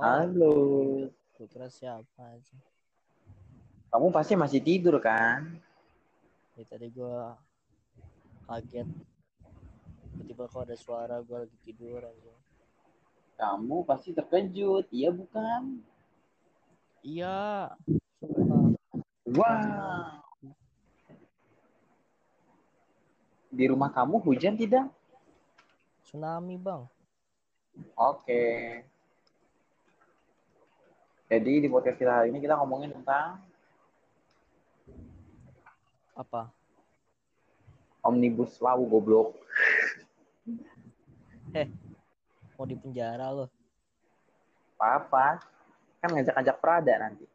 Oh, Halo. gue kira siapa aja. Kamu pasti masih tidur kan? Ya, tadi gue kaget. Tiba-tiba kok ada suara gue lagi tidur aja. Kamu pasti terkejut, iya bukan? Iya. Wah. Di rumah kamu hujan tidak? Tsunami bang. Oke. Jadi di podcast kita hari ini kita ngomongin tentang Apa? omnibus law goblok. Mau di penjara loh. Apa-apa? Kan ngajak-ngajak Prada nanti.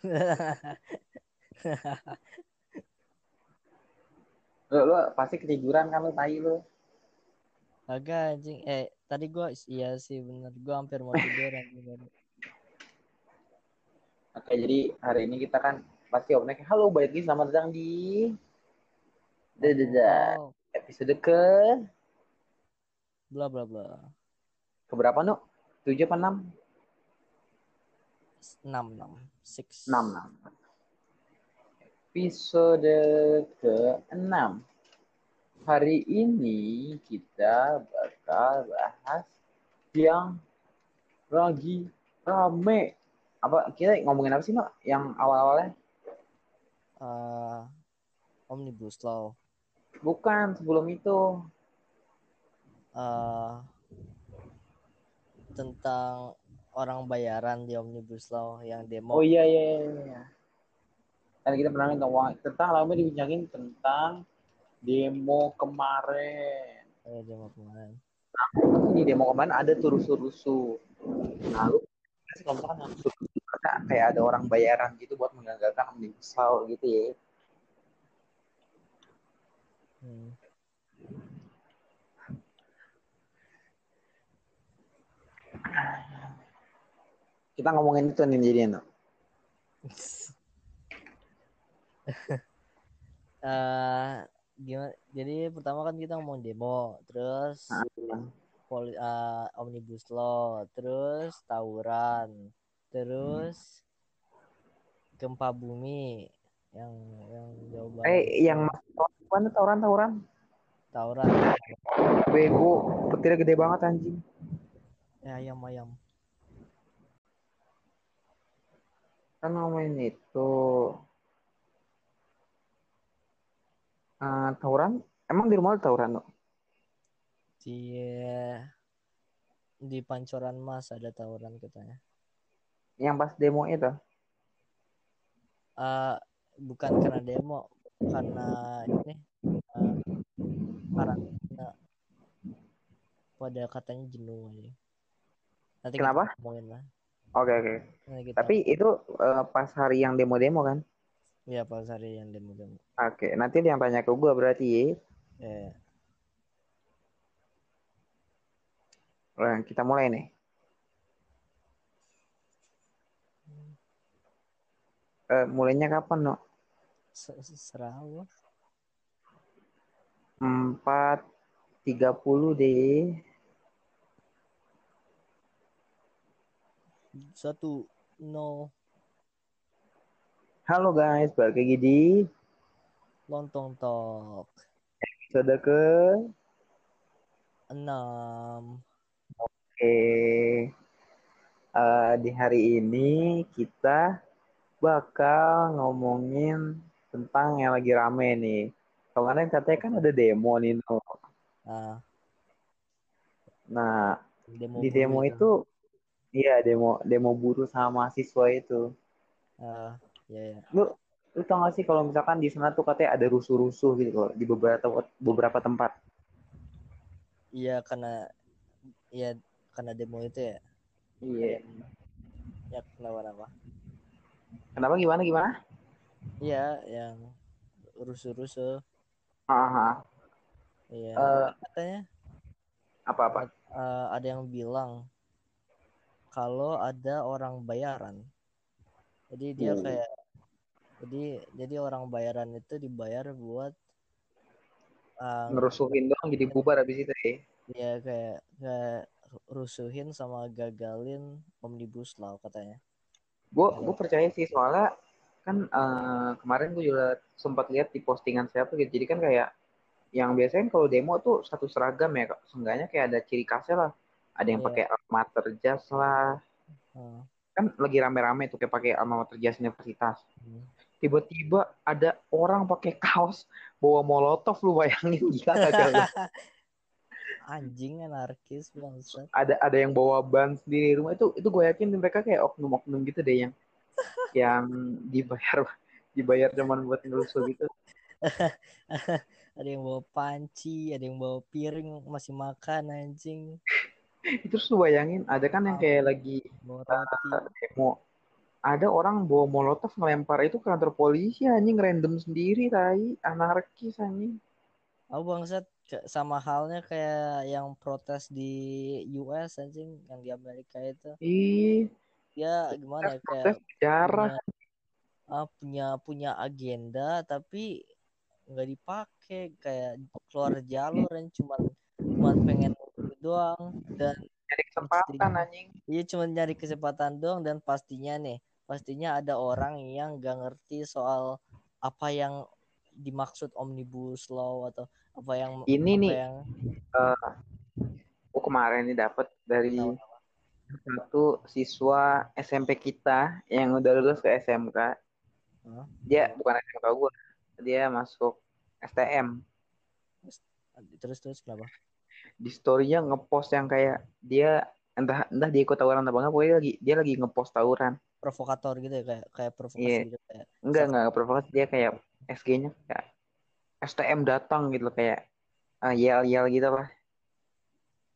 Lo, lo pasti ketiduran kan lo tai lo. Agak anjing. Eh tadi gue iya sih bener. Gue hampir mau tidur anjing. Oke, jadi hari ini kita kan pasti opening. Halo, balik lagi selamat datang di Dadah. Oh, episode ke bla bla bla. keberapa no? 7 apa 6? 6 6 six 6 6. Episode ke-6. Hari ini kita bakal bahas yang lagi rame. Apa kita ngomongin apa sih, Mak? Yang awal-awalnya? Eh, omnibus law. Bukan, sebelum itu. eh tentang orang bayaran di omnibus law yang demo. Oh iya iya iya. iya. Kan kita pernah tentang tentang lama dibincangin tentang demo kemarin. Eh, demo kemarin. Di demo kemarin ada tuh rusuh-rusuh. Nah, lu kalau misalkan yang rusuh-rusuh karena kayak ada orang bayaran gitu buat menggagalkan omnibus law gitu ya. Hmm. Kita ngomongin itu nih jadi no. Eh, gimana? Jadi pertama kan kita ngomong demo, terus Nah, poli, eh, omnibus law, terus tawuran, terus gempa bumi yang yang jauh banget. Eh, yang mana tawuran-tawuran? Tawuran. Bego, petirnya gede banget anjing. Ya ayam ayam. Kan ngomongin itu. Eh, tawuran? Emang di rumah lu tawuran, no? Di di Pancoran Mas ada tawuran katanya. Yang pas demo itu? Eh bukan karena demo, karena ini karantina. Pada katanya jenuh aja. Nanti Kenapa? ngomongin lah. Oke, oke. Nanti kita, Tapi itu eh, pas hari yang demo-demo kan? ya pas hari yang demo-demo. Oke, nanti yang tanya ke gua berarti ya. Ya, Nah, kita mulai nih. Eh, mulainya kapan, no? se- se- serah lu. 4.30 deh. Satu, no, Halo guys, balik lagi di lontong talk. episode ke Enam. Oke. Eh, di hari ini kita bakal ngomongin tentang yang lagi rame nih. Kemarin katanya kan ada demo nih, no. Ah, Nah, demo di demo itu, iya demo demo buruh sama mahasiswa itu. Ah, ya ya. Lu lu tau gak sih kalau misalkan di sana tuh katanya ada rusuh-rusuh gitu loh di beberapa beberapa tempat. Iya karena ya karena demo itu ya. Iya. Ya kenapa kenapa? Kenapa gimana gimana? Iya yang rusuh-rusuh. Aha. Iya. Eh, Katanya apa-apa? eh, ada yang bilang kalau ada orang bayaran. Jadi dia Hmm. kayak jadi jadi orang bayaran itu dibayar buat ah, ngerusuhin doang jadi bubar habis itu ya? Ya kayak kayak rusuhin sama gagalin omnibus law katanya. Gue gue percaya sih soalnya kan eh, kemarin gue juga sempat lihat di postingan siapa gitu. Jadi kan kayak yang biasanya kalau demo tuh satu seragam ya seenggaknya kayak ada ciri khasnya lah. Ada yang Iya. pakai alma jas lah. Ah, kan lagi rame-rame tuh kayak pakai alma jas universitas. Hmm. Tiba-tiba ada orang pakai kaos bawa molotov lu bayangin gila kagak lu? anjing anarkis bangsat. Ada ada yang bawa ban sendiri di rumah. Itu itu gue yakin mereka kayak oknum-oknum gitu deh yang yang dibayar dibayar cuman buat ngerusuh gitu. Ada yang bawa panci ada yang bawa piring masih makan anjing. Itu terus lu bayangin ada kan yang kayak lagi bawa roti. demo ada orang bawa molotov ngelempar itu ke kantor polisi anjing random sendiri tai. Anarkis anjing. Oh bangsat sama halnya kayak yang protes di US anjing yang di Amerika itu. Ih. Ya gimana ya protes kayak sejarah. punya, ah, punya punya agenda tapi nggak dipakai kayak keluar jalur yang cuma cuma pengen doang. Dan nyari kesempatan anjing. Iya cuma nyari kesempatan doang dan pastinya nih pastinya ada orang yang gak ngerti soal apa yang dimaksud omnibus law atau apa yang Ini apa nih. yang aku kemarin ini dapat dari satu siswa SMP kita yang udah lulus ke SMK Hah? dia bukan SMK gue dia masuk STM terus terus kenapa di storynya ngepost yang kayak dia entah entah dia ikut tawuran apa enggak pokoknya lagi dia lagi ngepost tawuran provokator gitu ya kayak kayak provokasi Iya. gitu kayak enggak enggak provokasi dia kayak SG-nya kayak STM datang gitu loh kayak uh, yel yel gitu lah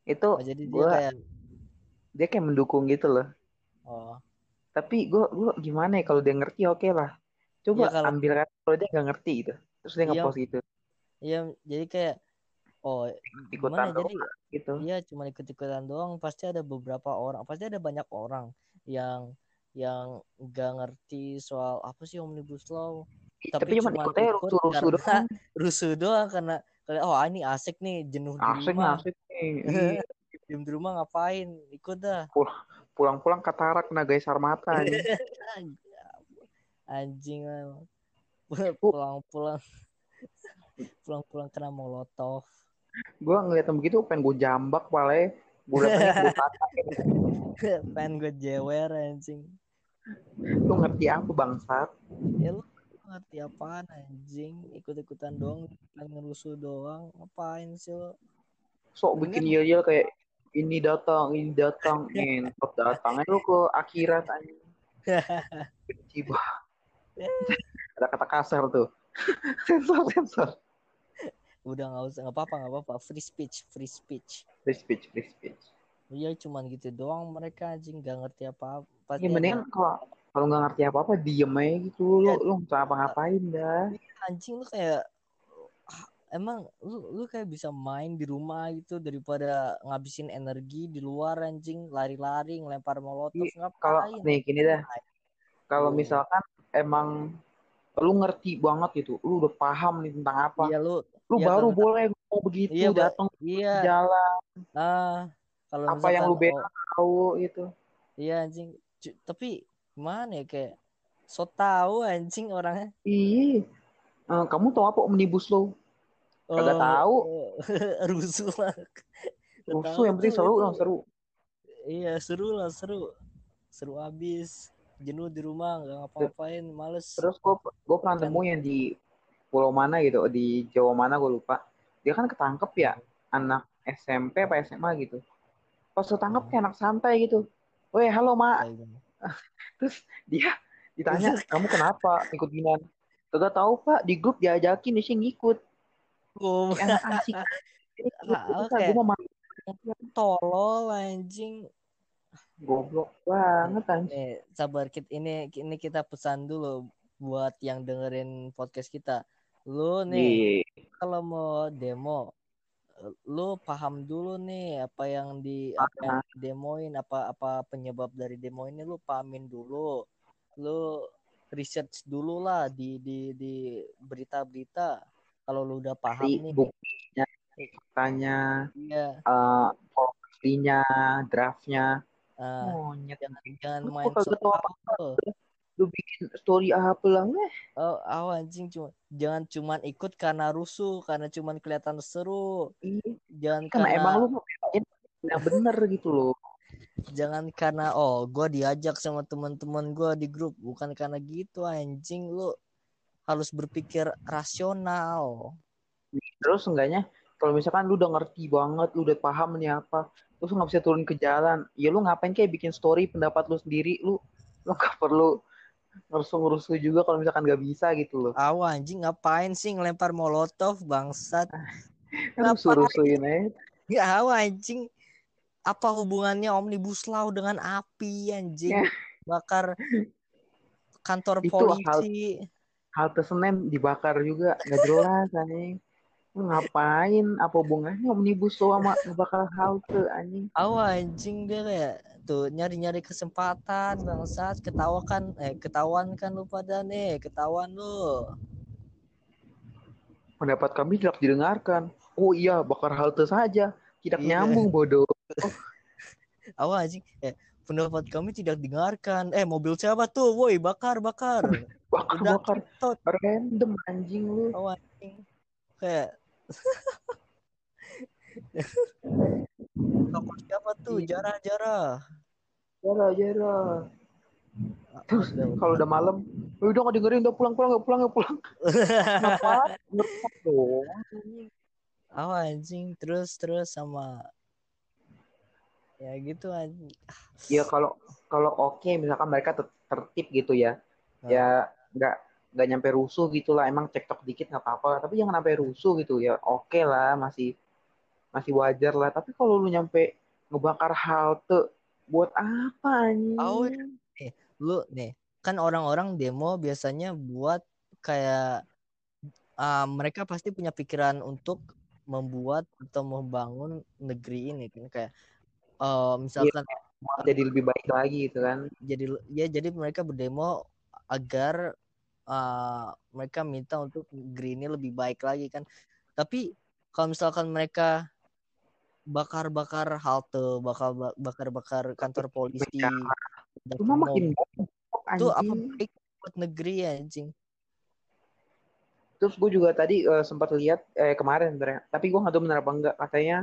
itu oh, jadi dia gua kayak dia kayak mendukung gitu loh oh tapi gue gua gimana ya kalau dia ngerti oke lah coba Iya, kalau- ambil kata kalau dia nggak ngerti gitu terus dia Iya. ngepost gitu iya jadi kayak oh ikutan gimana ya, jadi gitu Iya, cuma ikut-ikutan doang. Pasti ada beberapa orang, pasti ada banyak orang yang yang gak ngerti soal apa sih omnibus law. tapi, cuman ikut aja ikut rusuh-rusuh karena doang rusuh doang karena oh ini asik nih jenuh di asik rumah. asik nih. Diem di rumah ngapain? Ikut dah. pulang-pulang katarak naga sarmata Anjing lah. Pulang-pulang pulang-pulang kena molotov. gue ngeliat begitu pengen gue jambak palanya gue Pengen gue jewer anjing. Lu ngerti apa bangsat? Ya lu ngerti apaan anjing? Ikut-ikutan doang pengen ngerusuh doang. Ngapain sih lo sok bikin yel yel kayak ini datang ini datang. Ngentot datangnya lu ke akhirat anjing. Banget ada kata kasar tuh. Sensor sensor. Udah nggak usah nggak apa-apa nggak apa-apa. Free speech free speech. Free speech free speech. Iya cuman gitu doang mereka anjing. Gak ngerti apa-apa ya pasti mendingan ada- kalau kalau nggak ngerti apa apa diem aja gitu. Lu Iya. lu nggak usah apa ngapain dah anjing lu kayak ah, emang lu lu kayak bisa main di rumah gitu daripada ngabisin energi di luar anjing. Lari-lari ngelempar molotov Iya, kalau ngapain? nih gini dah. Kalau misalkan emang lu ngerti banget gitu lu udah paham nih tentang apa iya lu lu iya, baru tentang- boleh ngomong begitu Iya, datang iya. jalan. Ah kalau apa yang lu bela oh, tahu gitu. Iya anjing. Tapi gimana ya kayak so tahu anjing orangnya. ih eh, kamu tahu apa omnibus law Kagak Oh, tahu. rusuh lah. rusuh yang penting seru dong seru Iya seru lah seru. Seru abis. Jenuh di rumah nggak ngapa-ngapain, males. terus gue gue pernah nemu yang di pulau mana gitu di Jawa mana gue lupa dia kan ketangkep ya anak SMP apa SMA gitu pas ketangkep kayak anak santai gitu Weh halo mak. Terus dia ditanya kamu kenapa ikut ginian Kagak tahu pak. Di grup diajakin dia ngikut. Oh, anak asik. Ah, kan gue mau tolol anjing. goblok banget anjing. Nih, sabar kita ini ini kita pesan dulu buat yang dengerin podcast kita. Lu nih Di kalau mau demo lu paham dulu nih apa yang di apa yang demoin apa apa penyebab dari demo ini lu pahamin dulu. Lu research dulu lah di di di berita-berita. Kalau lu udah paham Jadi nih. buktinya, faktanya, iya. uh, draftnya. ah, Monyet. jangan jangan main kok Lu bikin story apa lah? Meh. Oh, oh anjing cuma jangan cuman ikut karena rusuh, karena cuman kelihatan seru. Ih, Jangan Karena karena emang lu mau bener gitu loh. jangan karena oh gua diajak sama teman-teman gua di grup, bukan karena gitu anjing lu harus berpikir rasional. Terus enggaknya kalau misalkan lu udah ngerti banget, lu udah paham nih apa, terus nggak bisa turun ke jalan, ya lu ngapain kayak bikin story pendapat lu sendiri, lu lu gak perlu ngerusuh-ngerusuh juga kalau misalkan gak bisa gitu loh. Aw anjing ngapain sih ngelempar molotov bangsat? Lu suruh-suruhin aja. Ya aw anjing apa hubungannya omnibus law dengan api anjing? Ya. Bakar kantor Itu hal- polisi. Halte Senen dibakar juga, gak jelas anjing. Ngapain? Apa hubungannya omnibus law sama ngebakar halte anjing? Awa anjing dia kayak tuh nyari-nyari kesempatan bangsat ketawakan eh ketahuan kan lu pada nih ketahuan lu Pendapat kami tidak didengarkan. Oh iya, bakar halte saja. Tidak Iya. nyambung bodoh. awa anjing eh pendapat kami tidak dengarkan eh mobil siapa tuh woi bakar bakar udah Bakar-bakar tot random anjing lu. awa anjing kayak toko siapa tuh Iya. jarah jarah Jara, jara. Terus Udah, kalau udah malam, "Eh, udah nggak dengerin, udah pulang, pulang, nggak pulang, nggak pulang. Kenapa? Dong. anjing. terus terus sama ya gitu anjing Ya kalau kalau oke, misalkan mereka ter- tertib gitu ya, Nah. ya nggak nggak nyampe rusuh gitu lah. Emang cekcok dikit nggak apa-apa. Tapi jangan sampai rusuh gitu ya. Oke lah, masih masih wajar lah. Tapi kalau lu nyampe ngebakar halte, buat apa anjing? Oh, lu nih kan orang-orang demo biasanya buat kayak ah, mereka pasti punya pikiran untuk membuat atau membangun negeri ini kan kayak eh, misalkan Mau jadi lebih baik lagi gitu kan. jadi ya jadi mereka berdemo agar ah, mereka minta untuk negeri ini lebih baik lagi kan. Tapi kalau misalkan mereka bakar-bakar halte bakar bakar-bakar kantor polisi dan Cuma makin banyak itu apa baik buat negeri ya anjing? Terus gue juga tadi eh, sempat lihat eh, kemarin sebenarnya, tapi gue nggak tahu benar apa enggak katanya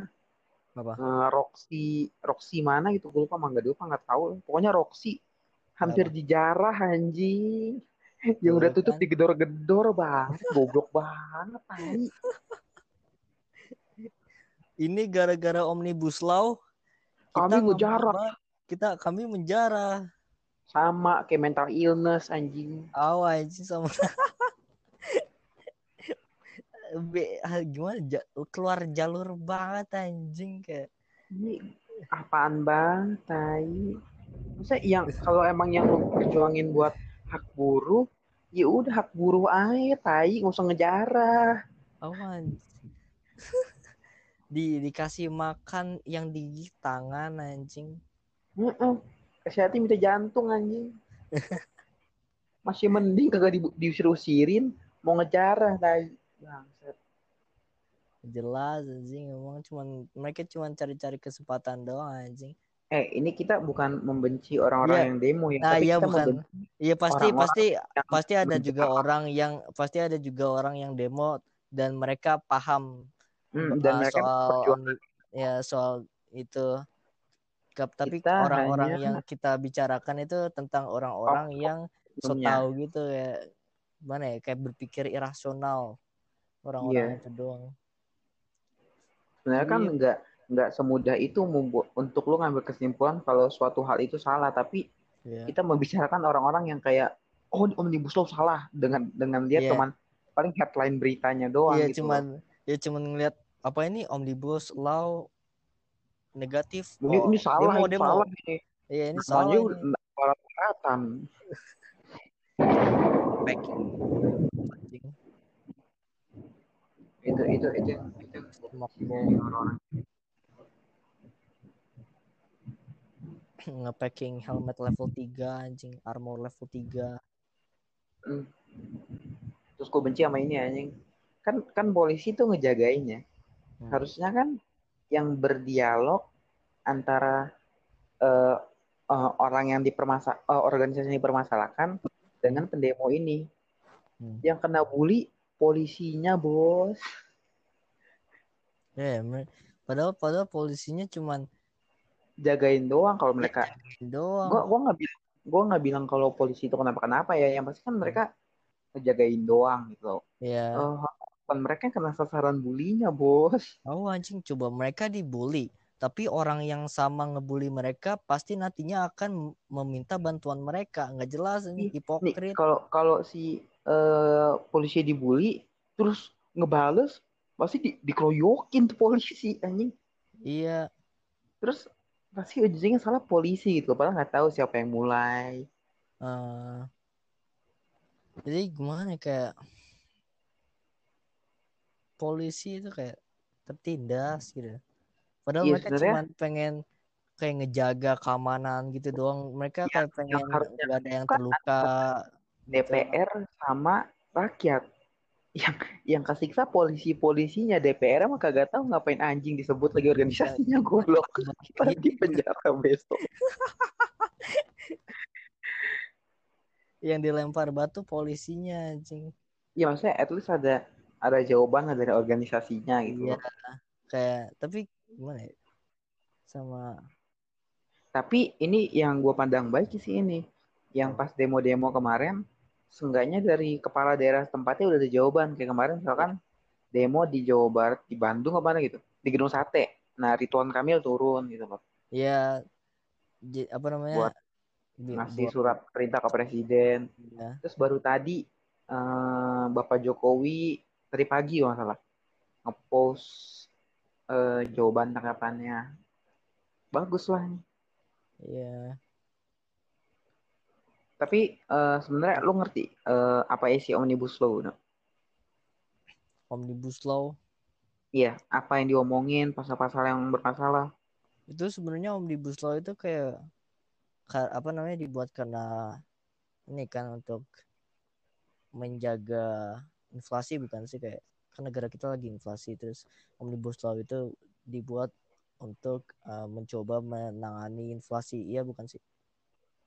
apa? eh, Roxy Roxy mana gitu. Gue lupa mangga lupa nggak tahu. Pokoknya Roxy hampir Kenapa? dijarah anjing. Yang udah tutup kan. digedor-gedor banget, goblok banget tai. ini gara-gara omnibus law Kami mau- kita kami menjarah Sama kayak mental illness anjing. awa anjing sama Be, ah, gimana ja- keluar jalur banget anjing kayak Ini apaan bang, tai. Masa yang kalau emang yang perjuangin buat hak buruh, ya udah hak buruh aja, tai, nggak usah ngejarah. awan di dikasih makan yang di tangan anjing Heeh. Kasih hati minta jantung anjing. Masih mending kagak di, diusir-usirin, mau ngejarah tai. Jelas anjing emang cuman mereka cuman cari-cari kesempatan doang anjing Eh, ini kita bukan membenci orang-orang Iya. yang demo ya, Nah, tapi iya, kita bukan. Iya pasti pasti pasti ada juga orang yang pasti ada juga orang yang demo dan mereka paham Hmm, dan uh, mereka soal berjuang omni- ya soal itu tapi orang-orang hanya- yang kita bicarakan itu tentang orang-orang Oknum yang so tahu gitu ya mana ya kayak berpikir irasional orang-orang Iya. itu doang Sebenarnya kan Iya. Nggak semudah itu untuk lu ngambil kesimpulan kalau suatu hal itu salah, tapi ya kita membicarakan orang-orang yang kayak oh omnibus law salah dengan dengan dia Iya. cuman paling headline beritanya doang iya gitu. cuman ya cuman ngeliat apa ini omnibus law negatif loh. Ini, oh, ini salah, demo ini demo salah nih. iya ini Namanya salah ini. packing anjing Itu itu itu itu bomb. orang-orang. Ngepacking helmet level 3 anjing armor level 3 Hmm. Terus gue benci sama ini anjing. Kan kan polisi tuh ngejagainnya Hmm. harusnya kan yang berdialog antara eh, eh, orang yang dipermasa eh, organisasi yang dipermasalahkan dengan pendemo ini Hmm. yang kena bully polisinya bos Ya, mer- padahal padahal polisinya cuman jagain doang kalau mereka doang. gua gua nggak bilang gua nggak bilang kalau polisi itu kenapa kenapa ya yang pasti kan mereka ngejagain doang gitu loh. Ya, Eh, kan mereka kena sasaran bulinya bos oh anjing coba mereka dibully, tapi orang yang sama ngebully mereka pasti nantinya akan meminta bantuan mereka. Nggak jelas ini hipokrit. kalau kalau si eh, polisi dibully terus ngebales pasti di, dikeroyokin tuh polisi anjing Iya, terus pasti ujungnya salah polisi gitu padahal nggak tahu siapa yang mulai eh, jadi gimana ya, kayak polisi itu kayak tertindas gitu. Padahal Iya, mereka cuma pengen kayak ngejaga keamanan gitu doang. Mereka Yang- kayak pengen nggak ada yang kan terluka. gitu. DPR sama rakyat yang yang kesiksa polisi polisinya DPR mah kagak tahu ngapain anjing disebut lagi organisasinya goblok kita di penjara besok Yang dilempar batu polisinya anjing. ya maksudnya at least ada ada jawaban dari organisasinya gitu Iya. loh. Kayak tapi gimana ya? Sama tapi ini yang gue pandang baik sih ini yang pas demo-demo kemarin seenggaknya dari kepala daerah tempatnya udah ada jawaban kayak kemarin misalkan demo di Jawa Barat di Bandung apa mana gitu. Di gedung sate. Nah Ridwan Kamil turun gitu loh. Ya apa namanya? Buat ngasih buat- surat perintah ke presiden. Ya. terus baru tadi eh, Bapak Jokowi tadi pagi kalau salah ngepost eh, jawaban tanggapannya. Bagus lah Iya. Tapi eh, sebenarnya lu ngerti eh, apa isi omnibus law no? Omnibus Law? Iya apa yang diomongin pasal-pasal yang bermasalah. Itu sebenarnya Omnibus Law itu kayak ka- apa namanya dibuat karena ini kan untuk menjaga inflasi bukan sih kayak kan negara kita lagi inflasi terus Omnibus Law itu dibuat untuk uh, mencoba menangani inflasi. Iya bukan sih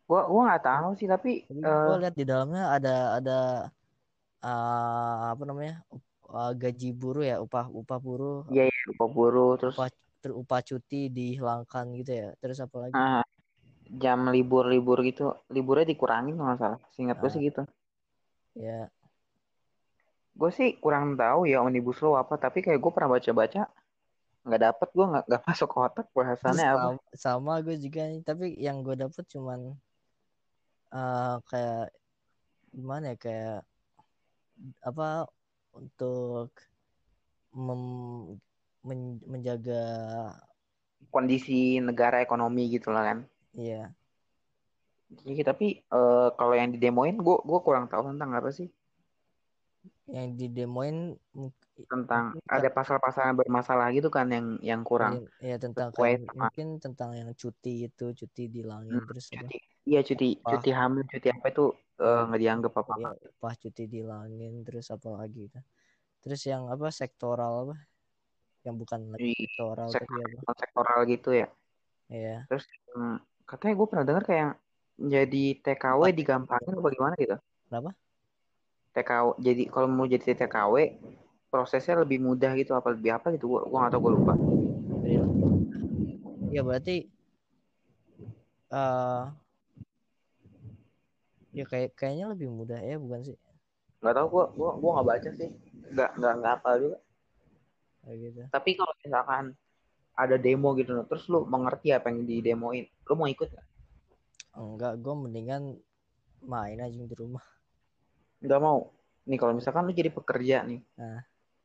gua gua nggak tahu sih tapi tapi eh, gue lihat di dalamnya ada ada uh, apa namanya uh, gaji buruh ya upah upah buruh. Iya iya upah buruh terus upah ter- upah cuti dihilangkan gitu ya. Terus apa lagi? Ah, jam libur-libur gitu liburnya dikurangin kalau nggak salah. Seingat gue Ah. sih gitu. Ya gue sih kurang tahu ya omnibus law apa tapi kayak gue pernah baca-baca nggak dapet gue nggak nggak masuk otak bahasannya apa. sama, sama gue juga nih tapi yang gue dapet cuman eh kayak gimana ya kayak apa untuk mem- men- menjaga kondisi negara ekonomi gitu lah kan. Ya Jadi, tapi eh, kalau yang didemoin gue gue kurang tahu tentang apa sih yang didemoin mung- tentang mungkin ada pasal-pasal yang bermasalah gitu kan yang yang kurang. Ya tentang sesuai kayak sama- mungkin tentang yang cuti itu cuti dihilangin Hmm, terus apa? cuti. Iya cuti Apa? cuti hamil cuti apa itu eh, nggak dianggap apa ya, upah cuti dihilangin terus apa lagi kan terus yang apa sektoral apa? Yang bukan lagi Di sektoral sektor, tapi apa? sektoral gitu ya? Ya terus hmm, katanya gue pernah dengar kayak jadi TKW digampangin apa gimana gitu? Kenapa TKW jadi kalau mau jadi TKW prosesnya lebih mudah gitu apa lebih apa gitu gue gue nggak tahu gue lupa. Ya berarti eh ya kayak kayaknya lebih mudah ya bukan sih? Nggak tahu gue gue gue nggak baca sih. Nggak nggak nggak apa juga. Kayak gitu. Tapi kalau misalkan ada demo gitu terus lu mengerti apa yang didemoin lu mau ikut nggak? Enggak gue mendingan main aja di rumah nggak mau. Nih kalau misalkan lu jadi pekerja nih Nah.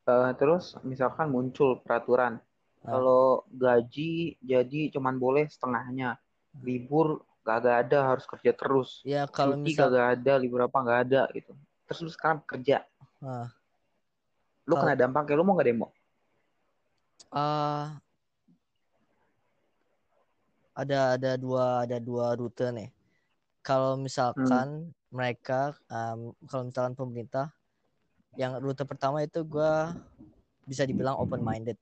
Eh, terus misalkan muncul peraturan Ah. kalau gaji jadi cuman boleh setengahnya libur gak ada harus kerja terus. Ya kalau cuti misal kagak ada libur apa nggak ada gitu. Terus lu sekarang kerja. Ah. lu Kalau- kena dampaknya lu mau nggak demo? Ah. Ada ada dua ada dua rute nih. Kalau misalkan mereka um, kalau misalkan pemerintah yang rute pertama itu gue bisa dibilang open minded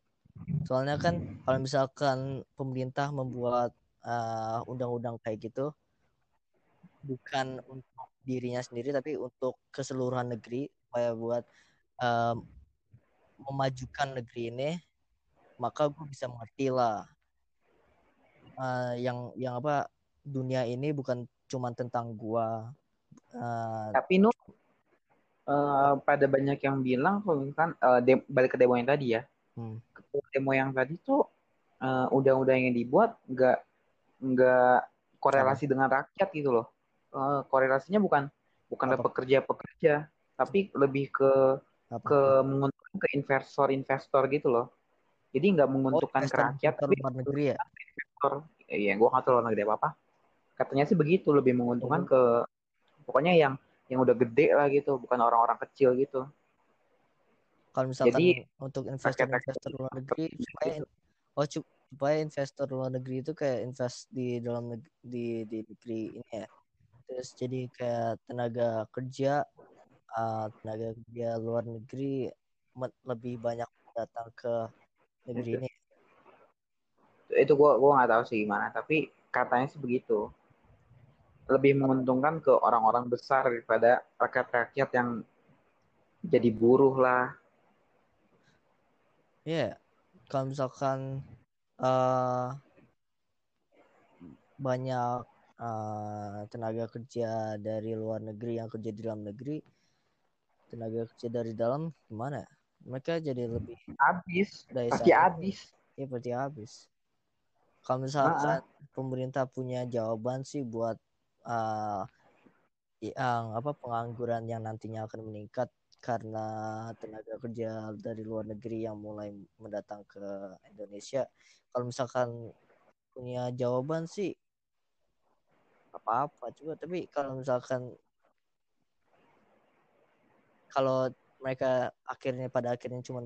soalnya kan kalau misalkan pemerintah membuat uh, undang-undang kayak gitu bukan untuk dirinya sendiri tapi untuk keseluruhan negeri supaya buat um, memajukan negeri ini maka gue bisa mengerti lah uh, yang yang apa dunia ini bukan cuma tentang gua uh, tapi nu uh, pada banyak yang bilang kalau kan uh, balik ke demo yang tadi ya hmm. demo yang tadi tuh uh, undang-undang yang dibuat nggak nggak korelasi Sama. dengan rakyat gitu loh uh, korelasinya bukan bukan ke pekerja-pekerja tapi lebih ke Apa? ke menguntungkan ke investor-investor gitu loh jadi nggak menguntungkan oh, ke rakyat tapi luar negeri ya investor iya gue nggak tahu luar negeri apa apa katanya sih begitu lebih menguntungkan oh. ke pokoknya yang yang udah gede lah gitu bukan orang-orang kecil gitu. Kalau misalkan Jadi, untuk investor-investor luar negeri supaya oh supaya investor luar negeri itu kayak invest di dalam negeri, di di negeri ini ya. Terus jadi kayak tenaga kerja uh, tenaga kerja luar negeri lebih banyak datang ke negeri itu. ini. Itu gua gua nggak tahu sih gimana tapi katanya sih begitu lebih menguntungkan ke orang-orang besar daripada rakyat-rakyat yang jadi buruh lah. Ya, yeah. kalau misalkan uh, banyak uh, tenaga kerja dari luar negeri yang kerja di dalam negeri, tenaga kerja dari dalam gimana? Mereka jadi lebih habis, pasti habis. Iya, pasti habis. Kalau misalkan nah. pemerintah punya jawaban sih buat uh, yang apa pengangguran yang nantinya akan meningkat karena tenaga kerja dari luar negeri yang mulai mendatang ke Indonesia. Kalau misalkan punya jawaban sih apa-apa juga, tapi kalau misalkan kalau mereka akhirnya pada akhirnya cuma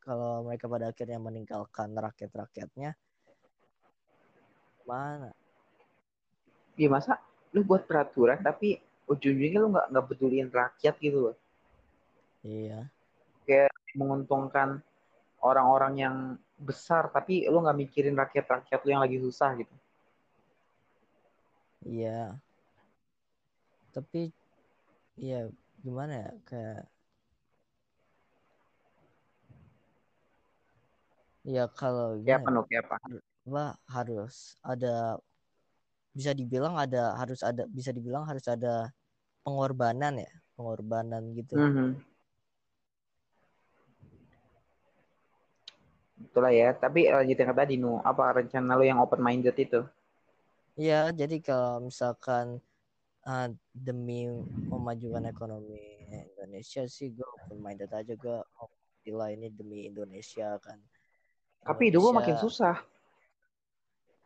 kalau mereka pada akhirnya meninggalkan rakyat-rakyatnya mana? Iya masa lu buat peraturan tapi ujung-ujungnya lu nggak nggak peduliin rakyat gitu loh. Iya. Kayak menguntungkan orang-orang yang besar tapi lu nggak mikirin rakyat-rakyat lu yang lagi susah gitu. Iya. Tapi iya gimana ya kayak ya kalau ya apa ya. apa harus ada bisa dibilang ada harus ada bisa dibilang harus ada pengorbanan ya pengorbanan gitu mm -hmm. itulah ya tapi lanjut yang tadi nu apa rencana lo yang open minded itu Iya, jadi kalau misalkan uh, demi memajukan ekonomi Indonesia sih gue open minded aja gue oh, gila ini demi Indonesia kan. Tapi hidup gue makin susah.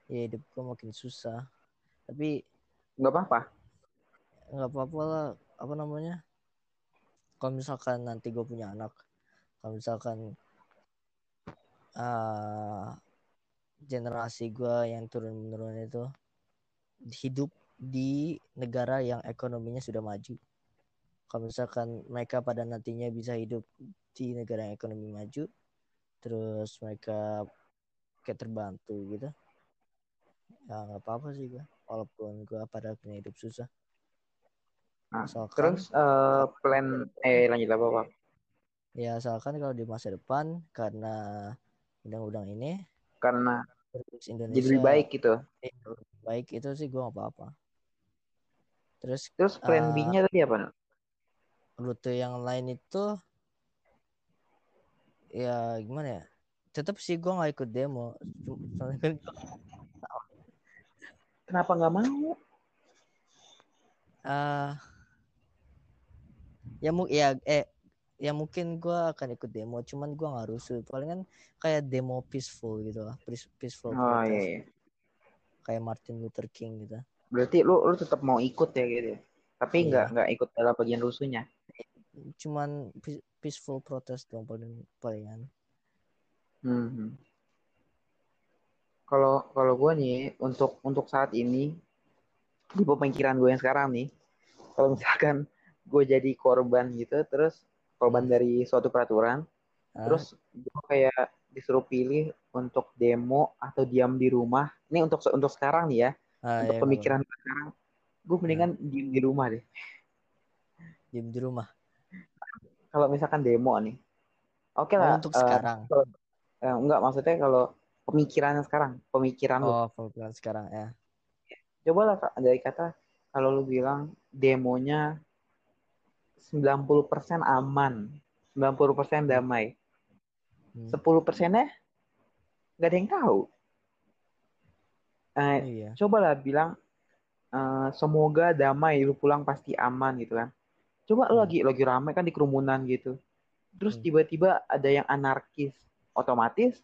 Ya hidup gue makin susah tapi nggak apa-apa. Nggak apa-apa lah apa namanya? Kalau misalkan nanti gue punya anak kalau misalkan uh, generasi gue yang turun menurun itu hidup di negara yang ekonominya sudah maju. Kalau misalkan mereka pada nantinya bisa hidup di negara yang ekonomi maju terus mereka kayak terbantu gitu ya nggak apa-apa sih gue walaupun gue pada punya hidup susah. Nah, terus uh, plan eh lanjut apa pak? Ya asalkan kalau di masa depan karena undang-undang ini karena Indonesia jadi lebih baik gitu. Eh, baik itu sih gue gak apa-apa. Terus terus plan uh, B-nya tadi apa rute yang lain itu ya gimana ya? Tetap sih gue nggak ikut demo. Soalnya kan Kenapa nggak mau? Uh, ya mu ya eh ya mungkin gue akan ikut demo cuman gue nggak rusuh paling kan kayak demo peaceful gitu lah peaceful oh, iya, iya. kayak Martin Luther King gitu berarti lu lu tetap mau ikut ya gitu ya? tapi nggak iya. nggak ikut dalam bagian rusuhnya cuman peaceful protest dong paling palingan hmm kalau kalau gue nih untuk untuk saat ini di pemikiran gue yang sekarang nih kalau misalkan gue jadi korban gitu terus korban dari suatu peraturan Ah, terus gue kayak disuruh pilih untuk demo atau diam di rumah. Ini untuk untuk sekarang nih ya ah, untuk ya, pemikiran gue sekarang gue mendingan diem di rumah deh. Diem di rumah. kalau misalkan demo nih oke Oh, lah untuk eh, sekarang. kalau- eh, enggak maksudnya kalau pemikirannya sekarang pemikiran lu Oh, pemikiran sekarang ya. coba lah Kak, dari kata kalau lu bilang demonya 90% aman 90% damai Hmm. 10 persennya nggak ada yang tahu Eh, Iya. cobalah bilang eh, semoga damai lu pulang pasti aman gitu kan coba lu Hmm. lagi lagi ramai kan di kerumunan gitu terus Hmm. tiba-tiba ada yang anarkis otomatis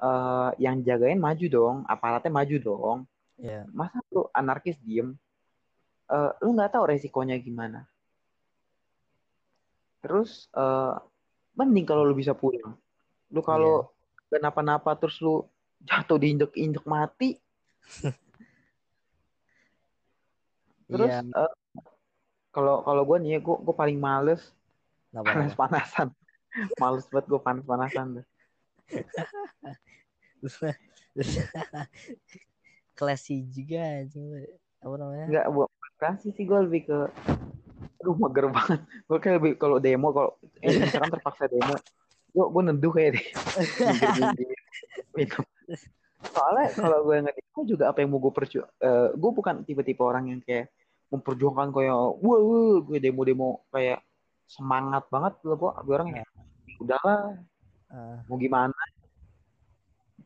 eh, yang jagain maju dong aparatnya maju dong. Iya. masa lu anarkis diem? Eh, lu nggak tahu resikonya gimana. Terus eh, mending kalau lu bisa pulang. Lu kalau kenapa-napa terus lu jatuh diinjek-injek mati. Terus Iya. kalau kalau gue nih gue gue paling males. Kenapa, panas kenapa? panasan males banget gue panas Classy juga apa namanya? nggak buat kasih sih gue lebih ke aduh mager banget. Gue kayak lebih kalau demo kalau eh, misalkan terpaksa demo. Gue gue neduh kayak deh minum. soalnya kalau gue ngedemo juga apa yang mau gue perju eh, gue bukan tipe-tipe orang yang kayak memperjuangkan kayak wah, gue demo-demo kayak semangat banget gue gue orang ya. Udahlah Ah, mau gimana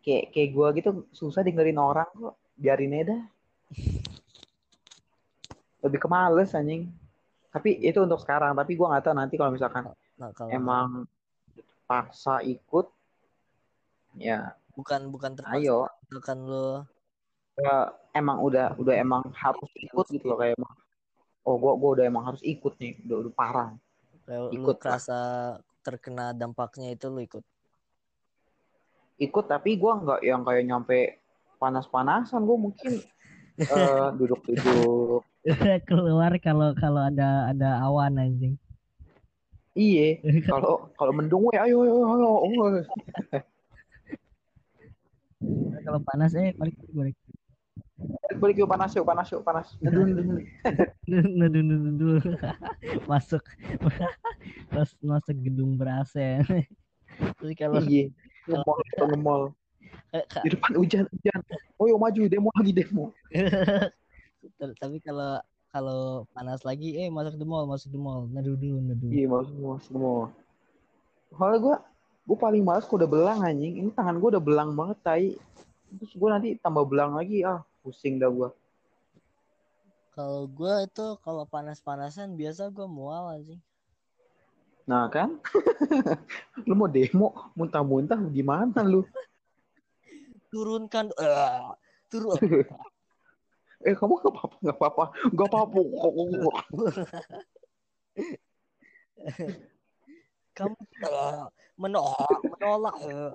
kayak kayak gue gitu susah dengerin orang kok. Biarin aja dah. Lebih ke males anjing. Tapi itu untuk sekarang tapi gue nggak tahu nanti kalau misalkan nah, kalau emang paksa ikut ya. Bukan bukan terpaksa ayo. misalkan lo Ya, emang udah udah emang harus ikut gitu loh kayak emang oh gue gua udah emang harus ikut nih udah, udah parah. Kayak Ikut lah. kerasa terkena dampaknya itu lo ikut. Ikut tapi gue nggak yang kayak nyampe panas-panasan gue mungkin eh, duduk-duduk keluar kalau kalau ada ada awan anjing. Iya, kalau kalau mendung we ayo ayo ayo. ayo. kalau panas eh balik balik. Balik yuk panas yuk panas yuk panas. Nudu nudu nudu. masuk pas masuk gedung ber AC. Terus kalau Iya. Ngemol ngemol. eh, Di depan hujan hujan. Oh yuk maju demo lagi demo. tapi kalau kalau panas lagi eh masuk the mall masuk the mall neduh dulu Iya masuk semua semua. Soalnya gue gue paling males kok udah belang anjing. Ini tangan gue udah belang banget tai. Terus gue nanti tambah belang lagi ah pusing dah gue. kalau gue itu kalau panas-panasan biasa gue mual sih Nah kan, lu mau demo muntah-muntah gimana lu? turunkan eh, turun Eh kamu nggak apa-apa nggak apa-apa nggak apa-apa. kamu eh, menolak menolak eh.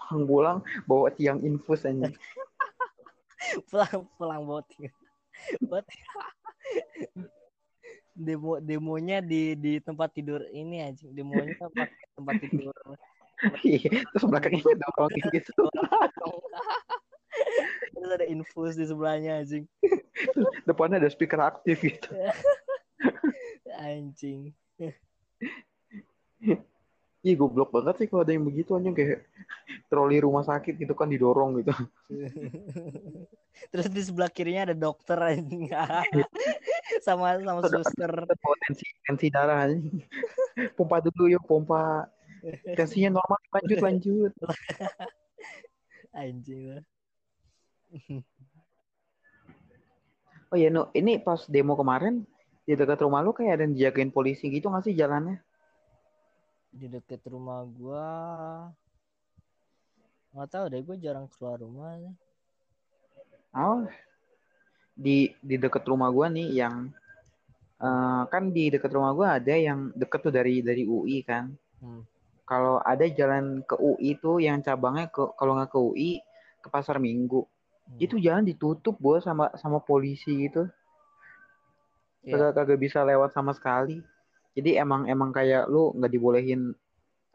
Pulang pulang bawa tiang infus anjing. pulang pulang buat buat demo demonya di di tempat tidur ini aja demonya pakai tempat tidur. Iya, terus belakangnya dorong kayak gitu. terus ada infus di sebelahnya anjing. Depannya ada speaker aktif gitu. anjing. Ih, goblok banget sih kalau ada yang begitu anjing. Kayak troli rumah sakit gitu kan didorong gitu. terus di sebelah kirinya ada dokter anjing sama sama Ada- suster Bawa tensi darah. Pompa dulu yuk, pompa. Tensinya normal, lanjut lanjut. anjing Oh iya, no, ini pas demo kemarin di dekat rumah lu kayak ada yang dijagain polisi gitu nggak sih jalannya? di deket rumah gua nggak tahu deh gue jarang keluar rumah. Oh, di di dekat rumah gua nih yang eh, kan di dekat rumah gua ada yang deket tuh dari dari UI kan. Hmm. Kalau ada jalan ke UI tuh yang cabangnya ke kalau nggak ke UI ke Pasar Minggu, Hmm. itu jalan ditutup gua sama sama polisi gitu. Iya. Kagak kagak bisa lewat sama sekali. Jadi emang emang kayak lu nggak dibolehin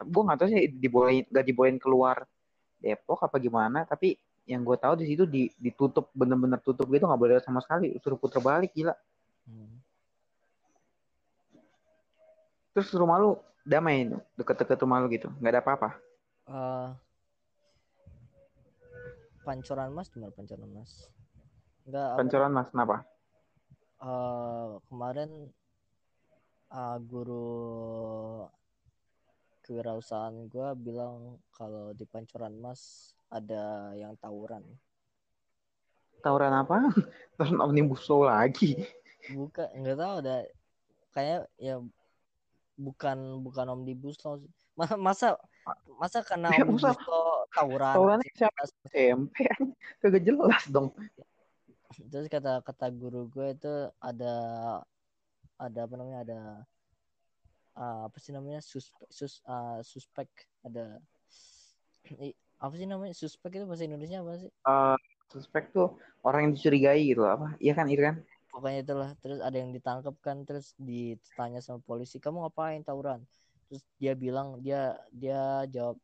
gue nggak tahu sih dibolehin nggak dibolehin keluar Depok apa gimana tapi yang gue tahu di situ di, ditutup bener-bener tutup gitu nggak boleh sama sekali. Suruh puter balik gila. Hmm. terus rumah lu damai deket-deket rumah lu gitu nggak ada apa-apa? Eh, pancoran mas gimana pancoran mas? Enggak apa pancoran mas kenapa? Eh, kemarin eh, guru kewirausahaan gue bilang kalau di pancoran mas ada yang tawuran. Tawuran apa? Tawuran omnibus law lagi. Bukan nggak tahu ada kayak ya bukan bukan omnibus law masa masa karena Ya, omnibus law tawuran tawurannya siapa? SMP kagak jelas dong. Terus kata kata guru gue itu ada ada apa namanya ada ah, apa sih namanya suspek sus, ah, suspek ada apa sih namanya? Suspek itu bahasa Indonesia apa sih? Eh, suspek tuh orang yang dicurigai gitu apa? Iya kan Irkan pokoknya itulah terus ada yang ditangkap kan terus ditanya sama polisi kamu ngapain tawuran? Terus dia bilang dia dia jawab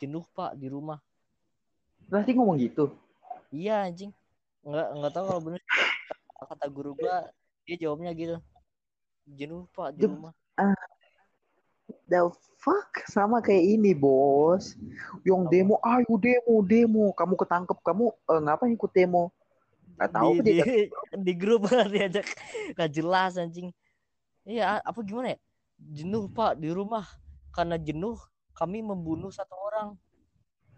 jenuh pak di rumah. Berarti ngomong gitu? Iya anjing. Nggak nggak tahu kalau bener. Kata guru gua dia jawabnya gitu. Jenuh pak di rumah the fuck? Sama kayak ini bos. Yang demo ayo demo demo. Kamu ketangkep kamu eh, ngapain ikut demo? Gak tahu di, di, di grup diajak. Nggak jelas anjing. Iya apa gimana ya? Jenuh pak di rumah. Karena jenuh kami membunuh satu orang.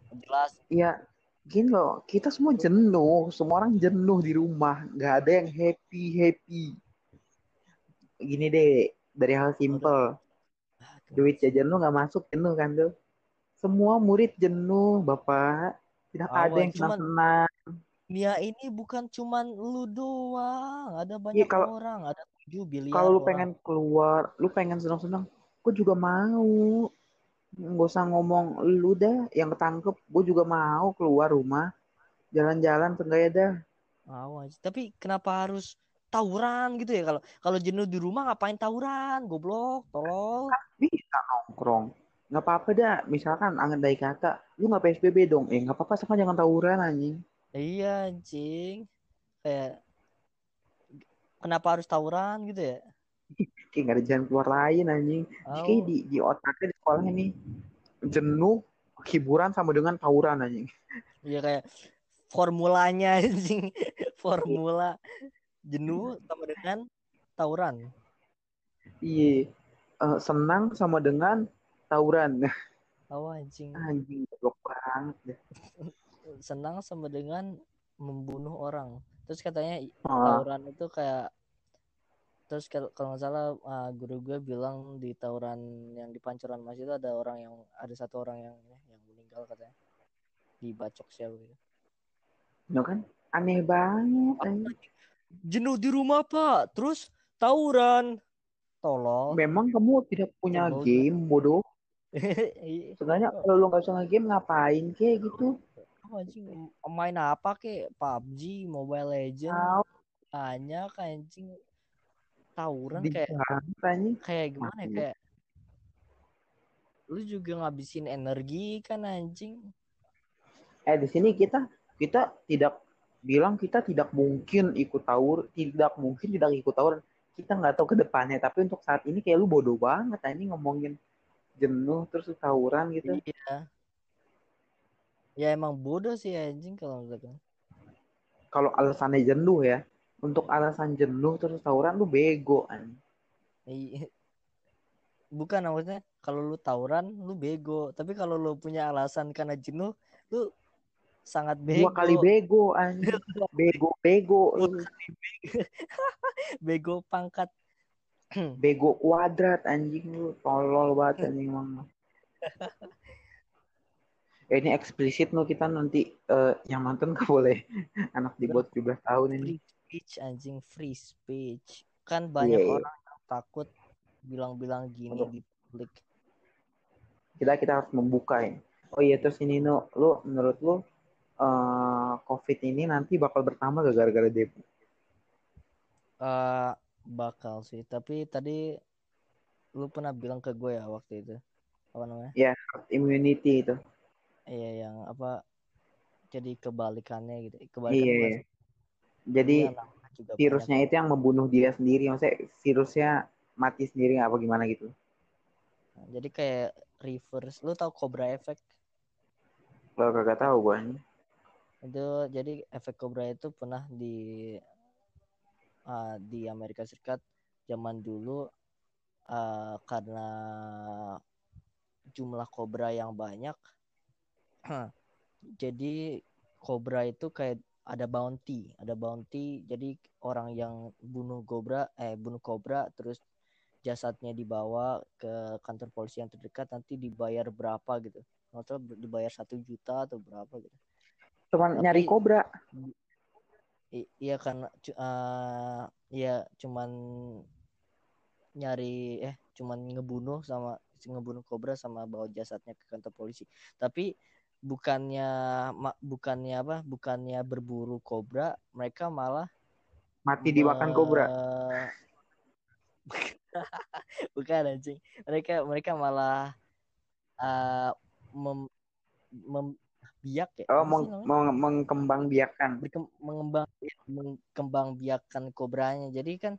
Nggak jelas. Ya gini loh. Kita semua jenuh. Semua orang jenuh di rumah. Nggak ada yang happy happy gini deh dari hal simple duit jajan lu nggak masuk jenuh kan tuh semua murid jenuh bapak. Tidak Awal, ada yang cuman- senang-senang. Mia ini bukan cuman lu doang. Ada banyak Iya, kalau- orang ada tujuh biliar kalau lu orang. pengen keluar lu pengen senang-senang gue juga mau. Nggak usah ngomong lu dah yang ketangkep gue juga mau keluar rumah. Jalan-jalan seenggaknya dah. Awas. tapi kenapa harus tawuran gitu ya kalau kalau jenuh di rumah ngapain tawuran goblok tolol. Bisa nongkrong. Nggak apa-apa dah misalkan andai kata lu nggak psbb dong. Eh nggak apa-apa sama jangan tawuran anjing. Iya anjing. Kayak kenapa harus tawuran gitu ya? Kayak nggak ada jalan keluar lain anjing. Au. kayak di di otaknya di sekolah ini jenuh hiburan sama dengan tawuran anjing. Iya kayak formulanya anjing. Formula jenuh sama dengan tawuran. Iya. Eh, senang sama dengan tawuran. Oh anjing. Anjing goblok banget deh. senang sama dengan membunuh orang. Terus katanya Ah, tawuran itu kayak terus kalau nggak salah uh, guru gue bilang di tawuran yang di pancoran mas itu ada orang yang ada satu orang yang yang meninggal katanya. Dibacok siapa gitu. Itu kan aneh banget anjing. Jenuh di rumah pak. Terus tawuran. Tolol memang kamu tidak punya Bodoh. game bodoh. Iya. sebenarnya kalau lu nggak bisa nge-game ngapain kayak gitu? Oh, anjing main apa kek? PUBG Mobile Legend Tahu banyak anjing. Tawuran kayak anjing. kayak gimana ya kayak lu juga ngabisin energi kan anjing? Eh di sini kita kita tidak bilang kita tidak mungkin ikut tawur tidak mungkin tidak ikut tawur. Kita nggak tahu ke depannya tapi untuk saat ini kayak lu bodoh banget ini ngomongin jenuh terus tawuran gitu. Iya. Ya emang bodoh sih anjing kalau misalkan kalau alasannya jenuh ya untuk alasan jenuh terus tawuran lu bego anjing. Iya. bukan maksudnya kalau lu tawuran lu bego. Tapi kalau lu punya alasan karena jenuh lu sangat bego. dua kali bego anjing. Bego bego. Bego. Pangkat. Bego kuadrat anjing. Lu tolol banget anjing emang. Eh, ini eksplisit lo kita nanti eh, yang nonton gak boleh. Anak di bawah 17 tahun ini. free speech anjing. Free speech. Kan banyak Iya, iya. orang yang takut bilang-bilang gini Betul. di publik. Kita kita harus membuka ya. Oh iya terus ini no, lu menurut lu eh, COVID ini nanti bakal bertambah gak gara-gara demo? Eh bakal sih tapi tadi lu pernah bilang ke gue ya waktu itu apa namanya Ya, immunity itu. iya yang apa jadi kebalikannya gitu kebalikan iya. sih? Jadi Iya, virusnya banyak. itu yang membunuh dia sendiri. Maksudnya virusnya mati sendiri apa gimana gitu. Jadi kayak reverse lu tahu cobra effect Kalau kagak tahu gua. Itu jadi efek cobra itu pernah di ah, di Amerika Serikat zaman dulu ah, karena jumlah kobra yang banyak jadi kobra itu kayak ada bounty ada bounty jadi orang yang bunuh kobra eh bunuh kobra terus jasadnya dibawa ke kantor polisi yang terdekat nanti dibayar berapa gitu. Tahu dibayar satu juta atau berapa gitu Cuman Tapi- nyari kobra. Iya karena eh, iya cuman nyari eh cuman ngebunuh sama ngebunuh kobra sama bawa jasadnya ke kantor polisi tapi bukannya bukannya apa bukannya berburu kobra mereka malah Mati dimakan me- kobra. bukan anjing mereka mereka malah eh, mem, mem- biak ya Oh, meng, meng, mengkembangbiakkan. berkem- mengembang mengembang biakan kobranya jadi kan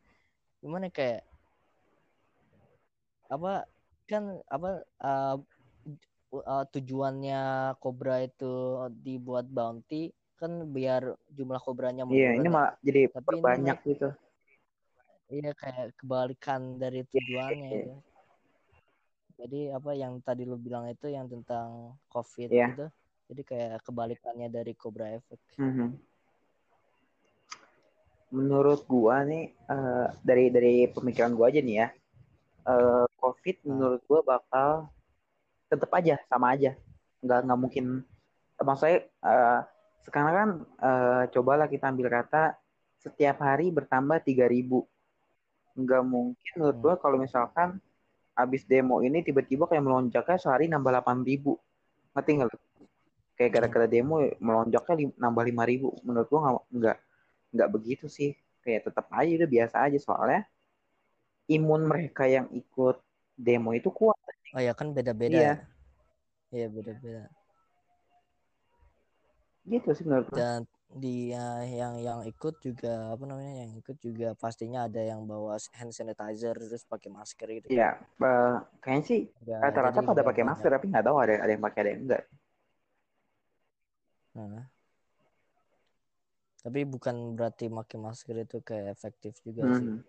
gimana kayak apa kan apa uh, uh, tujuannya kobra itu dibuat bounty kan biar jumlah kobranya Iya, menurun ini ya. malah jadi Tapi ini perbanyak gitu. iya kayak kebalikan dari tujuannya iya. itu jadi apa yang tadi lu bilang itu yang tentang covid Iya. itu jadi kayak kebalikannya dari cobra effect Mhm. Menurut gua nih eh, dari dari pemikiran gua aja nih ya, eh, COVID Ah. menurut gua bakal tetap aja sama aja, nggak nggak mungkin. Maksudnya eh, sekarang kan eh, cobalah kita ambil kata setiap hari bertambah 3000 nggak mungkin menurut Hmm. gua kalau misalkan abis demo ini tiba-tiba kayak melonjaknya sehari nambah 8000 ngerti nggak lu? Kayak gara-gara demo melonjaknya lim- nambah 5000 menurut gua nggak nggak nggak begitu sih. Kayak tetap aja udah biasa aja. Soalnya imun mereka yang ikut demo itu kuat. Oh ya kan beda-beda Iya. ya? Iya beda-beda. Gitu sih menurut gua. dan dia yang yang ikut juga apa namanya yang ikut juga pastinya ada yang bawa hand sanitizer terus pakai masker gitu. Iya, eh, kayaknya sih Ya, rata-rata pada pakai masker tapi nggak tahu ada ada yang pakai ada yang enggak. Nah. tapi bukan berarti pakai masker itu kayak efektif juga sih Hmm.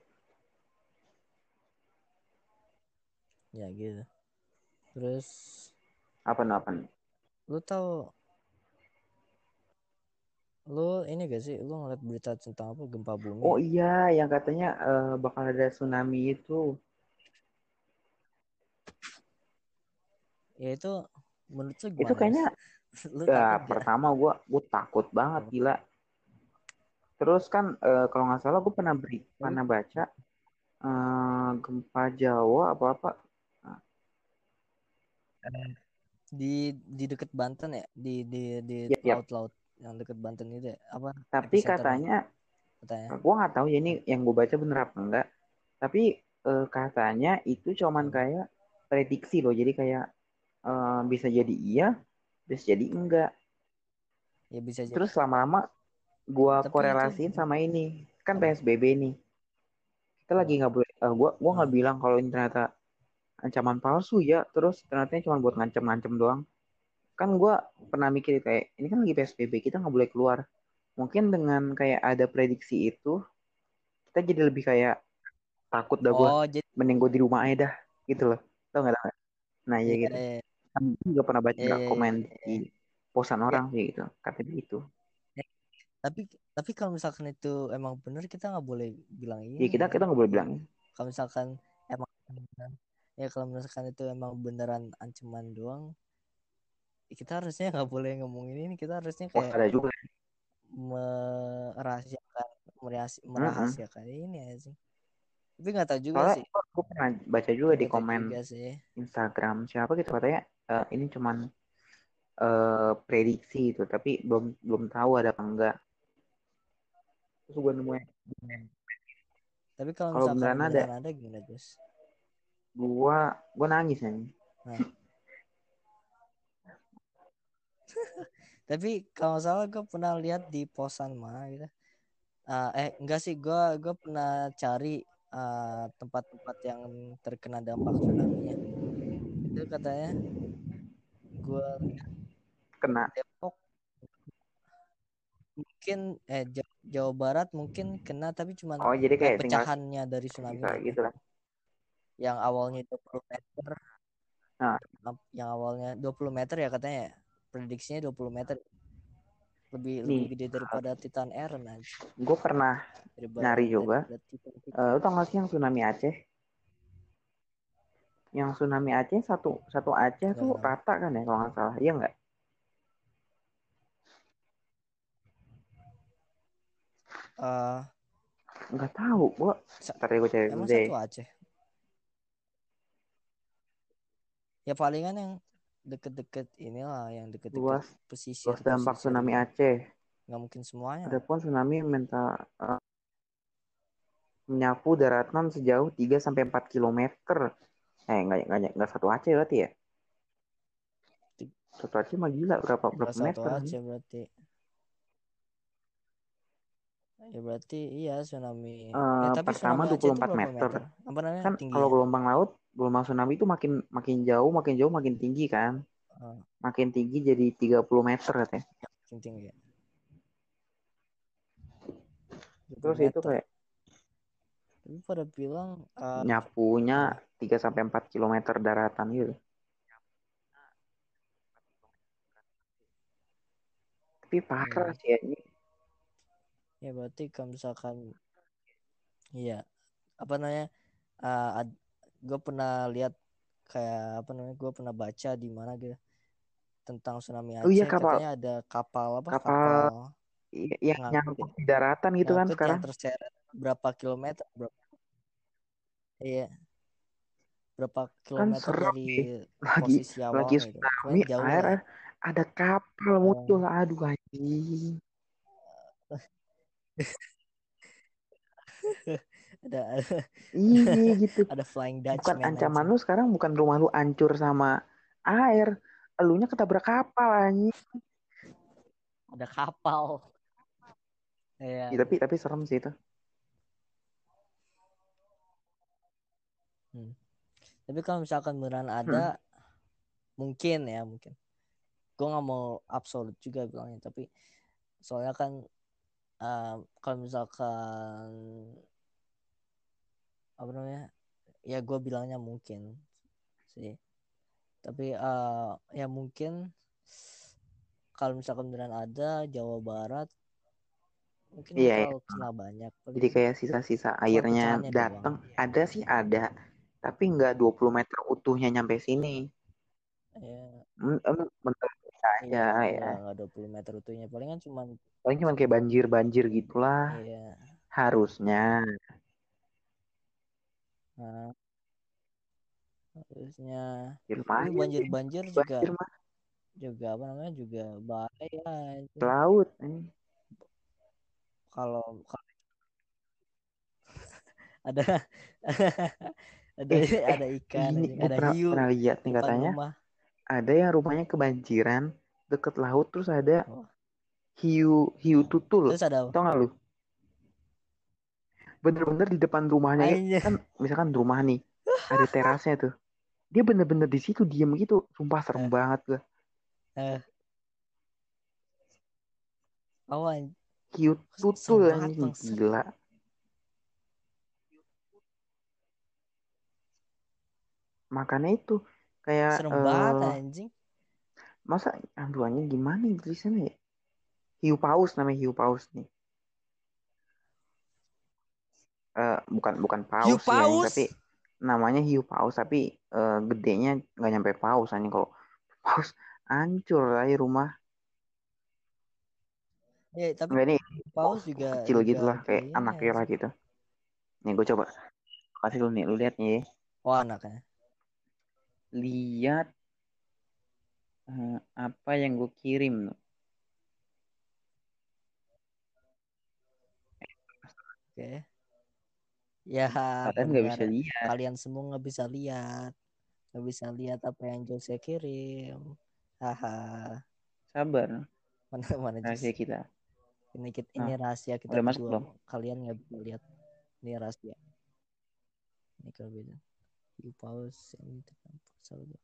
ya gitu terus Apa nih, apa nih? lu tahu lu ini gak sih lu ngeliat berita tentang apa gempa bumi Oh iya, yang katanya eh, bakal ada tsunami itu. ya itu menurut lu Itu kayaknya lu ya gak? pertama gua gua takut banget gila. Terus kan eh, kalau nggak salah gua pernah beri pernah baca eh, gempa Jawa apa apa. di di deket Banten ya di di di Yap, yap. laut-laut yang deket Banten itu ya? apa Tapi katanya katanya gua nggak tahu ya ini yang gua baca bener apa enggak. Tapi eh, katanya itu cuman kayak prediksi loh. Jadi kayak eh, bisa jadi iya, bisa jadi enggak. ya bisa jadi Terus lama-lama gua Tapi korelasiin itu- sama ini. Kan? PSBB nih. Kita lagi nggak boleh eh, gua gua nggak Hmm. bilang kalau ini ternyata ancaman palsu ya, terus ternyata cuma buat ngancem-ngancem doang. Kan gua pernah mikir kayak ini kan lagi PSBB, kita nggak boleh keluar. Mungkin dengan kayak ada prediksi itu kita jadi lebih kayak takut dah gua, oh jadi mending gua di rumah aja dah gitu loh. Tau nggak? tau? Nah, ya iya, gitu. iya. Kan gua juga pernah baca Iya, iya, komen iya, di posan orang sih gitu, kata gitu. tapi tapi kalau misalkan itu emang bener kita nggak boleh bilang ini Ya kita kita nggak boleh bilang kalau misalkan emang beneran- ya kalau misalkan itu emang beneran ancaman doang ya kita harusnya nggak boleh ngomongin ini. Kita harusnya kayak ada juga. merahasiakan merahasi- merahasiakan ini ya sih. Tapi nggak tahu juga Soalnya sih. gue pernah baca juga di Nggak tahu komen juga sih. Instagram siapa gitu katanya eh, ini cuman eh, prediksi itu tapi belum belum tahu ada apa enggak. Terus gue nemuin tapi kalau Kalau misalkan beneran ada. beneran ada gimana Gus gua gua nangis nih Tapi kalau salah gue pernah lihat di posan mana gitu. Ah, eh enggak sih gue gue pernah cari ah, tempat-tempat yang terkena dampak tsunami-nya. Itu katanya gue kena Depok mungkin eh Ja- Jawa Barat mungkin kena tapi cuma oh jadi kayak tinggal pecahannya dari tsunami kayak gitu lah yang awalnya 20 meter Nah. yang awalnya 20 meter ya katanya ya. prediksinya 20 meter lebih Nih. lebih gede daripada Titan Air nanti gue pernah Nyari juga. Eh, lu tau gak sih yang tsunami Aceh? Yang tsunami Aceh satu satu Aceh tuh Nggak. rata kan ya kalau nggak salah, iya nggak? Nggak tahu, gua. Ntar gue cari emang deh. satu Aceh ya palingan yang deket-deket inilah yang deket-deket Luas pesisir luas dampak pesisir tsunami. Aceh. nggak mungkin semuanya Adapun tsunami minta eh, menyapu daratan sejauh 3 sampai 4 km. Eh, nggak nggak nggak satu Aceh berarti ya? Satu Aceh mah gila berapa berapa satu meter? Aceh berarti ya berarti iya tsunami Eh, eh, tapi pertama Aceh itu 24 berapa meter. apa namanya Kan tinggi kalau gelombang laut, gelombang tsunami itu makin makin jauh, makin jauh, makin tinggi kan? Ah. Makin tinggi jadi 30 meter katanya. tinggi ya Terus 20 itu meter. kayak tapi pada bilang eh, nyapunya 3 sampai 4 km daratan gitu. Tapi parah Hmm. sih ini. ya berarti kalau misalkan iya apa namanya uh, gue pernah lihat kayak apa namanya gue pernah baca di mana gitu tentang tsunami Aceh Oh iya, kapal- katanya ada kapal apa kapal I- Yang Ngangkut nyangkut di daratan gitu kan sekarang. yang terseret berapa kilometer berapa iya berapa kilometer serem dari Lagi posisi awalnya lagi gitu. tsunami Pokoknya jauh air lah. ada kapal muncul aduh anjing. ada ada, Iya gitu. ada flying Dutchman Bukan ancaman lu sekarang bukan rumah lu hancur sama air. Elunya ketabrak kapal anjing. ada kapal Iya. Ya, tapi tapi serem sih itu. Tapi kalau misalkan beneran ada, Hmm. mungkin ya mungkin. Gue nggak mau absolut juga bilangnya, tapi soalnya kan eh, kalau misalkan apa namanya, ya gue bilangnya mungkin sih. Tapi eh, ya mungkin kalau misalkan beneran ada Jawa Barat, mungkin Iya, bakal kena banyak. Jadi kayak sisa-sisa airnya datang. Ada sih ada. Tapi nggak 20 meter utuhnya nyampe sini. Ya, Hmm, em, bentar iya, aja ya. nggak nggak 20 meter utuhnya, palingan cuman Paling cuma kayak banjir-banjir gitulah. iya. Harusnya. Nah, harusnya Ya, banjir-banjir juga Banjir mah juga apa namanya juga bahaya itu. laut. eh. kalau ada ada Eh, ada ikan Ini ada pernah, hiu pernah lihat nih katanya. rumah Ada yang rumahnya kebanjiran deket laut terus ada Oh. hiu hiu tutul. terus ada? Tau gak lu? Bener-bener di depan rumahnya ya. Kan misalkan rumah nih ada terasnya tuh. Dia bener-bener di situ diem gitu. Sumpah serem Eh. banget gue. Eh. Anj- Hiu tutul anjing bangsat. gila. Makanya itu kayak serem eh, banget anjing masa aduh anjing gimana nih tulisannya ya? Hiu paus namanya hiu paus nih. Eh bukan bukan paus hiu anjing, paus tapi namanya hiu paus tapi eh, gedenya nggak nyampe paus anjing kalau paus hancur aja rumah. ya tapi Enggak nih paus juga kecil juga gitu lah kayak ini anak lah gitu. Nih gue coba kasih lu nih lu lihat nih. oh anaknya Lihat eh, apa yang gue kirim. oke Ya, Kalian nggak bisa lihat. Kalian semua nggak bisa lihat. Nggak bisa lihat apa yang Jose kirim. Haha. Sabar. Mana mana Rahasia Jose. kita. Ini kita, ini rahasia kita udah masuk belum? Kalian nggak bisa lihat. Ini rahasia. Ini kalau beda. You pause ini pasal dua.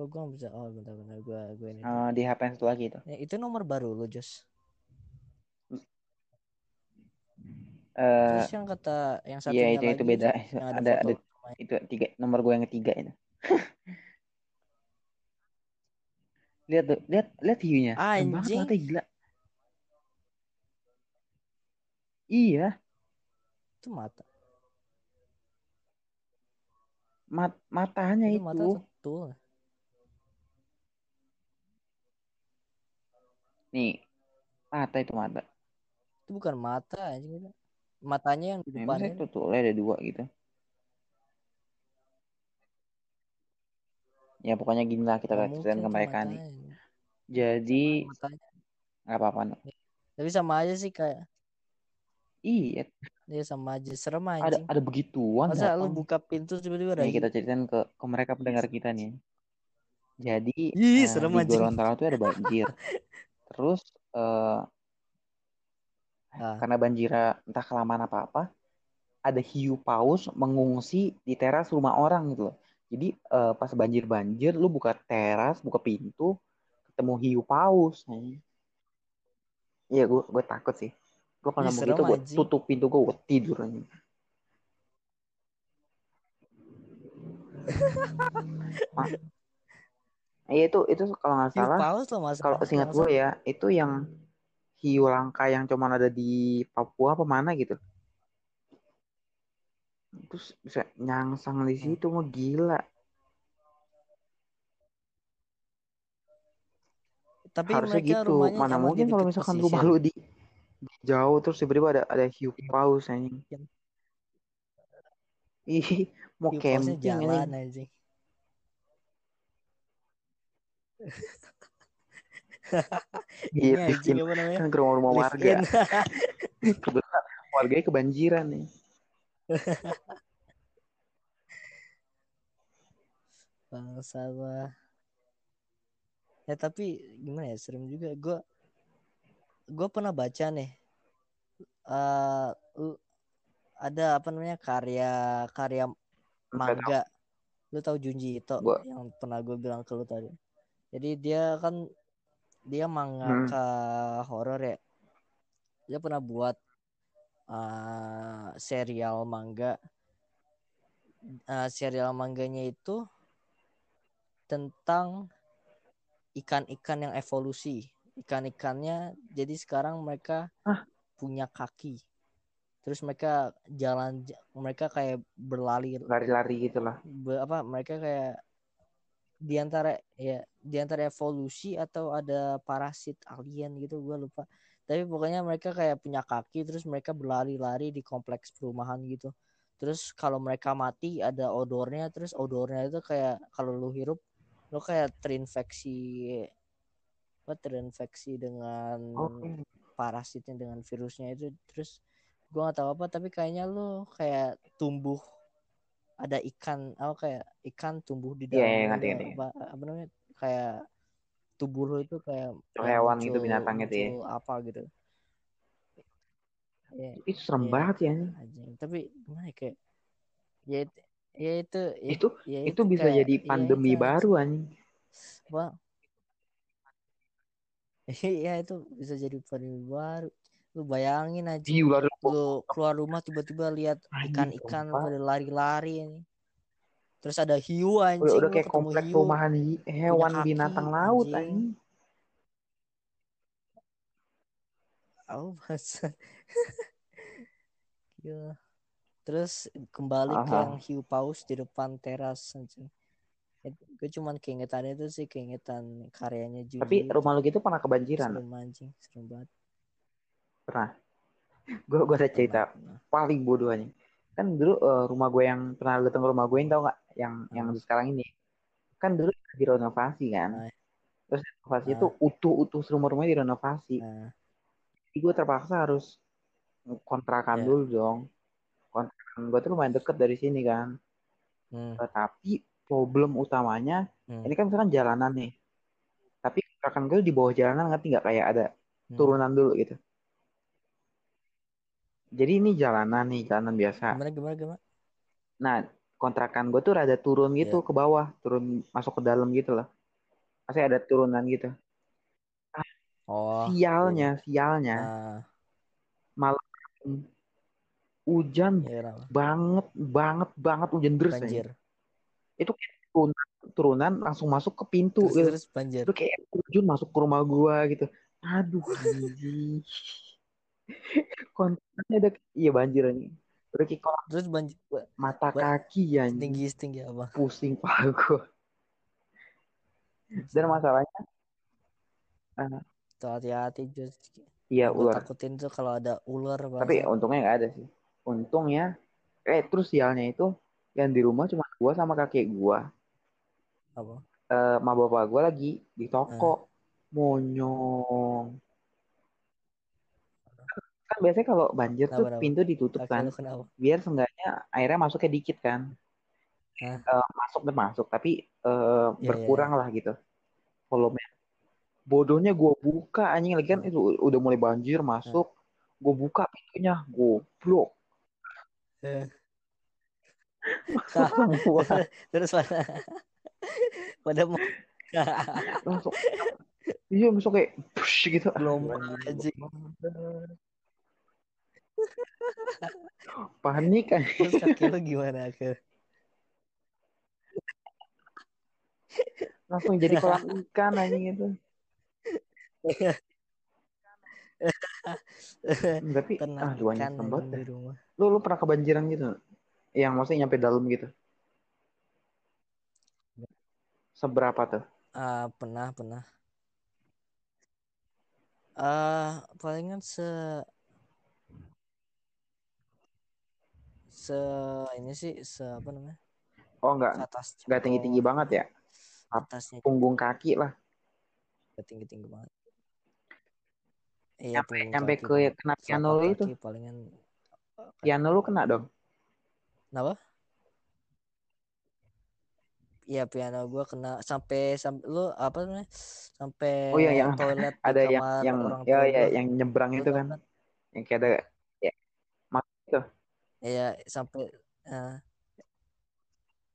Kok gue nggak bisa? Oh bentar-bentar gue gue ini. Eh, di HP yang satu lagi itu. Ya, itu nomor baru lo Jos. Eh, Terus yang kata yang Iya satunya itu itu lagi beda. yang ada, Ada ada foto itu tiga nomor gue yang ketiga itu. lihat tuh, lihat lihat hiunya. Banget Anjing. matanya gila. Iya, itu mata. Mat matanya Itu itu. mata betul. Nih, mata itu mata. Itu bukan mata anjing itu. Matanya yang di depannya. itu tuh ada dua gitu. Ya pokoknya gini lah kita ceritain mungkin ke mereka nih. Jadi nggak apa-apa. no. Tapi sama aja sih kayak Iya, dia sama aja serem ada anjing. ada begituan Masa lu buka pintu tiba-tiba ada Nih kita ceritain ke ke mereka pendengar kita nih. Jadi Ih, eh, serem di anjing. Gorontalo tuh ada banjir. Terus eh, Ah. karena banjirnya entah kelamaan apa apa, ada hiu paus mengungsi di teras rumah orang gitu loh. Jadi eh, pas banjir-banjir, lu buka teras, buka pintu, ketemu hiu paus. Iya, gue gue takut sih. Gue kalau serem gitu, gue tutup pintu gue, gue tidur aja. Iya itu itu kalau nggak salah, kalau seingat gue ya, itu yang hiu langka yang cuma ada di Papua apa mana gitu. Terus bisa nyangsang di situ mau gila. Tapi Harusnya gitu. Mana mungkin kalau misalkan rumah lu di jauh terus tiba-tiba ada ada hiu paus anjing. Ih, mau Hiu camping jalan anjing. anjing. Iya, bikin anjing apa namanya? kan ke rumah-rumah warga. Kebetulan warganya kebanjiran nih. Bangsa lah. Ya tapi gimana ya serem juga. Gue gue pernah baca nih. Eh lu- ada apa namanya karya karya manga. Lu tahu Junji Ito Gua- yang pernah gue bilang ke lu tadi. Jadi dia kan dia Hmm. mangaka horor ya. Dia pernah buat eh, serial manga. Eh, serial mangganya itu tentang ikan-ikan yang evolusi. Ikan-ikannya jadi sekarang mereka Hah? Punya kaki. Terus mereka jalan mereka kayak berlari Lari-lari gitu lah. be- apa mereka kayak di antara ya di antara evolusi atau ada parasit alien gitu gue lupa tapi pokoknya mereka kayak punya kaki terus mereka berlari-lari di kompleks perumahan gitu terus kalau mereka mati ada odornya terus odornya itu kayak kalau lu hirup lu kayak terinfeksi apa terinfeksi dengan Oke. Parasitnya dengan virusnya itu terus gua nggak tahu apa tapi kayaknya lu kayak tumbuh ada ikan apa kayak ikan tumbuh di Iya, dalam iya, lu ngerti, gitu. ngerti. apa, apa namanya kayak tubuh lu itu kayak ya hewan gitu, muncul- binatang gitu ya. apa gitu ya Itu serem Iya. banget ya. anjing tapi gimana ya, kayak ya itu ya itu Itu ya itu bisa kayak- jadi ya pandemi itu, baru anjing. Iya itu bisa jadi pandemi baru. Lu bayangin aja Hiu lari. lu keluar rumah tiba-tiba lihat ikan-ikan pada lari-lari ini. Terus ada hiu anjing, Udah, udah kayak ketemu kompleks hiu. perumahan hi- hewan kaki, binatang laut anjing. anjing. Oh, masa. Gila. Terus kembali ke Aha. yang hiu paus di depan teras anjing. Gue cuman keingetan itu sih keingetan karyanya Junji. Tapi rumah lu gitu pernah kebanjiran. serem anjing, serem banget. Pernah. Gue gue ada cerita Pernah, paling bodoh anjing. Kan dulu eh, rumah gue yang pernah datang ke rumah gue yang tau gak? Yang yang Hmm. sekarang ini. Kan dulu direnovasi kan. Ah. Terus renovasi Ah. itu utuh-utuh rumah-rumahnya direnovasi. Nah, Jadi gue terpaksa harus kontrakan Ya. dulu dong. kontrakan gue tuh lumayan deket dari sini kan Hmm. Tapi problem utamanya Hmm. ini kan misalkan jalanan nih tapi kontrakan gue di bawah jalanan ngerti nggak kayak ada Hmm. turunan dulu gitu jadi ini jalanan nih jalanan biasa Gimana gimana gimana? nah kontrakan gue tuh rada turun gitu Iya. ke bawah turun masuk ke dalam gitu loh masih ada turunan gitu Oh. sialnya sialnya Nah, hujan iya kenapa? banget banget banget hujan deras. Banjir. Itu kayak turunan, turunan langsung masuk ke pintu Terus gitu. terus banjir. itu kayak terjun masuk ke rumah gua gitu. Aduh. Anjing. Ada iya banjir ini. Udah kayak Terus banjir mata Ba- kaki ya tinggi tinggi apa? pusing pala gua. Dan masalahnya Tuh hati-hati Jus. iya ular. takutin tuh kalau ada ular tapi bangsa. untungnya nggak ada sih. Untungnya eh terus sialnya itu yang di rumah cuma gua sama kakek gua apa? eh ma bapak gua lagi di toko. Monyong. Kan biasanya kalau banjir tuh Kenapa, kenapa? pintu ditutup kan kenapa? biar seenggaknya airnya masuknya dikit kan. Hah? Eh, masuk dan masuk tapi eh, Iya, berkurang lah gitu volume bodohnya gue buka anjing. Lagi kan itu udah mulai banjir masuk. Gue buka pintunya goblok. Eh. Semua Terus pada pada mau langsung iya langsung kayak push gitu belum anjing. panik kan Terus kakek lu gimana ke? langsung jadi kolam ikan anjing itu Hmm, tapi ah Tenang banyak tempat anjing di rumah. lu lu pernah kebanjiran gitu? Yang maksudnya nyampe dalam gitu. Seberapa tuh? Ah, pernah pernah. Ah, palingan se se ini sih se apa namanya? oh Ke nggak atas nggak tinggi tinggi banget ya? Atasnya punggung kaki lah. Tinggi tinggi banget. Iya, Nyampe- punggung nyampe kaki, ke kena piano lu itu. palingan piano lu kena dong Kenapa? Iya piano gua kena sampai sampai lu apa namanya? Sampai Oh iya, yang toilet ada yang kamar yang ya ya yang nyebrang itu tau kan yang kayak ada ya mas itu Iya, sampai eh,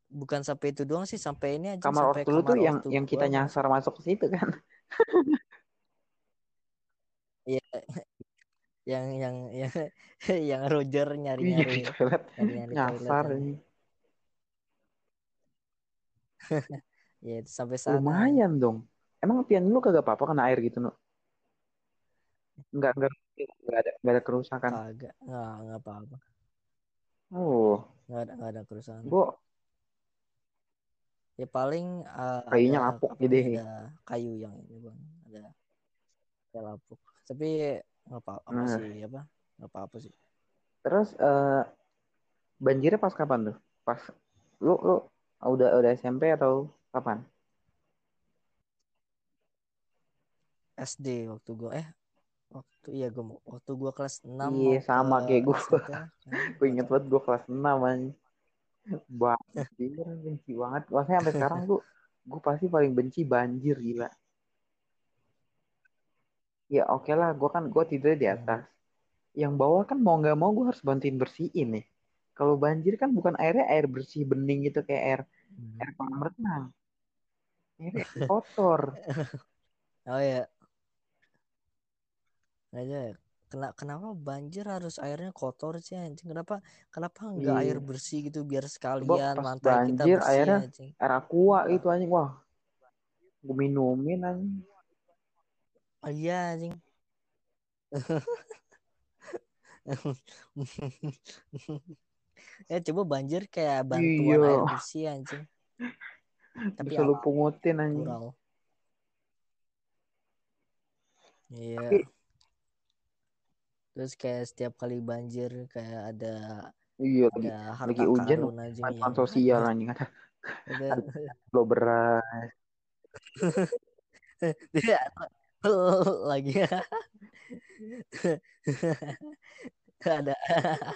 bukan sampai itu doang sih, sampai ini aja kamar sampai ortu lu tuh kamar yang yang kita nyasar masuk ke situ kan Iya. Yang yang yang yang Roger iya di nyari-nyari toilet toilet nyasar aja. ini Ya, itu sampai sana. lumayan dong emang piano lu kagak apa-apa kena air gitu no nggak nggak nggak ada nggak ada kerusakan Kagak, nggak nggak apa-apa. oh Nggak ada nggak ada kerusakan. gua Ya paling eh, Kayunya ada lapuk namanya, ada kayu yang ini bang, ada ada lapuk. Tapi nggak apa-apa Nah. sih apa? Nggak apa-apa sih. terus eh banjirnya pas kapan tuh pas lu lu udah udah SMP atau kapan SD waktu gua eh waktu iya gua mau- waktu gua kelas 6 Iya, sama kayak gua. SMP, kan? gue inget banget gue kelas 6 anjing banjir benci banget maksudnya sampai sekarang tuh gue pasti paling benci banjir gila ya oke lah gue kan gue tidurnya di atas yang bawah kan mau nggak mau gue harus bantuin bersihin nih kalau banjir kan bukan airnya air bersih bening gitu kayak air Hmm. air kolam renang airnya kotor Oh ya. Aja kena kenapa banjir harus airnya kotor sih anjing? Kenapa kenapa enggak Iya. air bersih gitu biar sekalian pas lantai kita banjir bersih airnya anjing. air aqua gitu anjing wah gue minumin anjing Oh, iya anjing. ya coba banjir kayak bantuan Iya. air bersih anjing. Tapi bisa lu pungutin anjing. Iya. Tapi- Terus kayak setiap kali banjir kayak ada iya lagi ada lagi hujan bantuan yang sosial anjing ada ada lo beras lagi ada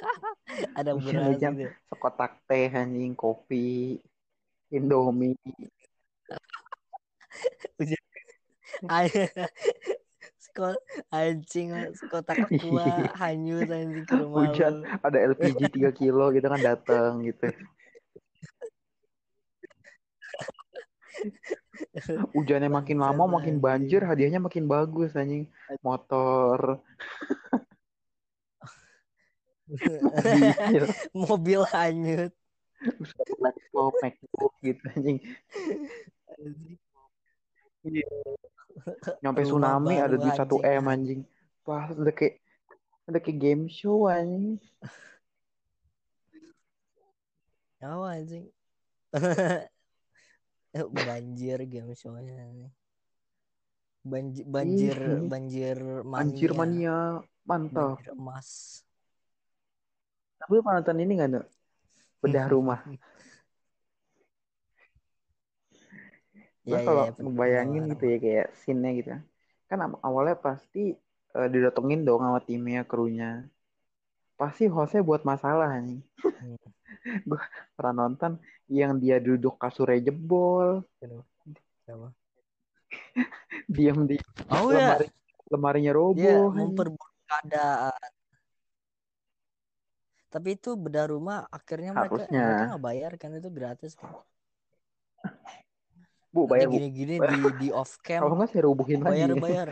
ada beras hujan gitu. sekotak teh anjing kopi Indomie Ay- Sekol anjing sekotak aqua hanyut anjing ke rumah Hujan. ada LPG 3 kilo gitu kan datang gitu hujannya makin lama makin banjir hadiahnya makin bagus anjing. Motor. Mobil Mobil hanyut. laptop MacBook gitu anjing. Nyampe tsunami ada 1 anjing. m anjing. Pas udah kayak udah kayak game show anjing. Oh anjing. banjir game show-nya. Banjir banjir Ih, banjir mania. anjir mania mantap Banjir emas. tapi lu pernah nonton ini nggak Nuk? bedah rumah Ya, ya, kalau ya, ngebayangin gitu ya kayak scene-nya gitu kan am- awalnya pasti eh, didatengin dong sama timnya krunya pasti hostnya buat masalah nih Hmm. gue pernah nonton yang dia duduk kasurnya jebol Siapa? diam di Oh ya, lemari lemarinya dia roboh anjing. memperburuk keadaan. Tapi itu bedah rumah akhirnya mereka Harusnya. mereka nggak bayar kan itu gratis kan. bu Nanti bayar bu gini-gini di di off kalau cam nggak saya rubuhin lagi bayar bayar.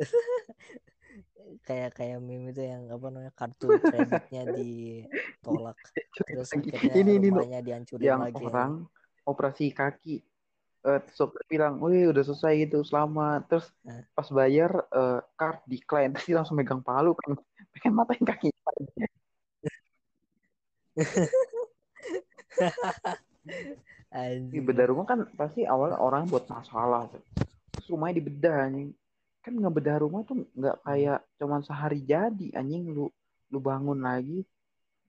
kayak kayak meme itu yang apa namanya kartu kreditnya ditolak terus akhirnya ini ini rumahnya dihancurin yang lagi orang operasi kaki eh sopir bilang, wih udah selesai gitu, selamat. Terus Nah. pas bayar eh card decline, terus dia langsung megang palu, pengen, pengen matain kaki. Di bedah rumah kan pasti awalnya orang buat masalah. Terus rumahnya dibedah anjing. Kan ngebedah rumah tuh nggak kayak cuman sehari jadi anjing lu lu bangun lagi.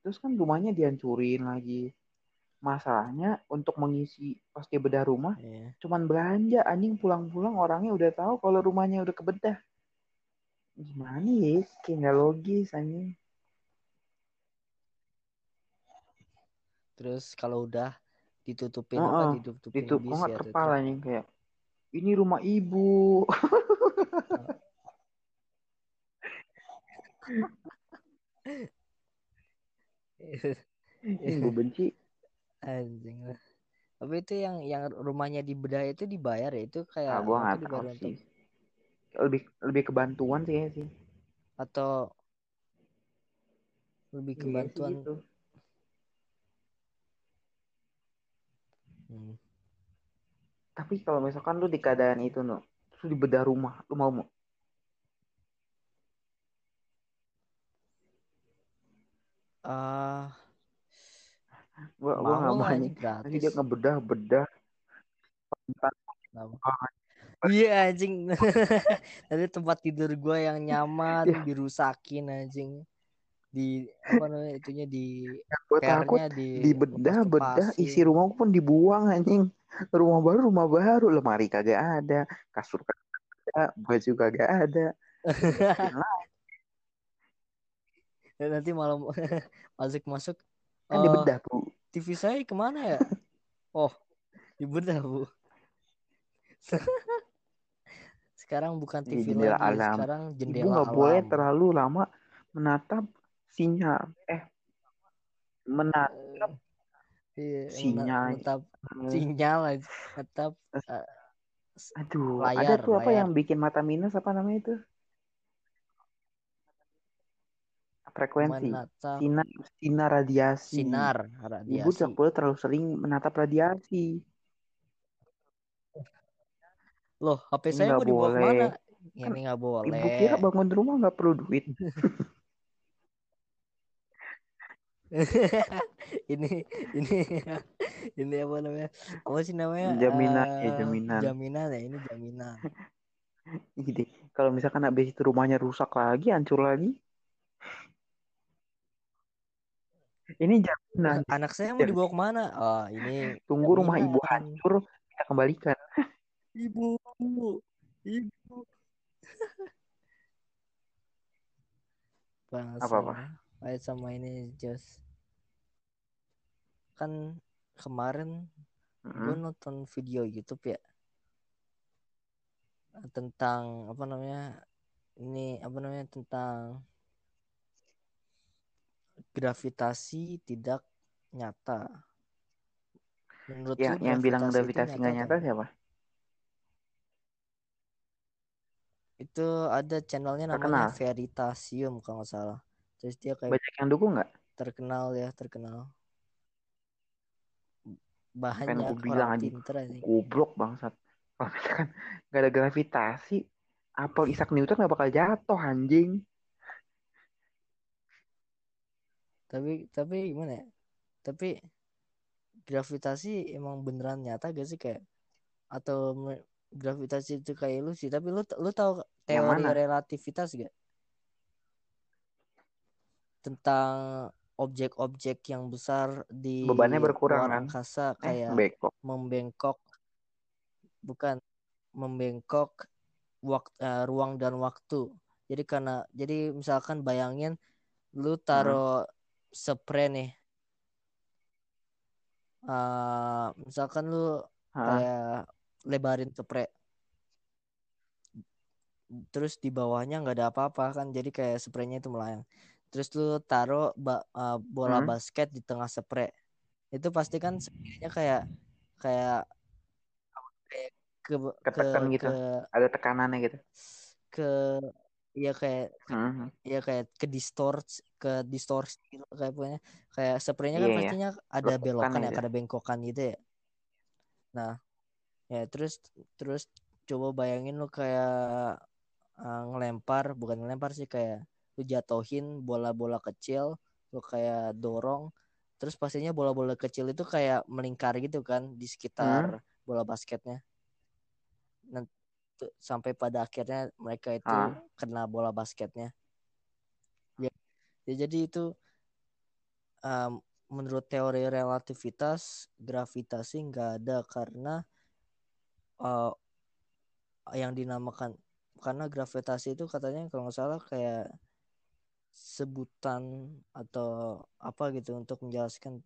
Terus kan rumahnya dihancurin lagi. Masalahnya untuk mengisi pas dia bedah rumah Iya. cuman belanja anjing pulang-pulang orangnya udah tahu kalau rumahnya udah kebedah. Gimana ya? Kayak nggak logis anjing. terus kalau udah ditutupin Oh, apa ditutupin Itu bis kok nggak ya anjing kayak ini rumah ibu. Gue benci. anjing lah tapi itu yang yang rumahnya dibedah itu dibayar ya itu kayak Ah, gue apa nggak tahu dibayar untuk sih. Lebih lebih kebantuan sih ya sih. atau lebih Iya sih kebantuan gitu. Hmm. Tapi kalau misalkan lu di keadaan itu no, terus di bedah rumah, lu mau mau? ah Gua gua nggak mau anjing. Nanti dia ngebedah bedah. Iya anjing. Nanti tempat tidur gua yang nyaman Iya. dirusakin anjing. Di apa namanya itunya di Gue takut pernya di di bedah bedah isi rumah pun dibuang anjing. Rumah baru rumah baru lemari kagak ada, kasur kagak ada, baju kagak ada. Dan nanti malam masuk-masuk Kan eh, dibedah bu. TV saya ke mana ya? Oh, dibedah bu. Sekarang bukan Di TV jendela lagi, alam. sekarang Ibu jendela nggak alam. boleh terlalu lama menatap sinyal. Eh, menatap Iya, sinyal. menatap sinyal aja, menatap eh, Aduh, Layar, ada tuh apa layar. yang bikin mata minus apa namanya itu? Frekuensi. menatap Sinar, sinar radiasi. sinar Ibu radiasi. tidak boleh terlalu sering menatap radiasi. Loh, HP saya mau nggak boleh. ke mana? Kan Ini nggak boleh. Ibu kira bangun rumah nggak perlu duit. ini ini ini apa namanya? Apa sih namanya? Jaminan, ya, Eh, jaminan. Jaminan ya, ini jaminan. Gitu. Kalau misalkan habis itu rumahnya rusak lagi, hancur lagi. Ini jaminan. Anak saya mau dibawa ke mana? Oh, ini Tunggu rumah ibu hancur, kita kembalikan. Ibu, ibu. bahas Apa-apa? Ayat sama ini just kan kemarin gue Mm-mm. nonton video YouTube ya tentang apa namanya ini apa namanya tentang gravitasi tidak nyata. Menurut Yang lu yang bilang gravitasi nggak nyata atau siapa? Itu ada channelnya Terkenal. namanya Veritasium kalau nggak salah. Terus dia kayak Banyak yang dukung nggak? terkenal ya terkenal. Banyak gue bilang aja goblok bangsat. Kalau misalkan nggak ada gravitasi, apel Isaac Newton nggak bakal jatuh anjing. Tapi tapi gimana ya? Tapi gravitasi emang beneran nyata gak sih kayak atau gravitasi itu kayak ilusi tapi lu lu tahu teori relativitas gak tentang objek-objek yang besar di Bebannya berkurang luar kan? angkasa Eh, kayak beko. membengkok bukan membengkok waktu ruang dan waktu jadi karena jadi misalkan bayangin lu Hmm. taruh spray nih Eh, misalkan lu Hah? kayak lebarin spray terus di bawahnya nggak ada apa-apa kan jadi kayak spraynya itu melayang terus lu taruh ba- eh, bola Hmm. basket di tengah spray itu pasti kan spraynya kayak kayak kayak ke ke Ketekan gitu. ke Ada tekanannya gitu. ke ya kayak Mhm. ya kayak ke distort ke distorsi gitu kayak pokoknya kayak spraynya kan Iya, iya. pastinya ada Lekukan belokan ya gitu. ada bengkokan gitu ya nah ya terus terus coba bayangin lu kayak uh, ngelempar bukan ngelempar sih kayak lu jatuhin bola-bola kecil lu kayak dorong terus pastinya bola-bola kecil itu kayak melingkar gitu kan di sekitar bola basketnya. Nanti sampai pada akhirnya mereka itu Ah. kena bola basketnya. Ya, ya jadi itu um, menurut teori relativitas gravitasi nggak ada karena uh, yang dinamakan karena gravitasi itu katanya kalau nggak salah kayak sebutan atau apa gitu untuk menjelaskan.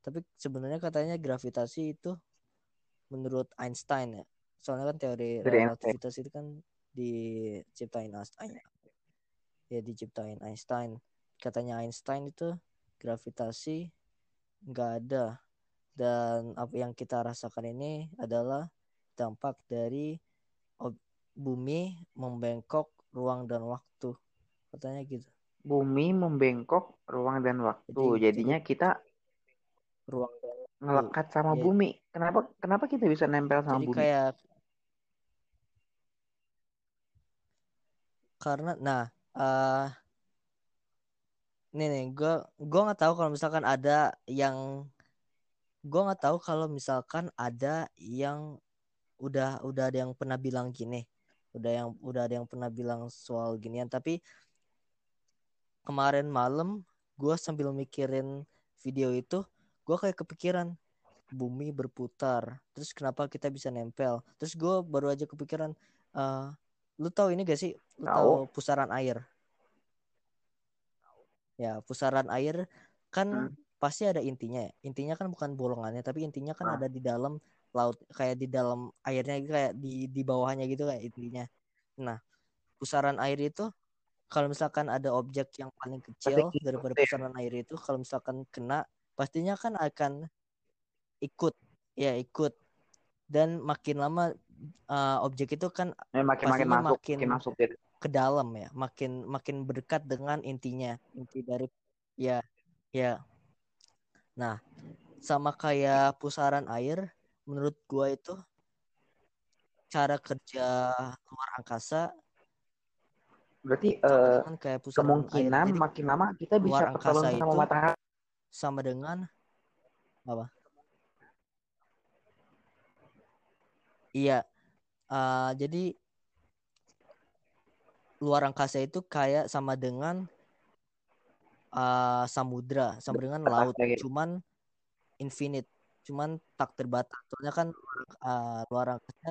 Tapi sebenarnya katanya gravitasi itu menurut Einstein ya. Soalnya kan teori relativitas itu kan diciptain Einstein. Ya diciptain Einstein. Katanya Einstein itu gravitasi nggak ada. Dan apa yang kita rasakan ini adalah dampak dari bumi membengkok ruang dan waktu. Katanya gitu Bumi membengkok ruang dan waktu. Jadi- Jadinya kita ruang dan ngelekat sama Iya. bumi. Kenapa kenapa kita bisa nempel sama jadi bumi? kayak karena nah eh nih nih gue gue nggak tahu kalau misalkan ada yang gue nggak tahu kalau misalkan ada yang udah udah ada yang pernah bilang gini udah yang udah ada yang pernah bilang soal ginian tapi kemarin malam gue sambil mikirin video itu gue kayak kepikiran bumi berputar terus kenapa kita bisa nempel terus gue baru aja kepikiran eh lu tahu ini gak sih lu Tahu. pusaran air ya pusaran air kan Hmm. pasti ada intinya ya intinya kan bukan bolongannya tapi intinya kan Ah. ada di dalam laut kayak di dalam airnya kayak di di bawahnya gitu kayak intinya nah pusaran air itu kalau misalkan ada objek yang paling kecil ngikut daripada ya. pusaran air itu kalau misalkan kena pastinya kan akan ikut ya ikut dan makin lama uh, objek itu kan Eh, makin makin masuk, makin- makin masuk gitu. ke dalam ya makin makin berdekat dengan intinya inti dari ya ya nah sama kayak pusaran air menurut gua itu cara kerja luar angkasa Berarti dengan kayak kemungkinan air makin lama kita bisa ketolong sama itu- matahari. sama dengan apa iya Eh, jadi luar angkasa itu kayak sama dengan eh, samudra sama dengan laut lagi. cuman infinite cuman tak terbatas soalnya kan eh, luar angkasa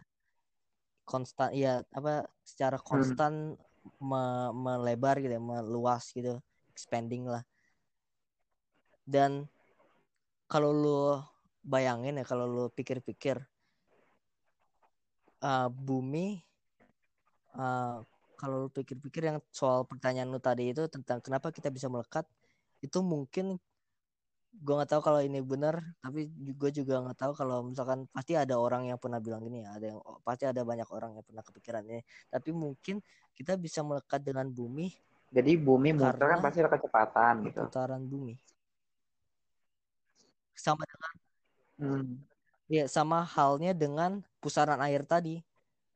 konstan ya apa secara Hmm. Me- melebar gitu ya meluas gitu expanding lah. Dan kalau lu bayangin ya kalau lu pikir-pikir uh, bumi uh, kalau lu pikir-pikir yang soal pertanyaan lu tadi itu tentang kenapa kita bisa melekat itu mungkin gue nggak tahu kalau ini benar tapi gue juga nggak tahu kalau misalkan pasti ada orang yang pernah bilang gini ya ada yang pasti ada banyak orang yang pernah kepikiran ini tapi mungkin kita bisa melekat dengan bumi Jadi bumi muter kan pasti ada kecepatan gitu. putaran bumi sama dengan Hmm. ya sama halnya dengan pusaran air tadi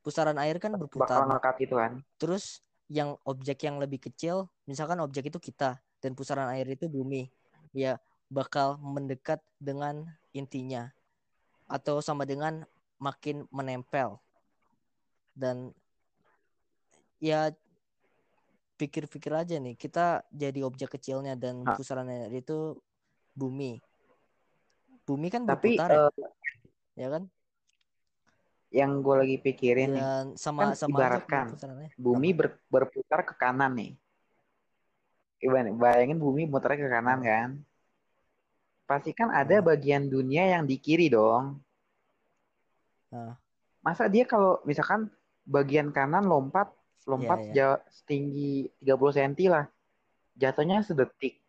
pusaran air kan berputar gitu kan. terus yang objek yang lebih kecil misalkan objek itu kita dan pusaran air itu bumi ya bakal mendekat dengan intinya atau sama dengan makin menempel dan ya pikir-pikir aja nih kita jadi objek kecilnya dan Hah. pusaran air itu bumi bumi kan Tapi berputar ya, eh, ya kan yang gue lagi pikirin nih, dan sama kan sama ibaratkan bumi ber- berputar ke kanan nih. Bayangin bumi muternya ke kanan kan. Pasti kan ada Hmm. bagian dunia yang di kiri dong. Ah. Masa dia kalau misalkan bagian kanan lompat lompat iya. sejauh setinggi 30 cm lah. Jatuhnya sedetik.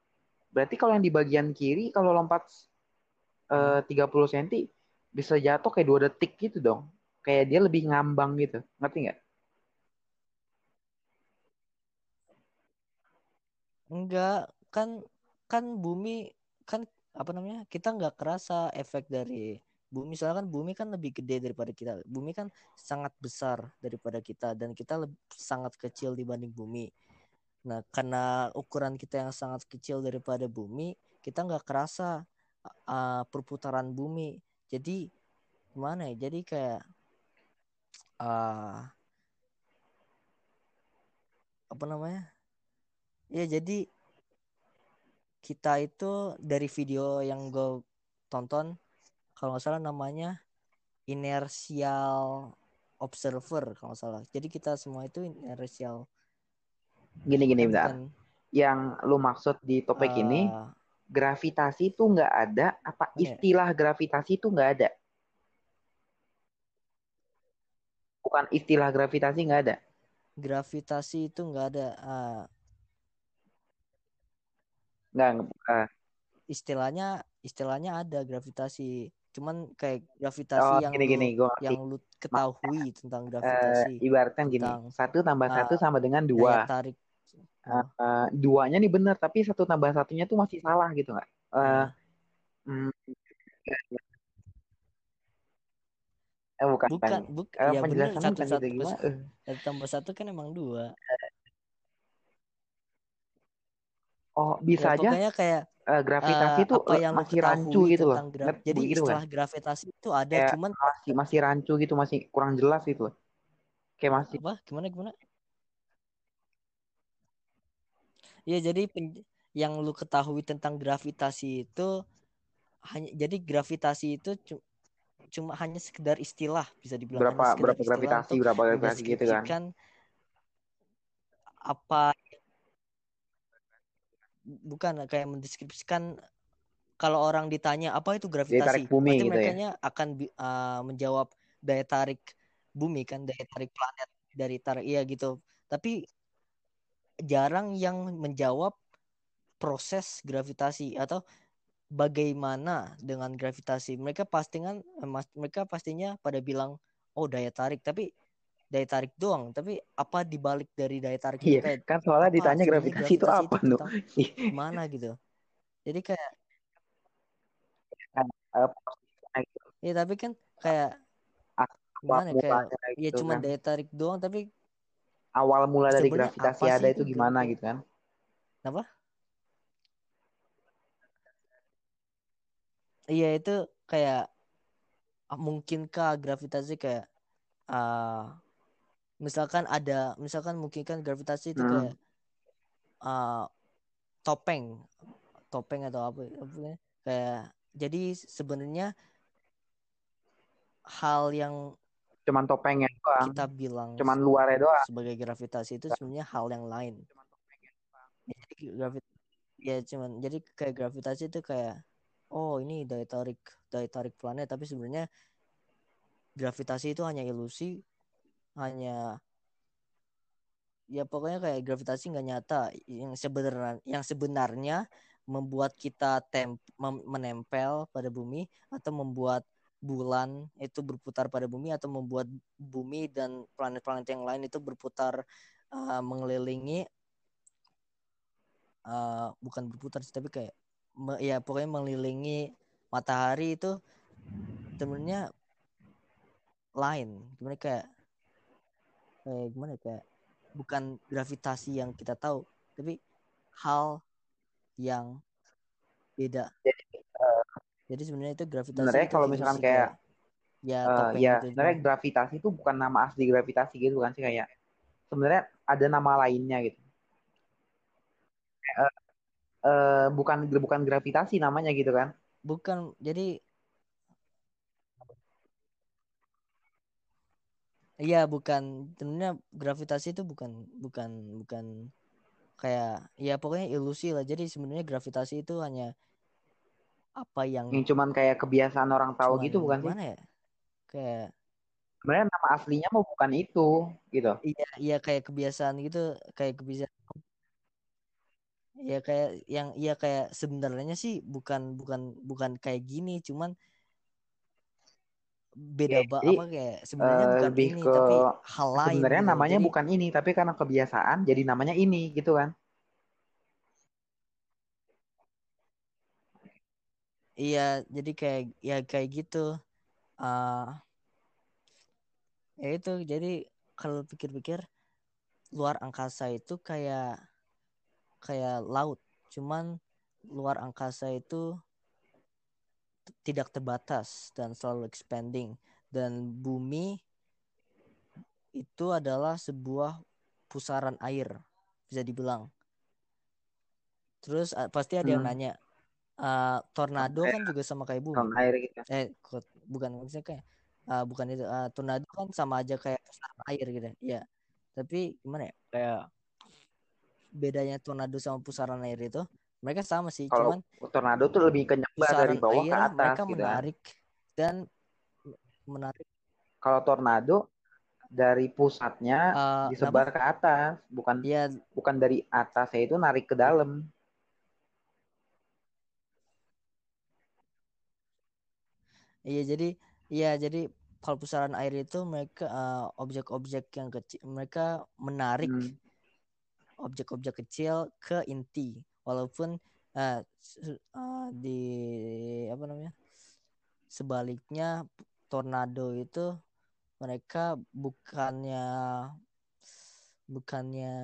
Berarti kalau yang di bagian kiri kalau lompat eh, 30 cm bisa jatuh kayak dua detik gitu dong. Kayak dia lebih ngambang gitu. Ngerti nggak? Enggak, kan kan bumi kan apa namanya? Kita nggak kerasa efek dari bumi. Soalnya kan bumi kan lebih gede daripada kita. Bumi kan sangat besar daripada kita dan kita leb- sangat kecil dibanding bumi. Nah, karena ukuran kita yang sangat kecil daripada bumi, kita nggak kerasa uh, perputaran bumi. Jadi gimana ya? Jadi kayak uh, apa namanya? Ya jadi kita itu dari video yang gue tonton kalau nggak salah namanya inertial observer kalau nggak salah. Jadi kita semua itu inertial Gini gini kan bentar. bukan, Yang lu maksud di topik ini eh, gravitasi itu nggak ada apa istilah gravitasi itu nggak ada? Bukan istilah gravitasi nggak ada. gravitasi itu nggak ada ah, Nggak eh, istilahnya istilahnya ada gravitasi. Cuman kayak gravitasi oh yang gini lu gini ngerti. yang lu ketahui tentang Eh, gravitasi, ibaratkan gini tentang satu tambah satu ah, sama dengan dua. tarik. Eh, eh, duanya nih bener tapi satu tambah satunya tuh masih salah gitu nggak? Eh, Ah, hmm, eh bukan bukan, buk, Eh, ya bener satu bukan gitu satu gimana? Eh, satu tambah satu kan emang dua. Oh Ya bisa aja pokoknya kayak eh, gravitasi eh, itu apa yang lu masih rancu ketahui gitu loh. Ngerti Jadi gitu kan? istilah gravitasi itu ada, Kayak cuman masih masih rancu gitu, masih kurang jelas gitu loh. Kayak masih apa? Gimana gimana? Ya jadi pen- yang lu ketahui tentang gravitasi itu hanya jadi gravitasi itu cu- cuma hanya sekedar istilah bisa dibilang berapa berapa gravitasi, berapa gravitasi gitu kan. apa bukan kayak mendeskripsikan kalau orang ditanya apa itu Daya gravitasi? tarik bumi gitu ya. mereka akan bi- uh, menjawab daya tarik bumi kan daya tarik planet dari tarik iya gitu. Tapi jarang yang menjawab proses gravitasi atau bagaimana dengan gravitasi. Mereka pastikan eh, mas- mereka pastinya pada bilang oh daya tarik. Tapi daya tarik doang tapi apa dibalik dari daya tarik itu Iya, kayak kan soalnya apa ditanya gravitasi itu apa itu nu? tentang gimana gitu jadi kayak gitu. ya tapi kan kayak gimana ya, kayak ya gitu cuma kan. daya tarik doang tapi Awal mula dari gravitasi ada itu itu gimana gitu kan. apa iya itu kayak ah, mungkinkah gravitasi kayak ah misalkan ada misalkan mungkin kan gravitasi itu Hmm. kayak ah, topeng topeng atau apa apa ya, kayak jadi sebenarnya hal yang Cuman topengnya doang. kita bilang Cuman luarnya doang. sebagai gravitasi itu sebenarnya hal yang lain jadi gravitasi ya cuman jadi kayak gravitasi itu kayak oh ini daya tarik daya tarik planet tapi sebenarnya gravitasi itu hanya ilusi hanya ya pokoknya kayak gravitasi nggak nyata. Yang sebenarnya yang sebenarnya membuat kita tem menempel pada bumi atau membuat bulan itu berputar pada bumi atau membuat bumi dan planet-planet yang lain itu berputar uh, mengelilingi uh, bukan berputar tapi kayak me, ya pokoknya mengelilingi matahari itu sebenarnya lain. Gimana kayak kayak gimana ya, kayak bukan gravitasi yang kita tahu tapi hal yang beda. Jadi, uh, jadi sebenarnya itu gravitasi sebenarnya itu kalau misalkan kayak, ya uh, ya gitu sebenarnya gravitasi itu bukan nama asli gravitasi gitu kan sih kayak sebenarnya ada nama lainnya gitu. Uh, uh, bukan bukan gravitasi namanya gitu kan? Bukan jadi Iya bukan sebenarnya gravitasi itu bukan bukan bukan kayak ya pokoknya ilusi lah jadi sebenarnya gravitasi itu hanya apa yang yang cuman kayak kebiasaan orang tahu gitu bukan sih? ya? Kayak sebenarnya nama aslinya mau bukan itu gitu. Iya iya kayak kebiasaan gitu kayak kebiasaan ya kayak yang iya kayak sebenarnya sih bukan bukan bukan kayak gini cuman beda ya, apa kayak sebenarnya uh, bukan lebih ini ke, tapi hal lain sebenarnya gitu. namanya jadi, bukan ini tapi karena kebiasaan jadi namanya ini gitu kan. Iya jadi kayak ya kayak gitu. Uh, ya itu jadi kalau pikir-pikir luar angkasa itu kayak kayak laut. Cuman luar angkasa itu tidak terbatas dan selalu expanding dan bumi itu adalah sebuah pusaran air bisa dibilang terus pasti ada hmm. yang nanya uh, tornado kan juga sama kayak bumi air gitu. eh bukan maksudnya kayak uh, bukan itu uh, tornado kan sama aja kayak pusaran air gitu ya tapi gimana ya kayak bedanya tornado sama pusaran air itu mereka sama sih kalau cuman tornado tuh lebih ke nyebar dari bawah air, ke atas mereka gitu menarik dan menarik kalau tornado dari pusatnya uh, disebar nama? ke atas bukan ya, bukan dari atas itu narik ke dalam iya jadi iya jadi kalau pusaran air itu mereka uh, objek-objek yang kecil mereka menarik hmm. objek-objek hmm. kecil ke inti walaupun uh, uh, di apa namanya sebaliknya tornado itu mereka bukannya bukannya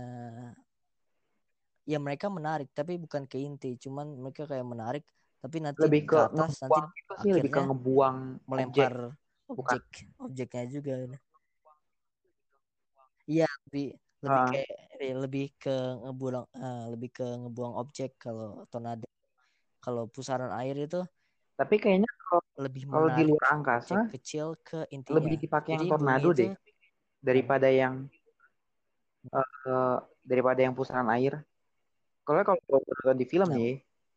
ya mereka menarik tapi bukan ke inti. Cuman mereka kayak menarik tapi nanti lebih ke, ke atas nanti sih lebih ke ngebuang melempar objek. Objek objeknya juga iya lebih lebih uh. kayak ya, lebih ke ngebuang uh, lebih ke ngebuang objek kalau tornado kalau pusaran air itu tapi kayaknya kalau lebih kalau di luar angkasa kecil ke intinya lebih dipakai yang tornado deh daripada yang uh, daripada yang pusaran air kalau kalau di film nah. nih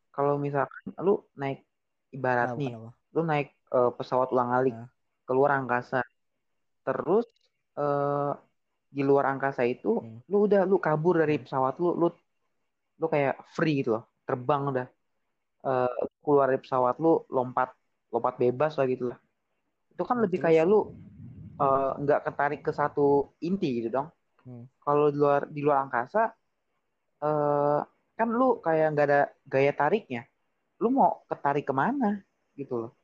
kalau misalkan lu naik ibarat nah, nih apa? lu naik uh, pesawat ulang alik nah. keluar angkasa terus uh, di luar angkasa itu hmm. lu udah lu kabur dari pesawat lu lu lu kayak free gitu loh terbang udah. Uh, keluar dari pesawat lu lompat lompat bebas lah gitu lah. Itu kan lebih kayak lu eh, nggak uh, ketarik ke satu inti gitu dong. Hmm. kalau di luar di luar angkasa uh, kan lu kayak nggak ada gaya tariknya. Lu mau ketarik ke mana gitu loh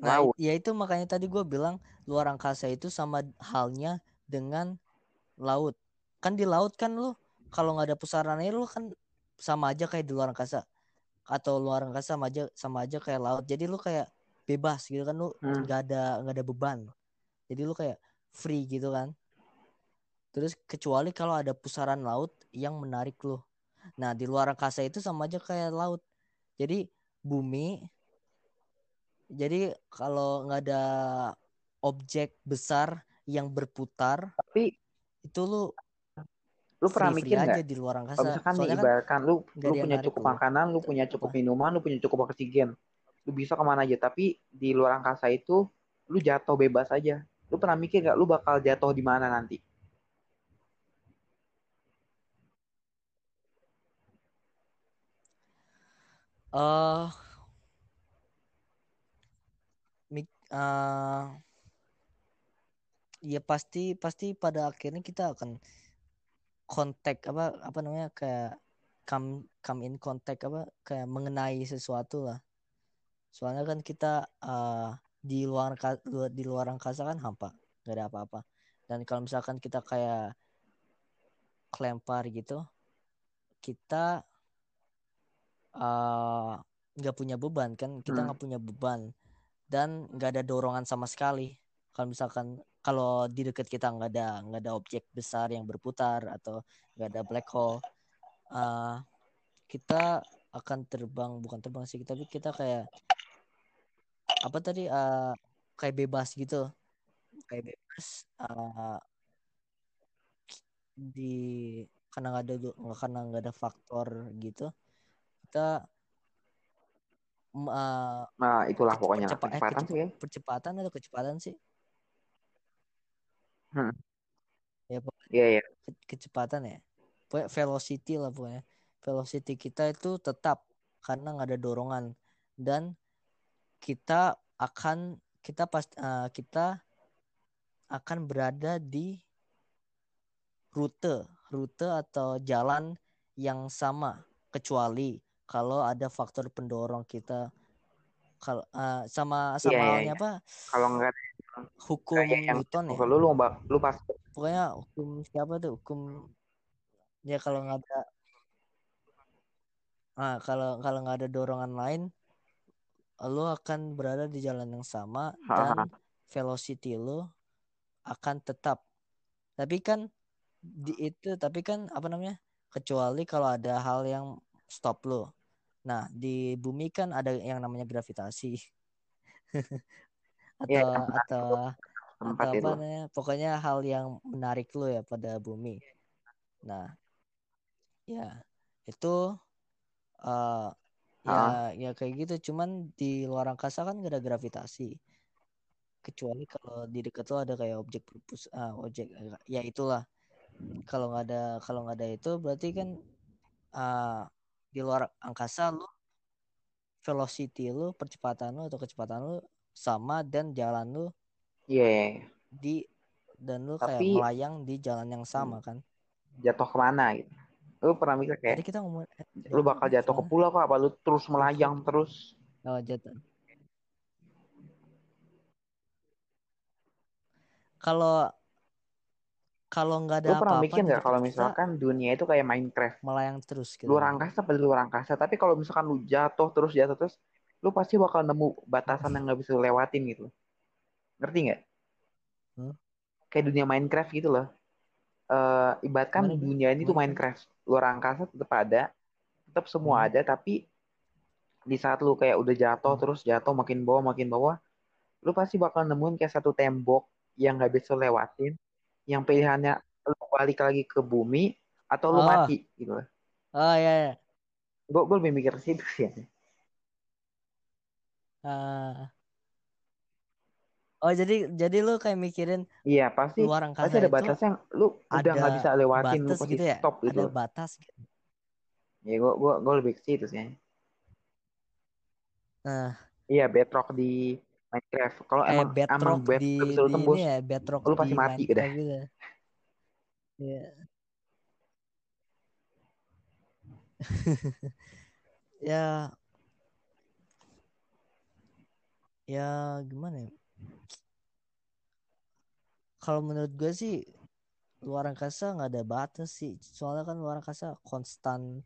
Nah, laut. ya itu makanya tadi gue bilang luar angkasa itu sama halnya dengan laut. Kan di laut kan lu kalau nggak ada pusaran air lu kan sama aja kayak di luar angkasa. Atau luar angkasa sama aja sama aja kayak laut. Jadi lu kayak bebas gitu kan lu hmm. nggak hmm. ada nggak ada beban. Jadi lu kayak free gitu kan. Terus kecuali kalau ada pusaran laut yang menarik lu. Nah, di luar angkasa itu sama aja kayak laut. Jadi bumi jadi kalau nggak ada objek besar yang berputar, tapi itu lu lu pernah mikir aja nggak? di luar angkasa. Misalkan soalnya kan ibaratkan lu lu punya cukup lu. makanan lu punya cukup minuman lu punya cukup oksigen lu bisa ke mana aja. Tapi di luar angkasa itu lu jatuh bebas aja. Lu pernah mikir nggak lu bakal jatuh di mana nanti? Eh mik eh ya pasti pasti pada akhirnya kita akan kontak apa apa namanya kayak come come in contact apa kayak mengenai sesuatu lah. Soalnya kan kita eh di luar di luar angkasa kan hampa nggak ada apa-apa. Dan kalau misalkan kita kayak kelempar gitu kita eh, nggak punya beban kan? Kita Hmm. nggak punya beban dan nggak ada dorongan sama sekali. Kalau misalkan kalau di dekat kita nggak ada nggak ada objek besar yang berputar atau nggak ada black hole eh, kita akan terbang bukan terbang sih tapi kita kayak apa tadi eh, kayak bebas gitu. Kayak bebas eh, di karena nggak ada karena nggak ada faktor gitu kita eh, nah itulah pokoknya percepa- eh, kecepatan sih ya. percepatan atau kecepatan sih? Hmm. ya pokoknya iya iya. ke- kecepatan ya. Pokoknya velocity lah pokoknya. Velocity kita itu tetap karena nggak ada dorongan. Dan kita akan kita pas eh, kita akan berada di rute rute atau jalan yang sama. Kecuali kalau ada faktor pendorong kita kalau eh, sama sama Iya, iya, halnya apa? Kalau nggak hukum yang Newton ya? lu lu bak lu pas pokoknya hukum siapa tuh? Hukum ya kalau nggak ada ah kalau kalau nggak ada dorongan lain lo akan berada di jalan yang sama dan velocity lo akan tetap. Tapi kan di itu tapi kan apa namanya? Kecuali kalau ada hal yang stop lo nah di bumi kan ada yang namanya gravitasi. Atau menarik atau tempat atau apa namanya pokoknya hal yang menarik lo ya pada bumi. Nah ya itu eh ya Ah. ya kayak gitu. Cuman di luar angkasa kan gak ada gravitasi. Kecuali kalau di dekat lo ada kayak objek berpus ah, objek ya itulah. Kalau nggak ada kalau nggak ada itu berarti kan ah, di luar angkasa lo velocity lo percepatan lo atau kecepatan lo sama dan jalan lo iya. iya. di dan lu kayak Tapi- melayang di jalan yang sama kan? Jatuh ke mana gitu. Lu pernah mikir tadi kayak kita ngomong eh, lu bakal jatuh ke pulau apa apa lu terus melayang terus? Oh, jatuh. Kalau kalau nggak ada lu pernah apa-apa mikir nggak kalau misalkan dunia itu kayak Minecraft melayang terus gitu luar angkasa pada luar angkasa tapi kalau misalkan lu jatuh terus jatuh terus lu pasti bakal nemu batasan yang nggak bisa lu lewatin gitu ngerti nggak Hmm. kayak dunia Minecraft gitu loh Eh ibaratkan Bro? dunia ini tuh Minecraft? Luar angkasa tetap ada tetap semua Hmm. ada tapi di saat lu kayak udah jatuh Hmm. terus jatuh makin bawah makin bawah lu pasti bakal nemuin kayak satu tembok yang nggak bisa lewatin yang pilihannya lu balik lagi ke bumi atau lu Oh. mati gitu loh oh ya, ya. gue gue lebih mikir situ sih Ah. oh jadi jadi lu kayak mikirin Iya pasti luar angkasa pasti ada batasnya yang lu udah nggak bisa lewatin lu pasti gitu ya stop gitu ada batas gitu. ya gue gue gue lebih ke situ sih nah iya bedrock di Minecraft. Kalau kayak emang emang bedrock bed di, di tembus ini ya bedrock lu pasti mati Minecraft udah. gitu. Ya ya. Ya gimana ya? Kalau menurut gue sih luar angkasa nggak ada batas sih. Soalnya kan luar angkasa konstan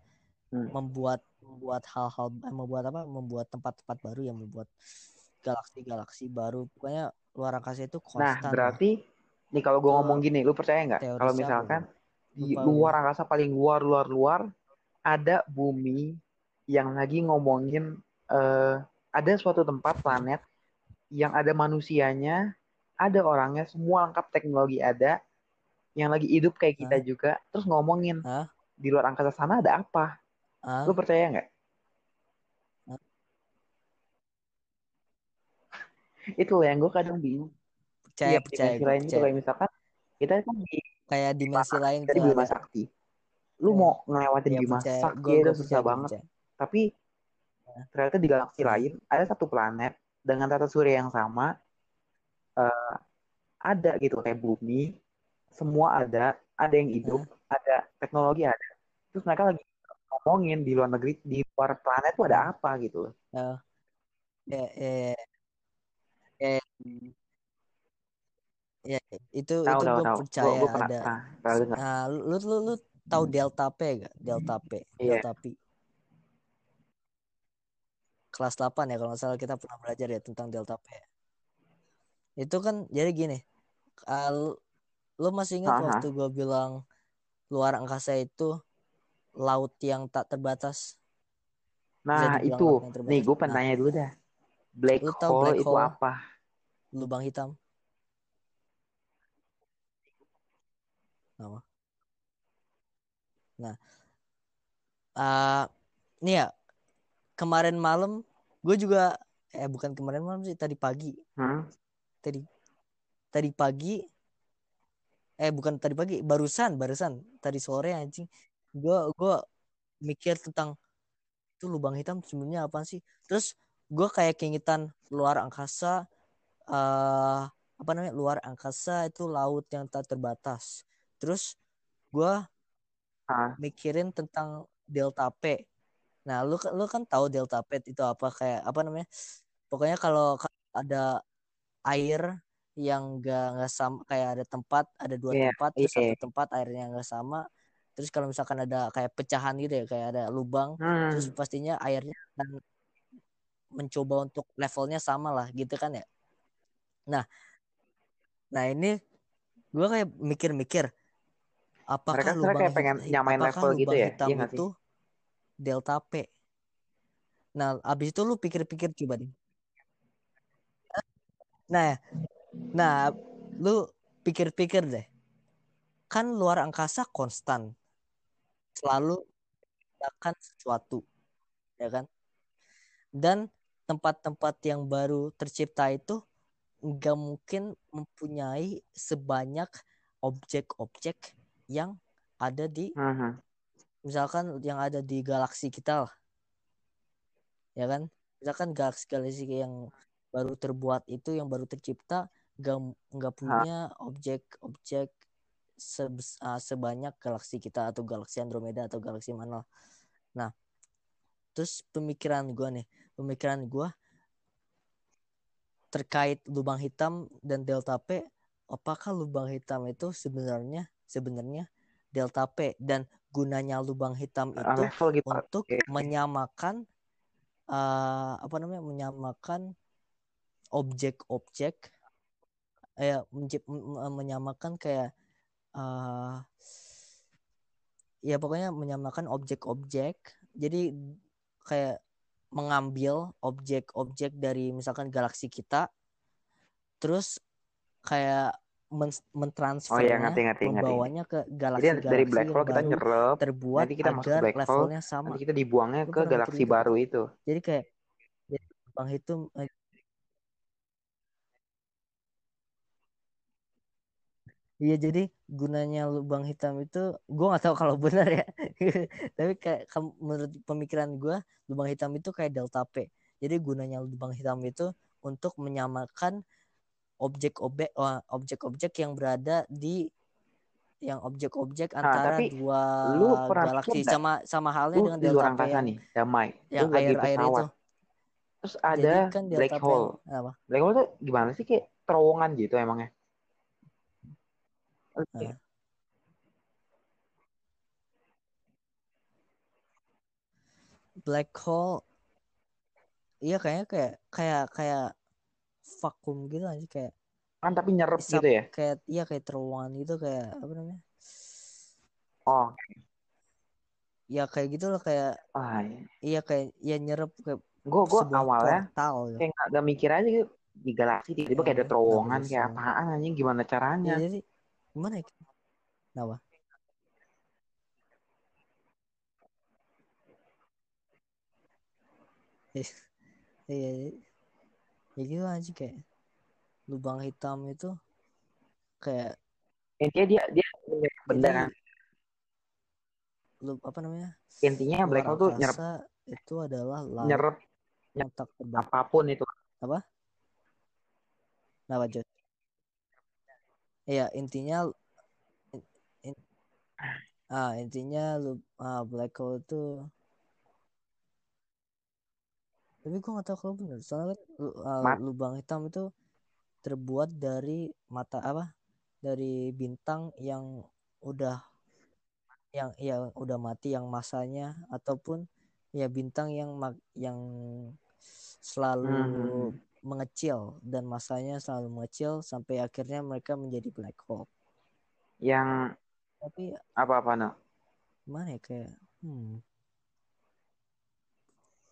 Hmm. membuat membuat hal-hal eh, membuat apa? Membuat tempat-tempat baru yang membuat galaksi-galaksi baru. Pokoknya luar angkasa itu nah konstan lah. berarti nih kalau gue Itu ngomong gini lu percaya nggak? kalau misalkan di Lupa luar angkasa paling luar luar luar ada bumi yang lagi ngomongin eh, ada suatu tempat planet yang ada manusianya ada orangnya semua lengkap teknologi ada yang lagi hidup kayak kita juga terus ngomongin Hah? di luar angkasa sana ada apa? Ah, lu percaya nggak itu loh yang gue kadang bingung. Percaya Iya, percaya lain itu kayak misalkan kita kan di kayak dimensi lain dari Bima Sakti lu Iya. mau ngelewatin ya Bima percaya. Sakti itu susah percaya banget. percaya. Tapi ternyata di galaksi Hmm. lain ada satu planet dengan tata surya yang sama eh, ada gitu kayak bumi semua ada ada yang hidup ada teknologi ada. Terus mereka lagi ngomongin di luar negeri di luar planet tuh ada Hmm. apa gitu loh. Ya ya ya ya, ya, ya, itu tahu itu tahu gue tahu. percaya gue pernah ada. pernah nah lu lu lu tahu delta P gak delta P Iya. delta P. Kelas 8 ya kalau nggak salah kita pernah belajar ya tentang delta P. Itu kan jadi gini ah, lu- masih ingat Aha. waktu gue bilang luar angkasa itu laut yang tak terbatas? Nah itu. nih gue pengen Nah. tanya dulu dah. Black hole black itu hole? apa lubang hitam Apa? Nah, ah nih ya kemarin malam gue juga eh bukan kemarin malam sih tadi pagi Hmm? tadi tadi pagi eh bukan tadi pagi barusan barusan tadi sore anjing gue gue mikir tentang itu lubang hitam sebenarnya apa sih terus gue kayak keingetan luar angkasa eh apa namanya luar angkasa itu laut yang tak terbatas. Terus gue mikirin tentang delta P. Nah lu kan lu kan tahu delta P itu apa kayak apa namanya pokoknya kalau ka- ada air yang enggak nggak sama kayak ada tempat ada dua Iya, tempat terus iya. satu tempat airnya nggak sama. Terus kalau misalkan ada kayak pecahan gitu ya kayak ada lubang Hmm. terus pastinya airnya akan mencoba untuk levelnya sama lah gitu kan ya nah nah ini gue kayak mikir-mikir apakah Mereka lubang kayak pengen nyamain apakah level gitu ya? hitam Iya itu delta P? Nah abis itu lu pikir-pikir coba deh. Nah nah lu pikir-pikir deh. Kan luar angkasa konstan. Selalu akan sesuatu ya kan? Dan tempat-tempat yang baru tercipta itu nggak mungkin mempunyai sebanyak objek-objek yang ada di Mhm. misalkan yang ada di galaksi kita lah. Ya kan? Misalkan galaksi-galaksi yang baru terbuat itu yang baru tercipta nggak nggak punya objek-objek sebes- ah, sebanyak galaksi kita atau galaksi Andromeda atau galaksi mana nah terus pemikiran gue nih pemikiran gue terkait lubang hitam dan delta P apakah lubang hitam itu sebenarnya sebenarnya delta P dan gunanya lubang hitam itu level gitu. untuk menyamakan eh, apa namanya menyamakan objek-objek eh menyamakan kayak eh ya pokoknya menyamakan objek-objek jadi kayak mengambil objek-objek dari misalkan galaksi kita terus kayak men Oh mentransfernya iya ngerti ngerti ngerti. membawanya ke Jadi galaksi-galaksi dari black hole kita nyerap, terbuat nanti kita masuk black hole, levelnya sama nanti kita dibuangnya Lu ke galaksi baru itu. jadi kayak jadi lubang hitam eh, Iya jadi gunanya lubang hitam itu gue nggak tahu kalau benar ya tapi kayak menurut pemikiran gue lubang hitam itu kayak delta P jadi gunanya lubang hitam itu untuk menyamakan objek-objek objek-objek yang berada di yang objek-objek Nah, antara tapi dua lu galaksi nggak? sama sama halnya Lu dengan di luar delta P angkasa yang nih, damai. yang Lu lagi air-air itu. Terus jadi ada kan black hole. apa Black hole tuh gimana sih kayak terowongan gitu emangnya? Oke. Nah. black hole iya kayaknya kayak kayak kayak vakum gitu aja kayak Kan tapi nyerap gitu ya? kayak iya kayak terowongan gitu kayak apa namanya Oh, ya kayak gitu loh kayak ah, iya. iya kayak ya nyerap kayak Gue gue awalnya portal gitu. kayak nggak mikir aja gitu di galaksi tiba-tiba Ya, kayak ada terowongan kayak apaan anjing gimana ya caranya? jadi gimana ya? Kenapa? Iya, iya, ya gitu aja kayak lubang hitam itu kayak intinya dia dia kan lu apa namanya? Intinya black hole tuh nyerap itu adalah laut nyerap terbang apa pun itu. Kenapa Jod? Iya intinya in- ah intinya lu ah, black hole itu tapi gue gak tahu kalau bener soalnya kan Mat- lubang hitam itu terbuat dari mata apa dari bintang yang udah yang yang udah mati yang masanya ataupun ya bintang yang yang selalu Hmm. Mengecil dan masanya selalu mengecil sampai akhirnya mereka menjadi black hole. Yang tapi apa-apa no mana ya kayak hmm.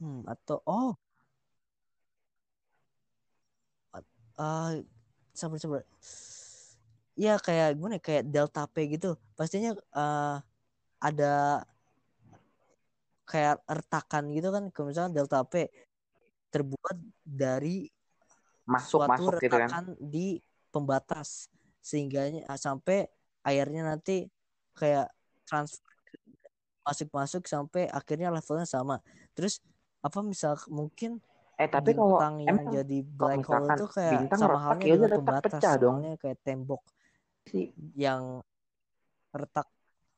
Hmm atau oh! Ah sabar sabar. Ya kayak gimana ya, kayak delta P gitu. Pastinya eh, ada kayak retakan gitu kan. Kalau misalnya delta P terbuat dari masuk suatu masuk gitu kan. di pembatas. Sehingga sampai airnya nanti kayak transfer masuk-masuk sampai akhirnya levelnya sama. Terus apa misal mungkin eh tapi kalau yang emang jadi black hole itu kayak bintang sama halnya ya dengan pembatas. pecah dong. Kayak tembok sih yang retak.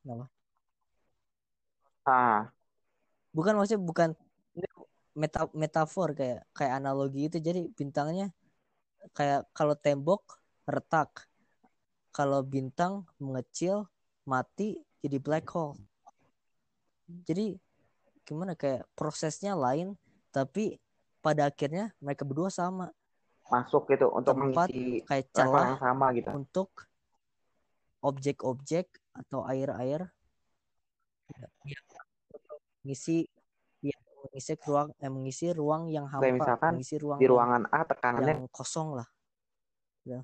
Kenapa? Ah. Bukan maksudnya bukan meta metafor kayak kayak analogi itu jadi bintangnya kayak kalau tembok retak. Kalau bintang mengecil mati jadi black hole. Jadi gimana kayak prosesnya lain tapi pada akhirnya mereka berdua sama. Masuk gitu untuk Tempat mengisi kayak celah sama gitu. untuk objek-objek atau air-air. Mengisi yang mengisi ruang eh, mengisi ruang yang hampa kayak misalkan mengisi ruang di yang, ruangan A tekanannya yang kosong lah. Ya.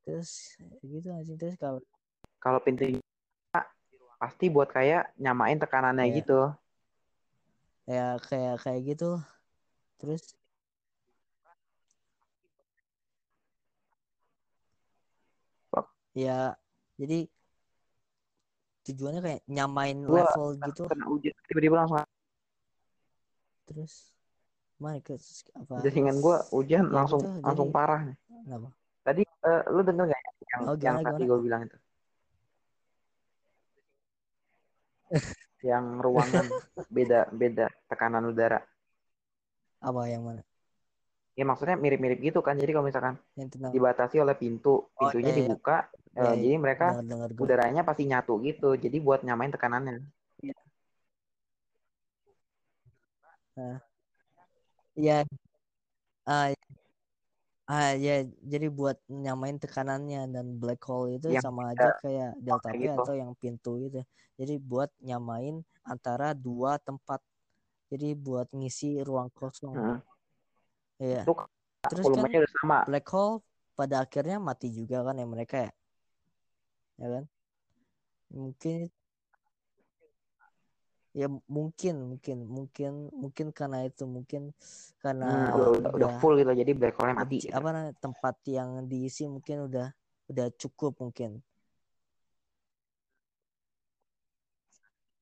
terus gitu aja terus kalau kalau pintu A pasti buat kayak nyamain tekanannya Iya. gitu. Ya kayak kayak gitu. Terus ya jadi tujuannya kayak nyamain Gua level gitu. tiba-tiba langsung terus mana ke apa jaringan gue hujan Ya, langsung jadi- langsung parah nih. kenapa Tadi eh, lu denger gak yang Oh, yang tadi gue bilang itu? yang ruangan beda beda tekanan udara. apa yang mana Ya maksudnya mirip-mirip gitu kan. Jadi kalau misalkan tentang dibatasi oleh pintu, Oh, pintunya iya, iya. dibuka, eh, Ya, jadi mereka dengar dengar gue udaranya pasti nyatu gitu. Jadi buat nyamain tekanannya. Ya ah ah ya jadi buat nyamain tekanannya dan black hole itu Yang sama aja kayak delta P gitu. atau yang pintu gitu. Jadi buat nyamain antara dua tempat. Jadi buat ngisi ruang kosong. Heeh. ya Itu terus kan udah sama. black hole pada akhirnya mati juga kan ya mereka ya? Ya kan? Mungkin ya mungkin mungkin mungkin mungkin karena itu mungkin karena Hmm, udah, udah, udah full gitu. Jadi black hole-nya mati. gitu. apa tempat yang diisi mungkin udah udah cukup mungkin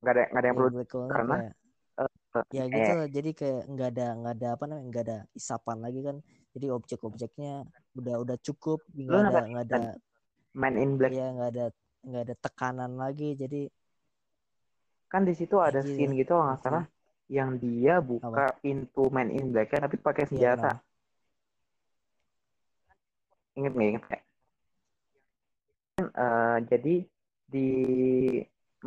Nggak ada nggak ada yang ya perlu black hole karena, kayak eh, ya eh, gitu lah jadi kayak nggak ada nggak ada apa namanya nggak ada isapan lagi kan jadi objek-objeknya udah udah cukup nggak ada nggak- ada Man in Black ya nggak ada nggak ada tekanan lagi jadi kan di situ ada gitu. scene gitu kalau nggak salah yang dia buka pintu Man in Black tapi pakai senjata. kenapa? Ingat nggak inget? Eh, jadi di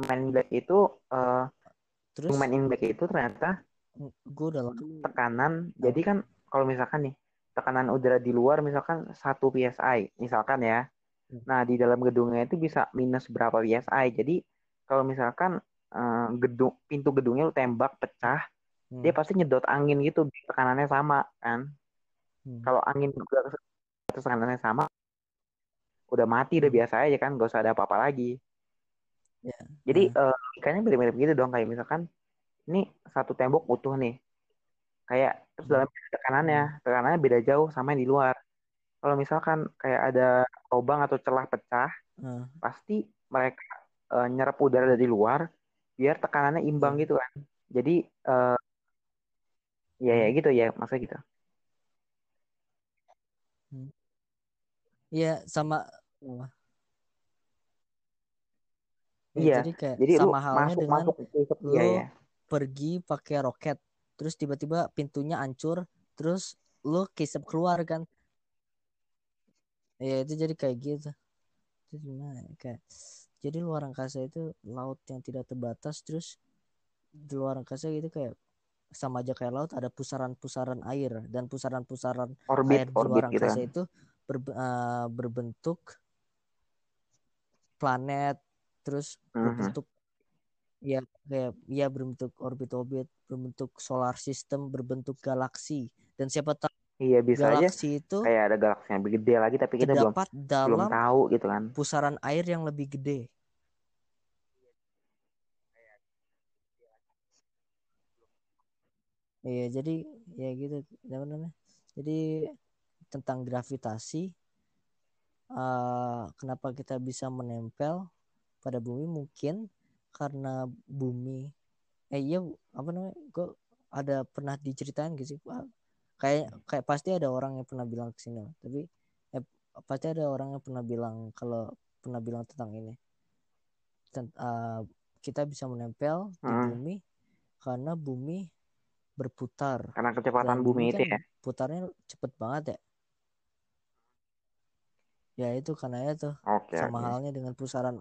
Man in Black itu eh, terus Man in Black itu ternyata gue udah lama tekanan. Jadi kan kalau misalkan nih tekanan udara di luar misalkan 1 psi misalkan ya. Hmm. Nah di dalam gedungnya itu bisa minus berapa psi. Jadi kalau misalkan eh, gedung pintu gedungnya lu tembak pecah, Hmm. dia pasti nyedot angin gitu tekanannya sama kan. Hmm. Kalau angin ke- tekanannya sama, udah mati udah Hmm. biasa aja kan, gak usah ada apa-apa lagi. Ya, Jadi nah. eh, logikanya mirip-mirip gitu dong kayak misalkan ini satu tembok utuh nih. Kayak terus Hmm. dalam tekanannya, tekanannya beda jauh sama yang di luar. Kalau misalkan kayak ada lubang atau celah pecah, Nah, pasti mereka eh, nyerap udara dari luar biar tekanannya imbang Hmm. gitu kan. Jadi eh, ya ya Hmm. gitu ya maksudnya gitu. Iya sama ya, Iya. jadi kayak Jadi sama halnya masuk dengan masuk ke lu iya ya. pergi pakai roket terus tiba-tiba pintunya hancur terus lu kisep keluar kan ya itu jadi kayak gitu itu gimana ya? kayak jadi luar angkasa itu laut yang tidak terbatas terus di luar angkasa gitu kayak sama aja kayak laut ada pusaran-pusaran air dan pusaran-pusaran air di luar orbit gitu angkasa kan. itu ber- eh, berbentuk planet terus Mhm. berbentuk ya kayak ya berbentuk orbit-orbit berbentuk solar system berbentuk galaksi dan siapa tahu Iya bisa aja galaksi itu kayak ada galaksi yang lebih gede lagi tapi kita belum terdapat belum dalam tahu gitu kan. pusaran air yang lebih gede Iya, jadi ya gitu, apa namanya? Jadi tentang gravitasi, eh, kenapa kita bisa menempel pada bumi mungkin karena bumi, eh iya apa namanya? Kok ada pernah diceritain gitu sih? Kayak kayak pasti ada orang yang pernah bilang ke sini, tapi eh, pasti ada orang yang pernah bilang kalau pernah bilang tentang ini. Tent- eh, kita bisa menempel di Hmm. bumi karena bumi berputar Karena kecepatan dan bumi bumi itu kan ya. putarnya cepet banget ya ya itu karena itu Oke sama oke. halnya dengan pusaran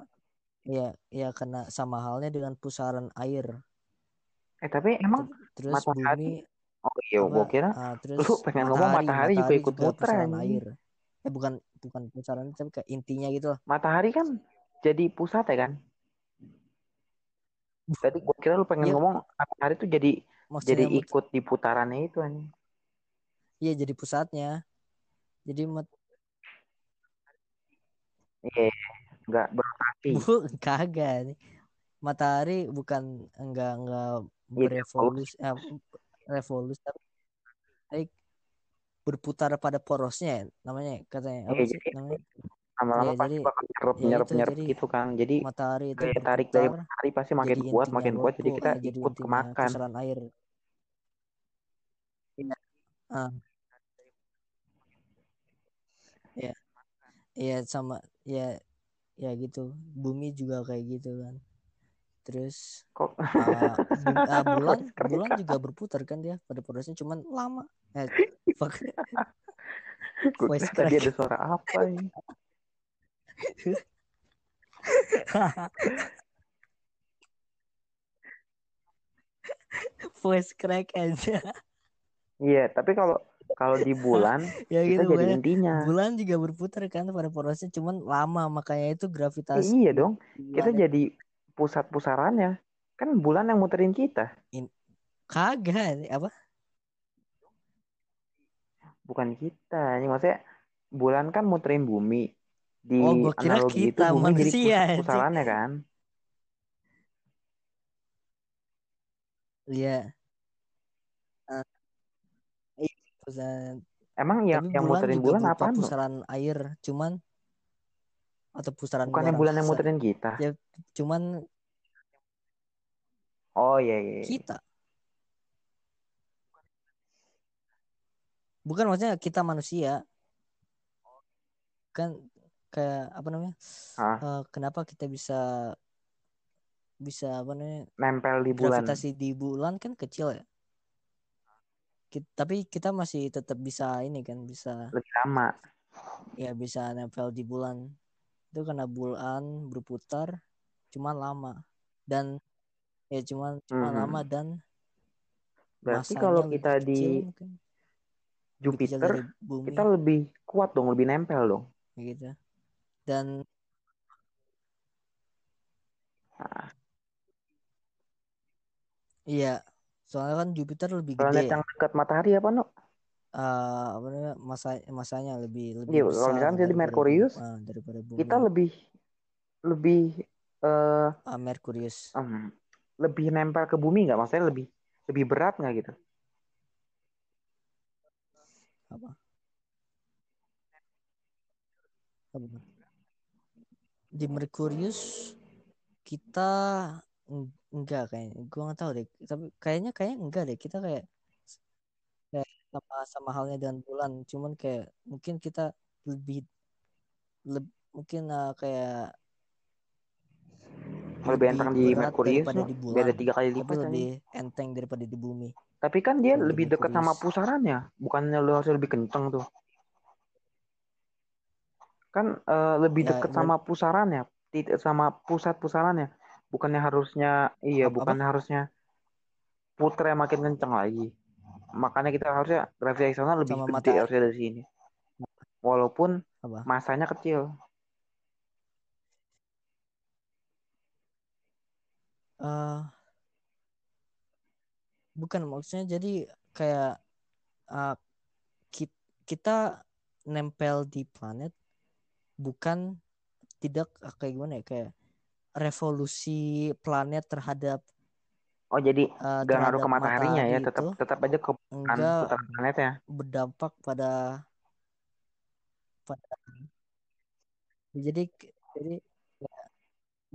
ya ya karena sama halnya dengan pusaran air Eh tapi emang Ter- terus matahari bumi Oh iya, gua kira ah, terus lu pengen ngomong matahari matahari juga matahari ikut juga muter pusaran anjing. air eh bukan bukan pusaran tapi kayak intinya gitu loh Matahari kan jadi pusat ya kan? Tadi gua kira lu pengen Iya. ngomong matahari tuh jadi jadi maksudnya mut- ikut di putarannya itu anjing. iya jadi pusatnya jadi mat- Iya, nggak berotasi. bu kagak nih matahari bukan enggak enggak Iya, berevolusi eh, revolusi tapi tapi berputar pada porosnya ya, namanya katanya apa Iya, sih jadi namanya lama-lama ya pasti jadi bakal nyerap ya nyerap itu nyerap jadi gitu kan. Jadi matahari itu gaya tarik dari matahari pasti makin kuat, makin kuat. Jadi kita eh, jadi ikut kemakan. air Iya. Ah, ya ya sama ya ya gitu bumi juga kayak gitu kan terus Kok? bum- ah, bulan crack? bulan juga berputar kan dia pada porosnya cuman lama. Eh fuck. Voice kira tadi crack. ada suara apa ini? voice crack aja. Iya, tapi kalau kalau di bulan ya kita gitu jadi intinya. bulan juga berputar kan pada porosnya cuman lama makanya itu gravitasi. Iya dong, kita jadi pusat pusarannya. Kan bulan yang muterin kita, kagak apa bukan kita. Ini maksudnya bulan kan muterin bumi. Di oh gua kira analogi itu kita bumi jadi manusia pusat anjing pusarannya kan. iya Ah, iya, pusaran. Emang yang tapi yang bulan muterin bulan? Nu? pusaran air cuman atau pusaran Bukannya luar bulan yang muterin kita? ya cuman Oh iya iya. iya. kita bukan maksudnya kita manusia kan kayak apa namanya Hah? Eh, kenapa kita bisa bisa apa namanya Nempel di bulan. gravitasi di bulan kan kecil ya Ki- tapi kita masih tetap bisa ini kan bisa Lebih lama. ya bisa nempel di bulan itu karena bulan berputar cuman lama. Dan ya cuman cuman Mhm. lama dan Berarti kalau kita kecil di mungkin Jupiter, bumi. kita lebih kuat dong, lebih nempel dong. gitu. Dan Nah, iya soalnya kan Jupiter lebih gede planet ya yang dekat matahari apa no? Eh, apa namanya masa masanya lebih lebih kalau besar misalkan jadi Merkurius, ah, daripada bumi. kita lebih lebih eh Ah, Merkurius. em, lebih nempel ke bumi nggak? Maksudnya lebih lebih berat nggak gitu? Apa? Apa? Di Merkurius kita eng- enggak kayaknya. Gua nggak tahu deh. Tapi kayaknya kayaknya enggak deh. Kita kayak kayak sama sama halnya dengan bulan. Cuman kayak mungkin kita lebih leb- mungkin uh, kayak Lebih enteng di Merkurius daripada tuh, di bulan. beda tiga kali lipat lebih enteng daripada di bumi. Tapi kan dia di lebih dekat sama pusarannya, bukannya lu harus lebih kenceng tuh. Kan eh, lebih Ya, dekat sama pusarannya, tidak sama pusat pusarannya. Bukannya harusnya, iya, Apa- bukannya harusnya puternya makin kenceng lagi. Makanya kita harusnya gravitasional lebih Sama gede harusnya dari sini. Walaupun apa? masanya kecil. Eh bukan maksudnya jadi kayak eh, ki- kita nempel di planet bukan tidak eh, kayak gimana ya kayak revolusi planet terhadap Oh jadi eh, nggak ngaruh ke mataharinya ya, tetap itu tetap aja ke putaran planetnya. berdampak pada pada jadi jadi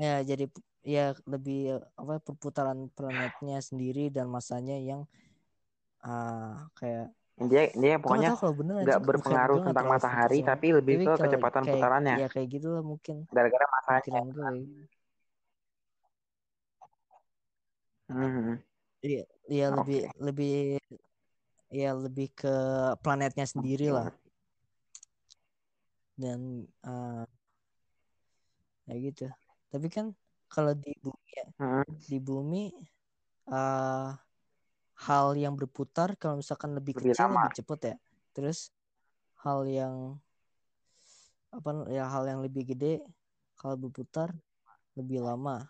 ya jadi ya lebih apa perputaran planetnya sendiri dan masanya yang ah kayak Dia dia pokoknya nggak. Bukan, berpengaruh nggak tentang matahari, tapi lebih ke kalau kecepatan kayak- putarannya. ya kayak gitu lah mungkin Gara-gara masanya. pikiran gue Hmm. iya iya Oke. lebih lebih ya lebih ke planetnya sendiri lah dan ah ya gitu tapi kan kalau di bumi ya Hmm. di bumi eh hal yang berputar kalau misalkan lebih, Lebih kecil lama. lebih cepet ya. Terus hal yang apa ya hal yang lebih gede kalau berputar lebih lama.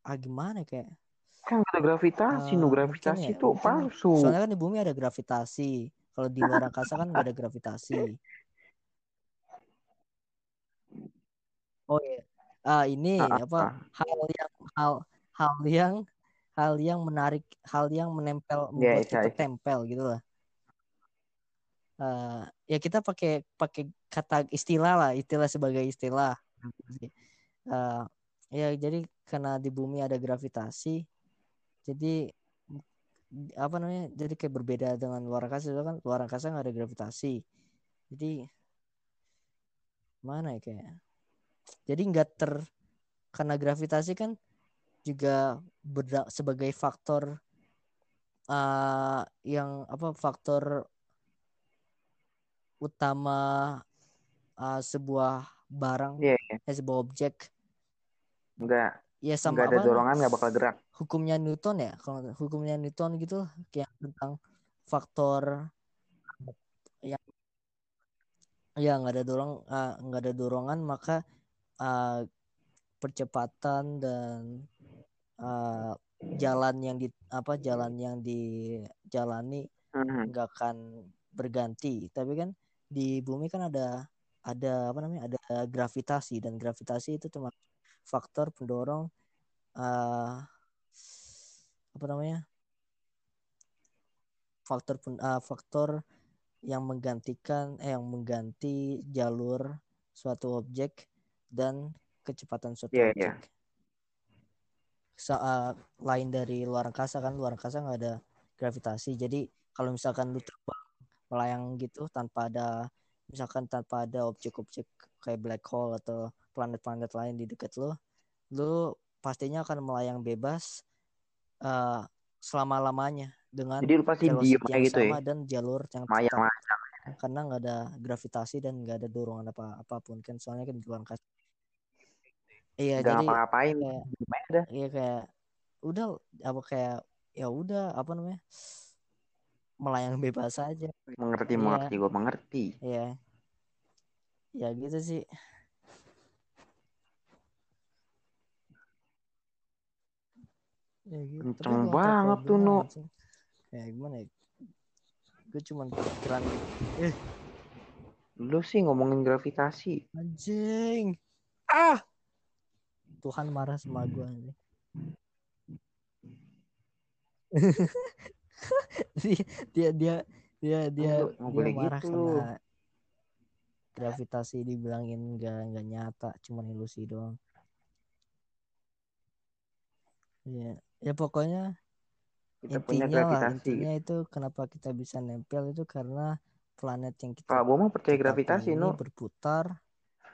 Ah gimana kayak? Kan ada gravitasi, Eh, nu mungkin gravitasi ya, itu mungkin- palsu. soalnya kan di bumi ada gravitasi. Kalau di luar angkasa kan nggak ada gravitasi. Oh iya ah ini Ah, apa ah. hal yang hal hal yang hal yang menarik hal yang menempel membuat iya, kita iya. tempel gitu lah. Eh, ya kita pakai pakai kata istilah lah istilah sebagai istilah. Eh, ya jadi karena di bumi ada gravitasi jadi apa namanya jadi kayak berbeda dengan luar angkasa. Itu kan luar angkasa nggak ada gravitasi. Jadi mana ya kayak jadi nggak ter karena gravitasi kan juga berda- sebagai faktor eh yang apa faktor utama eh, sebuah barang Iya, iya. eh, sebuah objek Nggak, ya sama nggak ada apa dorongan nggak bakal gerak. hukumnya Newton ya kalau hukumnya Newton gitu kayak tentang faktor yang ya nggak ada dorong eh, nggak ada dorongan maka eh, percepatan dan eh, jalan yang di apa jalan yang dijalani Hmm. nggak akan berganti tapi kan di bumi kan ada ada apa namanya ada gravitasi dan gravitasi itu termasuk faktor pendorong eh apa namanya faktor eh, faktor yang menggantikan eh yang mengganti jalur suatu objek dan kecepatan suatu objek iya. saat lain dari luar angkasa kan luar angkasa nggak ada gravitasi jadi kalau misalkan lu terbang melayang gitu tanpa ada misalkan tanpa ada objek-objek kayak black hole atau planet-planet lain di dekat lu lu pastinya akan melayang bebas eh, selama-lamanya dengan Jadi lu pasti diem yang gitu ya. sama dan jalur yang mayang. karena nggak ada gravitasi dan nggak ada dorongan apa apa pun kan soalnya kan di luar angkasa iya Nggak jadi ngapa-ngapain. kayak Gimana dah? iya kayak udah apa kayak ya udah apa namanya melayang bebas aja Mengerti, Iya. mengerti. Gue mengerti. ya ya gitu sih ya gitu Kenceng banget tuh, anjing. ya gimana ya gue cuman pikiran Lu sih ngomongin gravitasi. anjing ah Tuhan marah sama gue nih. dia dia dia dia dia boleh marah gitu. karena gravitasi dibilangin nggak nggak nyata cuma ilusi doang. Ya ya pokoknya Kita punya intinya lah intinya itu kenapa kita bisa nempel itu karena planet yang kita gua mah percaya gravitasi, nu. berputar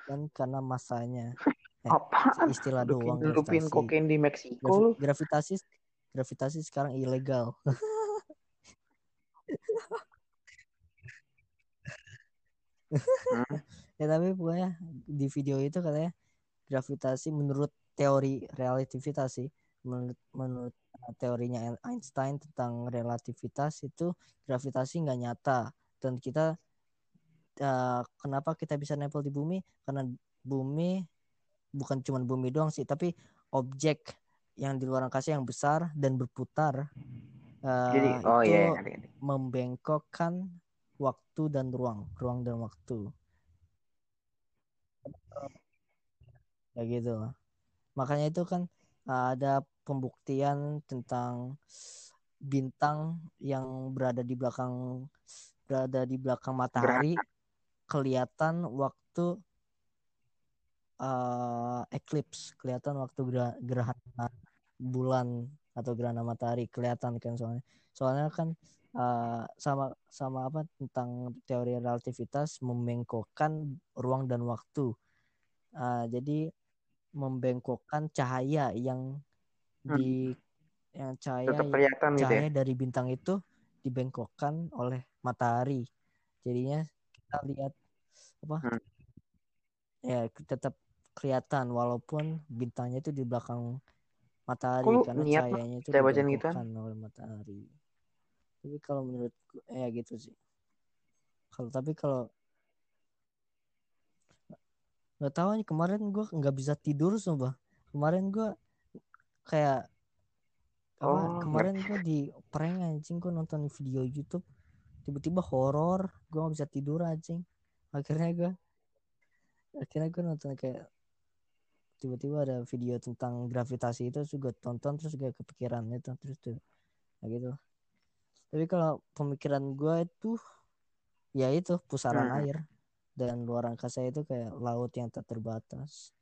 dan karena masanya Eh, Apaan? istilah doang gravitasi. kokain di Meksiko Gravi- gravitasi gravitasi sekarang ilegal. Hmm. ya tapi pokoknya di video itu katanya gravitasi menurut teori relativitas sih. Menurut menurut uh, teorinya Einstein tentang relativitas itu gravitasi nggak nyata. Dan kita uh, kenapa kita bisa nempel di bumi? Karena bumi bukan cuma bumi doang sih tapi objek yang di luar angkasa yang besar dan berputar uh, Jadi, oh itu iya, iya, ngerti, ngerti. membengkokkan waktu dan ruang, ruang dan waktu. Ya gitu. Makanya itu kan uh, ada pembuktian tentang bintang yang berada di belakang berada di belakang matahari kelihatan waktu uh, eclipse, kelihatan waktu gerah- gerhana bulan atau gerhana matahari kelihatan kan soalnya. Soalnya kan uh, sama sama apa tentang teori relativitas membengkokkan ruang dan waktu. Uh, jadi membengkokkan cahaya yang di yang cahaya Tetap kelihatan gitu ya. cahaya dari bintang itu dibengkokkan oleh matahari. Jadinya kita lihat apa? Hmm. Ya tetap kelihatan walaupun bintangnya itu di belakang matahari Kok karena niat, cahayanya itu Saya bacain dibengkokkan oleh matahari. Tapi kalau menurut ya gitu sih. Kalau tapi kalau nggak tahu nih kemarin gue nggak bisa tidur sumpah. Kemarin gue kayak apa? Oh, kemarin gue di prank anjing gue nonton video YouTube tiba-tiba horor gue nggak bisa tidur anjing akhirnya gue akhirnya gue nonton kayak tiba-tiba ada video tentang gravitasi itu terus gue tonton terus gue kepikiran itu terus tuh nah gitu tapi kalau pemikiran gue itu ya itu pusaran Hmm. air dan luar angkasa itu kayak laut yang tak terbatas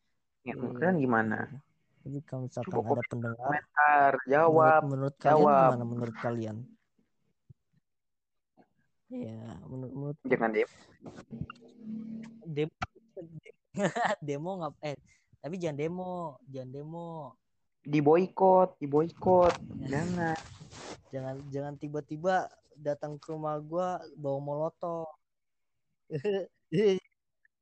Ya, Jadi, kalian gimana? gitu. tapi kalau misalkan Coba ada pendengar Komentar, jawab. menurut, menurut kalian jawab. gimana menurut kalian Iya, menurut, menurut Jangan deh. demo demo nggak eh tapi jangan demo jangan demo Di boykot, di boykot. Jangan. jangan jangan tiba-tiba datang ke rumah gua bawa molotov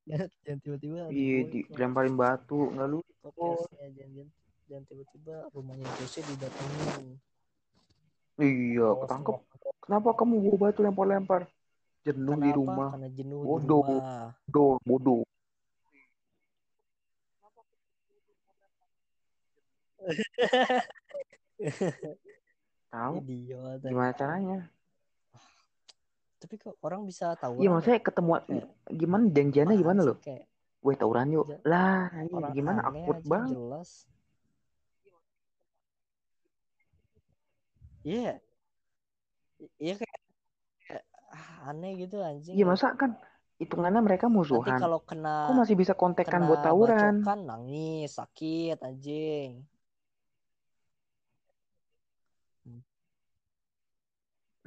jangan jangan tiba-tiba Iya, di, dilemparin batu, nggak lu. podcastnya jangan jangan tiba-tiba rumahnya Jose didatengin Iya, ketangkep. Kenapa kamu bawa batu lempar-lempar? Jenuh di rumah. Karena jenuh Bodoh. di rumah. Bodoh, bodoh. Tahu Idiot. gimana caranya? Tapi kok orang bisa tahu Iya, maksudnya ketemu Kayak, gimana janjiannya gimana lo? Kayak Gue tawuran yuk. Lah, orang gimana aja banget. jelas. Iya. Iya kayak, kayak, ah, aneh gitu anjing. Iya, masa kan hitungannya mereka Nanti musuhan. kalau kena Kok masih bisa kontekan buat tawuran? bacokan nangis, sakit anjing.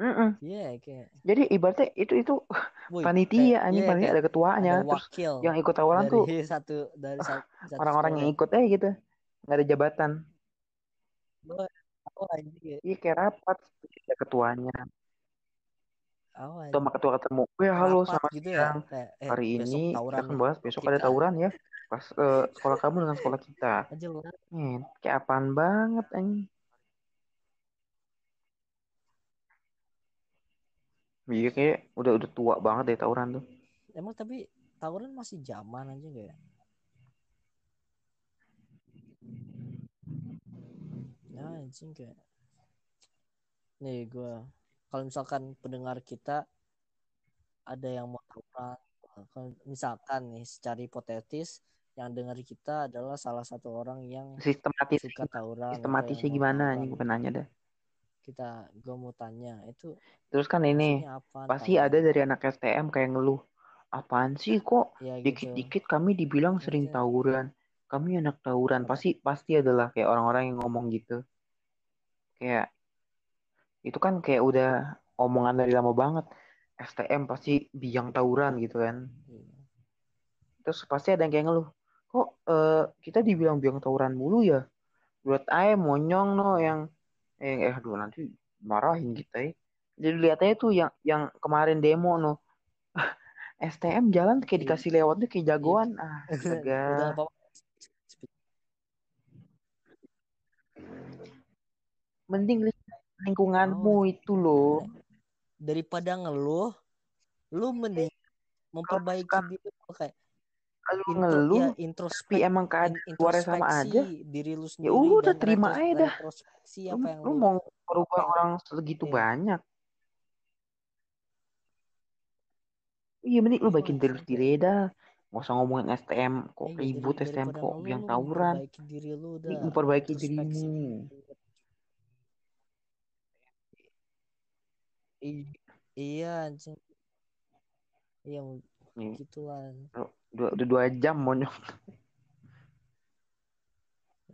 Mm-mm. Iya kayak Jadi ibaratnya itu itu woi, panitia kayak- anjing iya, panitia kayak ada ketuanya ada terus wakil yang ikut tawuran dari tuh satu dari satu orang-orang yang ikut aja gitu. Nggak ada jabatan. Oh anjing. iya kayak rapat ada ketuanya. Oh, sama ketua ketemu. Ya halo selamat gitu ya. Kayak, eh, hari ini kita akan bahas besok ada Kita. tawuran ya pas eh, sekolah kamu dengan sekolah kita. Men kayak apaan banget anjing iya kayak udah udah tua banget deh tawuran tuh. Emang tapi tawuran masih zaman aja gak ya? Ya anjing kayak Nih gue Kalau misalkan pendengar kita Ada yang mau tawuran Misalkan nih secara hipotetis yang dengar kita adalah salah satu orang yang sistematis suka tawuran sistematisnya gimana? Nih gue nanya dah kita gue mau tanya itu terus kan ini maksudnya apa pasti ada dari anak STM kayak ngeluh apaan sih kok ya gitu. dikit-dikit kami dibilang sering Maksudnya- tawuran kami anak tawuran. Pasti pasti adalah kayak orang-orang yang ngomong gitu. Kayak itu kan kayak udah omongan dari lama banget. STM pasti biang tawuran gitu kan. Iya. terus pasti ada yang kayak ngeluh kok eh, kita dibilang biang tawuran mulu ya? Buat aja monyong no yang eh eh aduh nanti marahin kita ya. Jadi lihat aja tuh yang yang kemarin demo no STM jalan kayak Iya. dikasih lewatnya kayak jagoan. Ah astaga udah apa mending li- lingkunganmu itu loh. Daripada ngeluh lu mending memperbaiki misalkan diri kayak intro, ngeluh ya tapi introspek emang keadaan luarnya sama aja? diri lu ya sendiri udah dan terima aja dah. lu, yang lu lu mau merubah orang segitu Iya. banyak. Iya mending lu Iya, baikin diri sendiri dah. Nggak usah ngomongin STM kok Iya, ribut dari- STM kok biang lu tawuran. diri lu udah memperbaiki introspeksi. dirimu iya anjing. Iya Nih, gitulah dua, udah dua jam monyok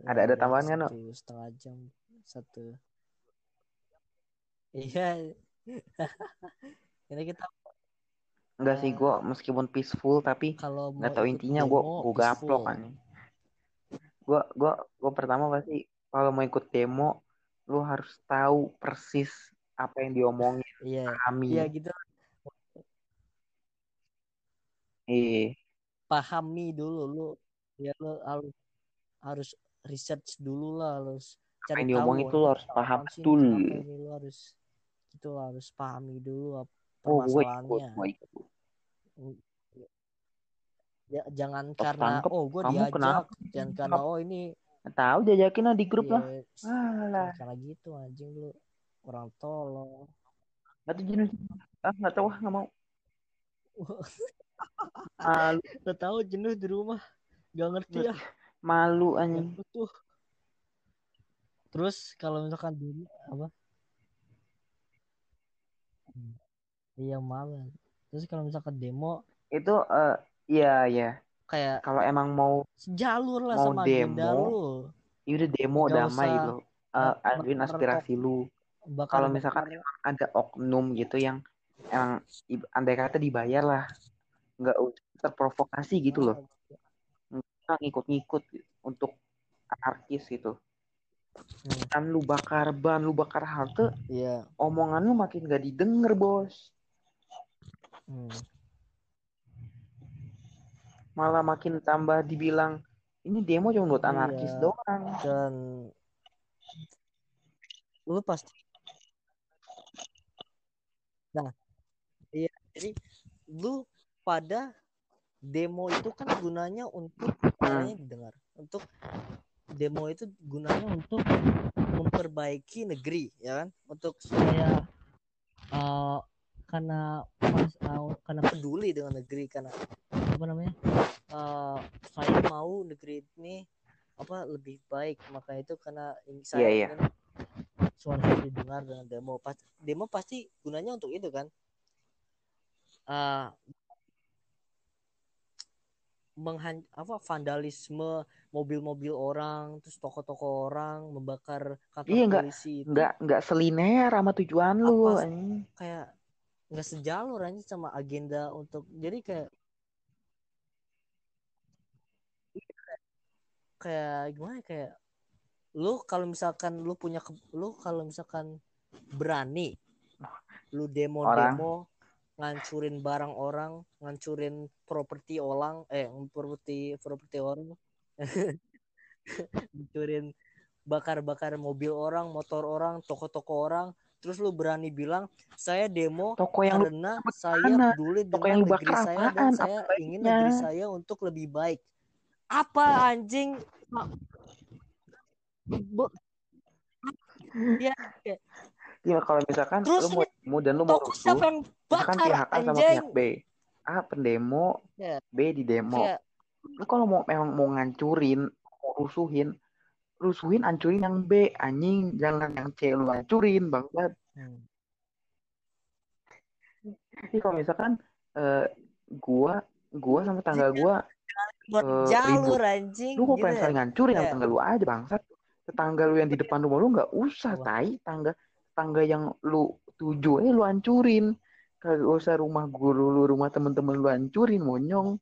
Ada- ada Udah tambahan No? satu setengah jam satu. Iya. Ini kita enggak sih Eh, gue meskipun peaceful tapi kalau nggak tahu intinya gue gue gaplok kan gue gue gue pertama pasti kalau mau ikut demo lu harus tahu persis apa yang diomongin. Iya. Pahami iya gitu. Eh pahami dulu lu ya lu harus harus research dulu lah harus cari tahu diomongin itu lu harus paham betul. lu harus itu lu harus pahami dulu apa oh gue ikut permasalahannya. gue ikut ya, jangan Pas karena tangkep, oh gue kamu diajak kenapa? jangan karena oh ini tahu jajakin lah di grup ya, lah alah. Karena gitu anjing lu. Orang tolong. Nggak tuh jenis ah nggak tahu ah nggak mau malu Udah tahu jenuh di rumah. Gak ngerti ya malu Gak anjing. butuh terus kalau misalkan dulu apa? Iya malah terus kalau misalkan demo itu eh iya iya. kayak kalau emang mau sejalur lah Mau sama demo, lu. ya udah demo Nggak damai Eh, bakar- aduin aspirasi lu. kalau misalkan emang ada oknum gitu yang emang ib- andai kata dibayar lah nggak usah terprovokasi gitu loh nggak ngikut-ngikut untuk anarkis gitu Hmm. kan lu bakar ban lu bakar halte iya omongan lu makin gak didengar bos Hmm. malah makin tambah dibilang ini demo cuma buat Iya. anarkis doang dan lu pasti nah iya jadi lu pada demo itu kan gunanya untuk caranya didengar untuk demo itu gunanya untuk memperbaiki negeri ya kan? Untuk supaya eh, karena mas eh, karena peduli dengan negeri karena apa namanya eh, saya mau negeri ini apa lebih baik. Maka itu karena ini saya Iya, iya. ingin suara saya didengar dengan demo. Pas demo pasti gunanya untuk itu kan? Eh menghan apa vandalisme mobil-mobil orang terus toko-toko orang membakar kantor Iya, polisi itu. nggak nggak seliner sama tujuan lu Apa- anjing. kayak nggak sejalur aja sama agenda untuk jadi kayak kayak gimana ya, kayak lu kalau misalkan lu punya ke- lu kalau misalkan berani lu demo-demo ngancurin barang orang ngancurin properti orang eh properti properti orang ngancurin bakar-bakar mobil orang motor orang toko-toko orang terus lu berani bilang saya demo Toko yang karena saya mana? peduli Toko dengan yang negeri bakar saya apaan? dan saya Apa ingin negeri saya untuk lebih baik apa anjing ya Gimana kalau misalkan Terus lu mau demo dan lu mau toko rusuh, siapa yang misalkan bakar pihak A sama anjing pihak B. A pendemo, Ya. B di demo. kayak lu kalau mau memang mau ngancurin mau rusuhin rusuhin ancurin yang B anjing. Jangan yang C lu hancurin banget Hmm. Ini kalau misalkan eh, gua gua sama tangga gua buat Eh, jalur ribut. anjing lu kok gitu. pengen saling ngancurin sama Kayak- tangga lu aja bangsat. Tetangga lu yang di depan rumah lu nggak usah Apa? tai. Tangga tangga yang lu tuju eh lu hancurin kagak usah rumah guru lu rumah temen-temen lu hancurin monyong.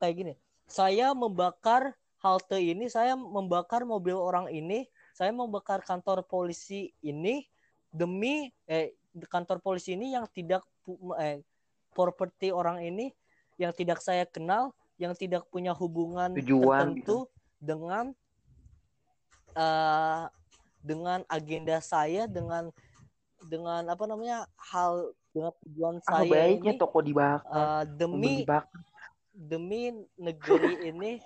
Kayak gini. Saya membakar halte ini saya membakar mobil orang ini saya membakar kantor polisi ini demi eh kantor polisi ini yang tidak eh properti orang ini yang tidak saya kenal yang tidak punya hubungan Tujuan tertentu dengan eh dengan agenda saya dengan dengan apa namanya hal dengan tujuan ah saya baiknya ini toko dibakar mobil demi dibakar demi negeri ini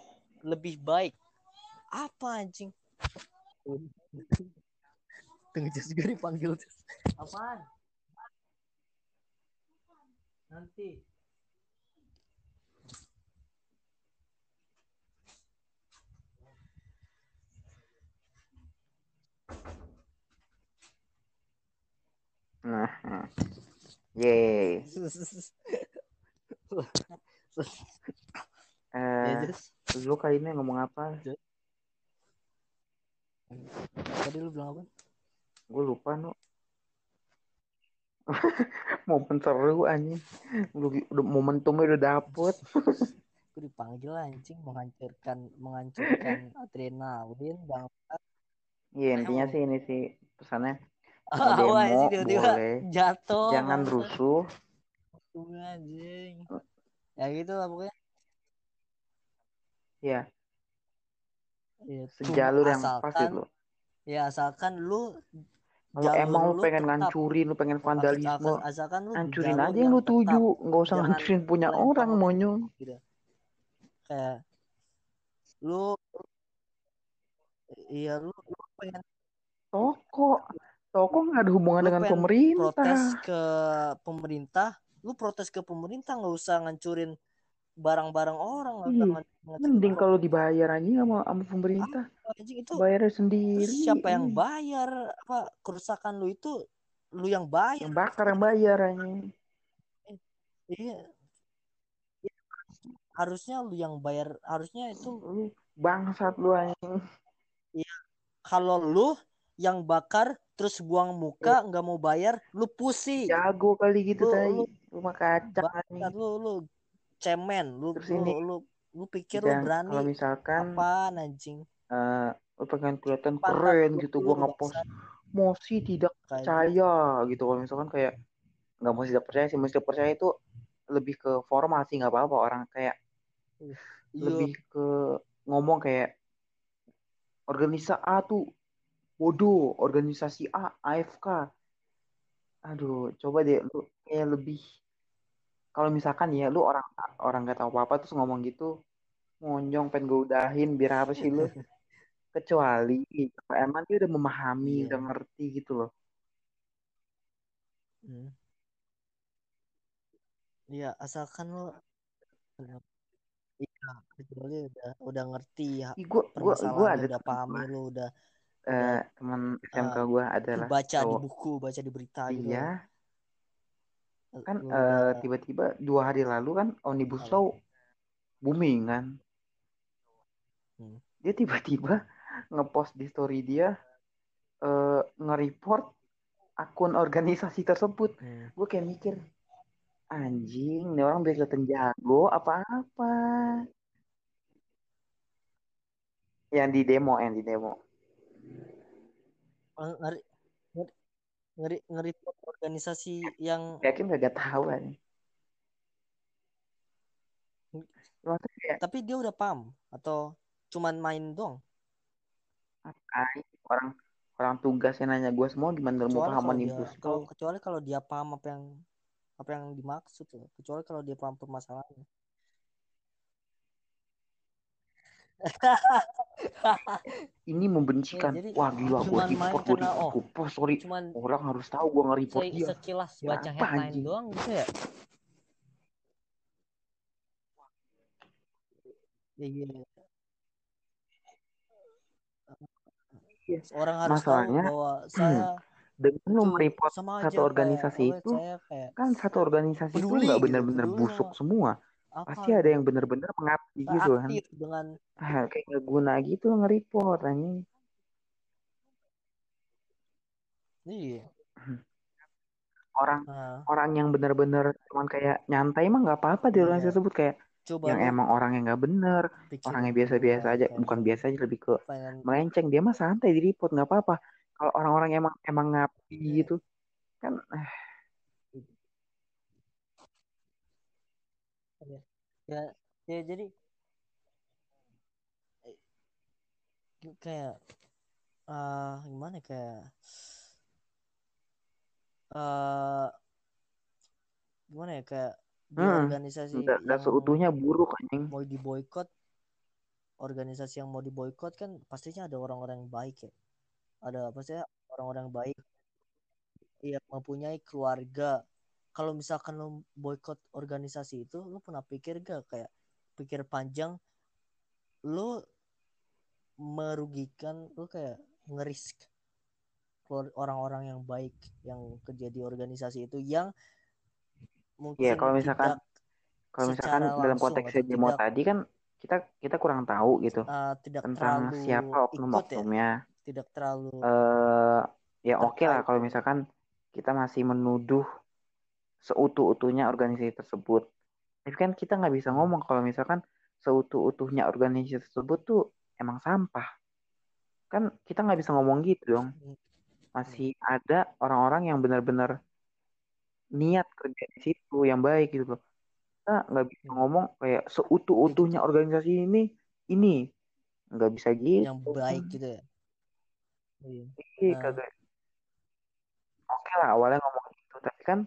lebih baik. Apa anjing? Tunggu Jess juga dipanggil. Apaan? Nanti. Nah, nah. yeay ya eh Jess. lu kali ini ngomong apa Tadi lu bilang apa? gue lupa no momen seru anjing lu udah momentumnya udah dapet Gue dipanggil anjing menghancurkan menghancurkan adrenalin bang. ya intinya sih ini sih pesannya Demo anjing tiba-tiba boleh. jatuh. jangan rusuh. Anjing. Ya gitu lah pokoknya. ya Ya, sejalur yang pas itu. Ya asalkan lu kalau emang lu pengen ngancurin lu pengen vandalisme Asalkan, asalkan lu hancurin jalur aja yang lu tuju nggak usah Jangan ngancurin punya orang monyong. gitu. Kayak lu iya lu, lu pengen toko toko nggak ada hubungan Lu dengan pemerintah? protes ke pemerintah, lu protes ke pemerintah nggak usah ngancurin barang-barang orang, nggak usah ngan- ngancurin mending kalau dibayar aja sama, sama pemerintah. Anjing itu bayar sendiri. siapa yang bayar? Apa kerusakan lu itu lu yang bayar? Yang bakar yang bayar anjing. Iya. Harusnya lu yang bayar harusnya itu lu bangsat lu anjing. Kalau lu yang bakar terus buang muka nggak mau bayar lu pusi jago kali gitu Lu- tadi lu- rumah kaca anjing lu lu cemen lu Terus lu, ini, lu lu pikir lu Dan berani kalau misalkan apaan anjing? Eh, lu pengen kelihatan keren lu gitu gua ngepost mosi tidak Kayak percaya gitu. Kalau misalkan kayak nggak mau tidak percaya sih. Mesti percaya itu lebih ke formal sih nggak apa-apa. Orang kayak Iya. lebih ke ngomong kayak organisasi A tuh bodoh organisasi A AFK aduh coba deh lu kayak lebih kalau misalkan ya lu orang orang nggak tahu apa apa terus ngomong gitu monyong pengen gue udahin biar apa sih lu kecuali emang dia udah memahami Iya. udah ngerti gitu loh Hmm. Iya, asalkan lo Iya, kecuali udah udah ngerti ya gua gua permasalahannya, ada udah pahami gua, lo udah eh, teman SMK eh, gua adalah baca di cowok. buku, baca di berita gitu. iya. Kan udah tiba-tiba dua hari lalu kan omnibus law booming kan? Hmm. dia tiba-tiba ngepost di story dia eh nge-report akun organisasi tersebut. Hmm. gue kayak mikir anjing ini orang biar kelihatan jago apa-apa yang di demo yang di demo Ngeri ngeri ngeri ngeri organisasi yang yakin gak tahu kan Maksudnya tapi dia udah paham atau cuman main dong. orang orang tugas yang nanya gue semua gimana mau Kecuali paham kalau dia omnibus kalau law kecuali kalau dia paham apa yang apa yang dimaksud loh. Kecuali kalau dia paham permasalahannya. Ini membencikan. Ya, jadi wah gila gue di report gue karena, oh, di oh sorry. cuman orang harus tahu gue nge-report se- dia. sekilas Ya, baca apa, headline anjing? doang gitu ya? Ya iya Iya. orang harus Masalahnya, tahu bahwa saya dengan itu mereport satu aja organisasi kayak, itu, kayak kan satu organisasi itu peduli nggak gitu, benar-benar busuk semua apa pasti ada yang benar-benar mengabdi gitu kan. Aktif dengan ah, kayak nggak guna gitu nge-report anjing. Iya. Orang nah, orang yang benar-benar cuman kayak nyantai emang nggak apa-apa di Iya. organisasi tersebut. Kayak coba yang emang orang yang nggak bener orang yang biasa-biasa aja bukan biasa aja lebih ke pengen melenceng. Dia mah santai di report nggak apa-apa. Kalau orang-orang emang emang ngabdi Iya. gitu kan eh, ya ya jadi eh, kayak ah gimana ya, kayak eh gimana ya kayak di Hmm, organisasi nggak yang seutuhnya buruk anjing. mau diboykot organisasi yang mau diboykot kan pastinya ada orang-orang yang baik ya. Ada apa sih orang-orang baik yang mempunyai keluarga kalau misalkan lo boykot organisasi itu lo pernah pikir gak kayak pikir panjang lo merugikan lo kayak ngerisk orang-orang yang baik yang kerja di organisasi itu yang mungkin Iya, kalau misalkan- kalau misalkan dalam konteks demo tadi kan kita kita kurang tahu gitu uh, tidak tentang terlalu siapa ikut ya oknum-oknumnya tidak terlalu eh ya oke lah Terkait. kalau misalkan kita masih menuduh seutuh-utuhnya organisasi tersebut. Tapi kan kita nggak bisa ngomong kalau misalkan seutuh-utuhnya organisasi tersebut tuh emang sampah. Kan kita nggak bisa ngomong gitu dong. Masih ada orang-orang yang benar-benar niat kerja di situ yang baik gitu loh. Kita nggak bisa ngomong kayak seutuh-utuhnya organisasi ini ini nggak bisa gitu. yang baik gitu ya iya Iya, kagak. Oke lah awalnya ngomong gitu, tapi kan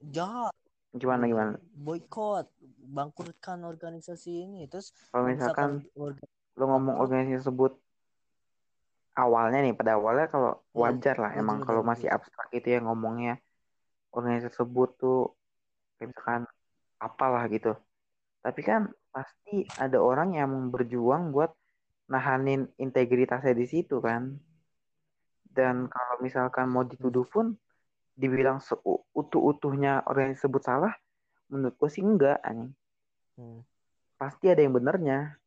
jahat gimana Iya. gimana? boykot bangkrutkan organisasi ini terus Kalau misalkan orga- lo ngomong organisasi tersebut awalnya nih pada awalnya kalau Iya, wajar lah lu emang kalau masih abstrak gitu ya ngomongnya organisasi tersebut tuh kayak misalkan apalah gitu. Tapi kan pasti ada orang yang berjuang buat nahanin integritasnya di situ kan. Dan kalau misalkan mau dituduh pun dibilang seutuh-utuhnya organisasi tersebut salah, menurut gue sih enggak anjing. Hmm. Pasti ada yang benernya.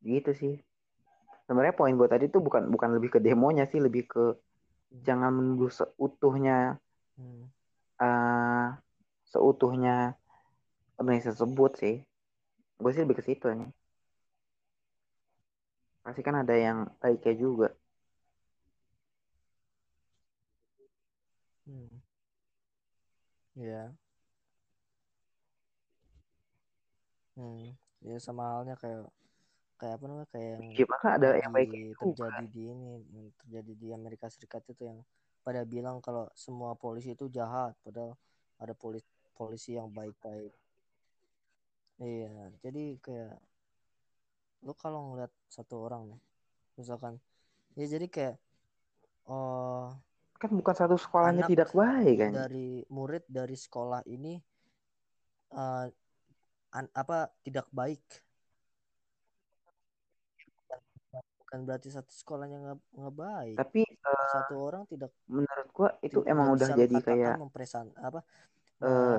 Gitu sih. Sebenarnya poin gue tadi tuh bukan bukan lebih ke demonya sih, lebih ke jangan menuduh seutuhnya Hmm. eh seutuhnya organisasi tersebut sih. Gue sih lebih ke situ nih. Pasti kan ada yang baiknya juga. Hmm. Ya. Hmm. Ya sama halnya kayak kayak apa namanya kayak yang Gimana ada yang juga. terjadi di ini yang terjadi di Amerika Serikat itu yang pada bilang kalau semua polisi itu jahat padahal ada polisi polisi yang baik-baik. Iya, jadi kayak lu kalau ngeliat satu orang nih, misalkan ya jadi kayak oh Kan bukan satu sekolahnya Anak tidak baik kan. dari murid dari sekolah ini eh, an- apa tidak baik bukan berarti satu sekolahnya nggak nggak baik Tapi eh, satu orang tidak menurut gua itu tidak emang udah jadi kayak mempresan apa eh,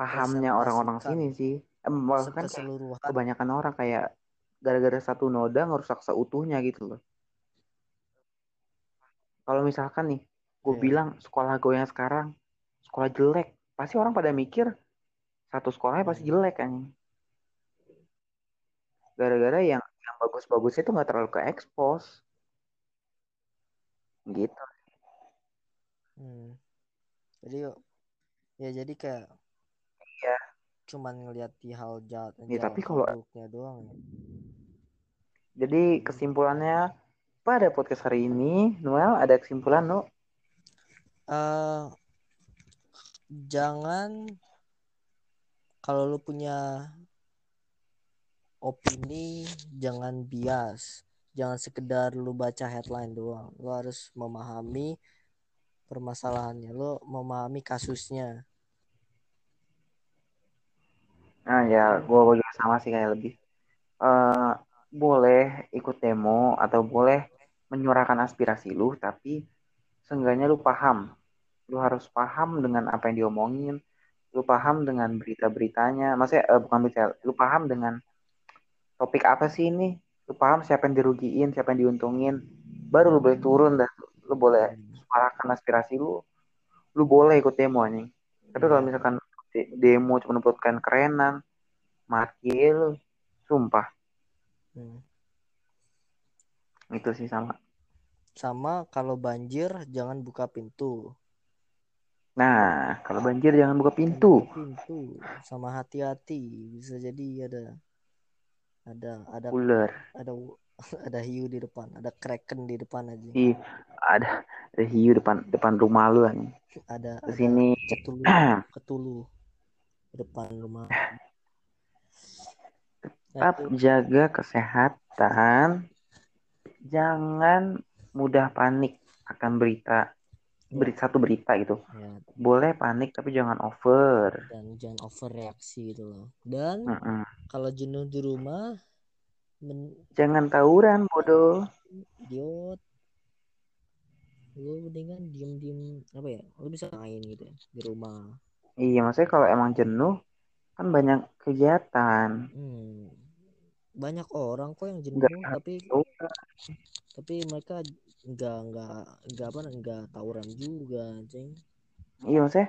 pahamnya orang-orang sini sih. Bahkan kayak keseluruhan kebanyakan orang kayak gara-gara satu noda ngerusak seutuhnya gitu loh. Kalau misalkan nih, gue Iya. bilang sekolah gue yang sekarang sekolah jelek, pasti orang pada mikir satu sekolahnya pasti Hmm. jelek kan. Gara-gara yang yang bagus-bagusnya itu nggak terlalu ke expose. Gitu. Hmm. Jadi ya jadi kayak Iya. cuman ngelihat di hal jahat Ya, tapi kalau- doang ya. Jadi kesimpulannya pada podcast hari ini, Noel ada kesimpulan no? Eh jangan kalau lu punya opini jangan bias. Jangan sekedar lu baca headline doang. Lu harus memahami permasalahannya. Lu memahami kasusnya. Nah ya, gue juga sama sih kayak lebih. eh boleh ikut demo atau boleh menyuarakan aspirasi lu, tapi seenggaknya lu paham. Lu harus paham dengan apa yang diomongin. Lu paham dengan berita-beritanya. Maksudnya eh, bukan berita, lu paham dengan topik apa sih ini. Lu paham siapa yang dirugiin, siapa yang diuntungin. Baru lu boleh turun dan lu boleh suarakan aspirasi lu. Lu boleh ikut demo nih. Tapi kalau misalkan de- demo cuma buatkan kerenan, mati lu. Sumpah, Hmm. itu sih sama. Sama kalau banjir jangan buka pintu Nah, kalau banjir jangan buka Jangan pintu. buka pintu sama hati-hati bisa jadi ada ada ada Ular. ada ada hiu di depan ada kraken di depan aja Ih, ada ada hiu depan depan rumah lu nih. ada sini. ketulu di depan rumah Tetap jaga kesehatan. Jangan mudah panik akan berita berita satu berita gitu. ya Boleh panik tapi jangan over. dan jangan overreaksi gitu loh dan Mm-mm. kalau jenuh di rumah men Jangan tawuran bodoh. idiot lu mendingan diem diem apa ya lu bisa main gitu ya di rumah Iya, maksudnya kalau emang jenuh kan banyak kegiatan. hmm. banyak orang kok yang jenuh Enggak tapi tawuran. tapi mereka nggak nggak nggak apa nggak tawuran juga ceng Iya, maksudnya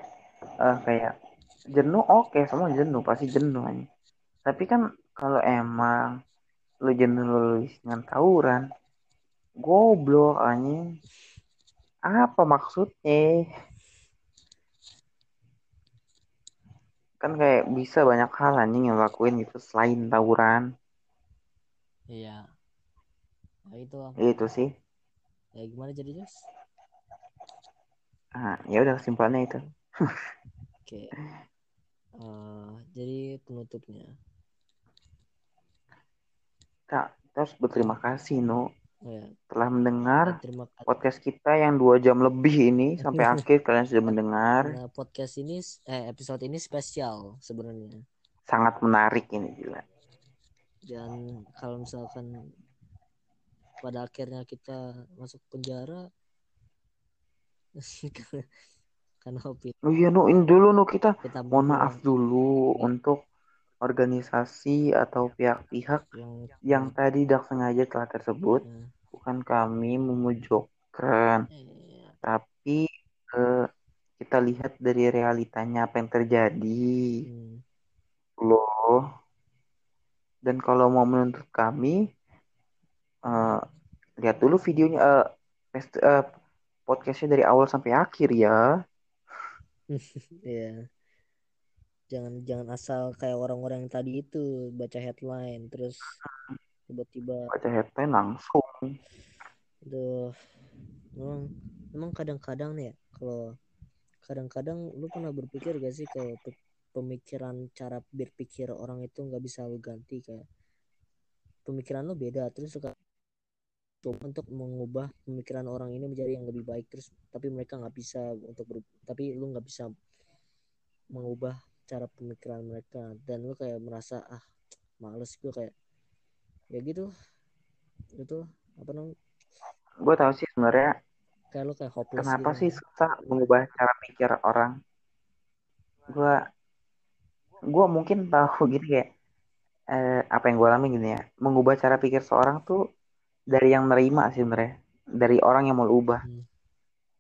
eh, kayak jenuh oke, semua jenuh, pasti jenuh aja. Tapi kan kalau emang lu jenuh lu dengan tawuran, goblok anjing. Apa maksudnya? Kan kayak bisa banyak hal anjing yang lakuin gitu selain tawuran. iya nah, itu lah. Itu sih. Ya gimana jadi Jos Ah, ya udah kesimpulannya itu. oke. Eh, jadi penutupnya. Kak, harus berterima kasih no oh ya. Telah mendengar terima kasih. podcast kita yang dua jam lebih ini sampai akhir kalian sudah mendengar. Nah, podcast ini eh episode ini spesial sebenarnya. Sangat menarik ini gila. dan kalau misalkan pada akhirnya kita masuk penjara. Karena opini Oh iya no, ini dulu no kita kita mohon maaf dulu Ya. untuk organisasi atau pihak-pihak yang yang tadi tidak sengaja telah tersebut. eh, Bukan kami memojokkan, eh, tapi eh, kita lihat dari realitanya apa yang terjadi. Hmm, loh. Dan kalau mau menuntut kami, eh, lihat dulu videonya, pest- eh, podcastnya dari awal sampai akhir ya. ya jangan jangan asal kayak orang-orang yang tadi itu baca headline terus tiba-tiba Baca headline langsung. Aduh, memang memang kadang-kadang nih ya kalau kadang-kadang lu pernah berpikir gak sih kalau pe- pemikiran cara berpikir orang itu nggak bisa lu ganti kayak pemikiran lu beda terus suka coba untuk mengubah pemikiran orang ini menjadi yang lebih baik terus tapi mereka nggak bisa untuk ber- tapi lu nggak bisa mengubah cara pemikiran mereka dan lu kayak merasa ah males gue kayak ya gitu itu apa namanya Gue tahu sih sebenarnya kayak lu kayak hopeless kenapa gitu sih susah mengubah cara pikir orang. Gue gue mungkin tahu gini kayak eh, apa yang gue alami gini ya. Mengubah cara pikir seorang tuh dari yang nerima sih sebenarnya. Dari orang yang mau lu ubah. Hmm.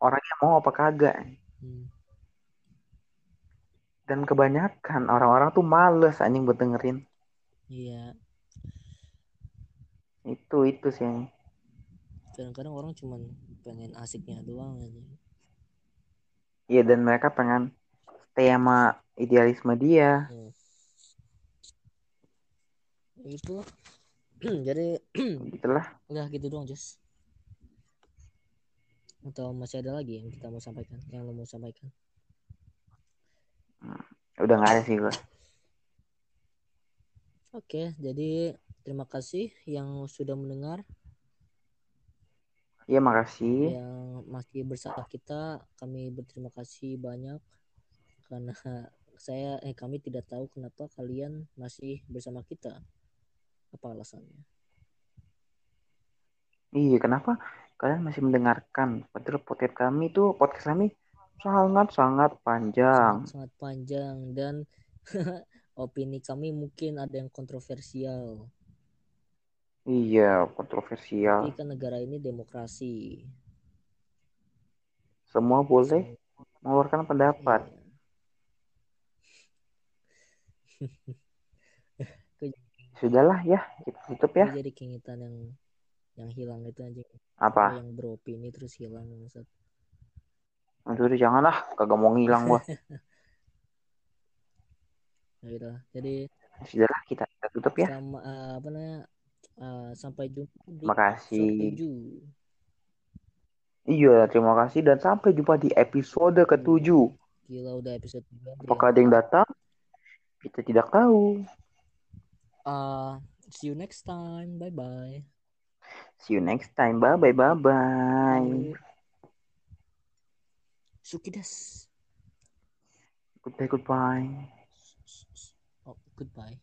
Orang yang mau apa kagak. Hmm. Dan kebanyakan orang-orang tuh males anjing buat dengerin. Iya, Itu itu sih. kadang-kadang orang cuman pengen asiknya doang aja. Iya dan mereka pengen stay sama idealisme dia. Hmm. Itu jadi Gitulah. udah gitu doang, Jus. Atau masih ada lagi yang kita mau sampaikan, yang lo mau sampaikan? Udah nggak ada sih gue. Oke, jadi terima kasih yang sudah mendengar Iya, makasih. yang masih bersama kita kami berterima kasih banyak karena saya eh kami tidak tahu kenapa kalian masih bersama kita apa alasannya Iya, kenapa kalian masih mendengarkan? Padahal podcast kami tuh podcast kami sangat-sangat panjang. sangat, sangat panjang dan opini kami mungkin ada yang kontroversial Iya, kontroversial. tapi kan negara ini demokrasi Semua boleh mengeluarkan pendapat. Iya. Sudahlah ya, kita tutup ya. Jadi keinginan yang yang hilang itu aja Apa? yang beropini terus hilang maksud Aduh, janganlah, kagak mau ngilang gua. Ya udah jadi Sudahlah, kita, kita tutup ya. sama eh, apa namanya eh, sampai jumpa di Terima kasih. episode 7 Iya, terima kasih dan sampai jumpa di episode ketujuh. gila udah episode 3 Apakah ada yang datang? Kita tidak tahu. Uh, see you next time bye bye See you next time. Bye bye bye bye. Sukidas Goodbye goodbye. oh goodbye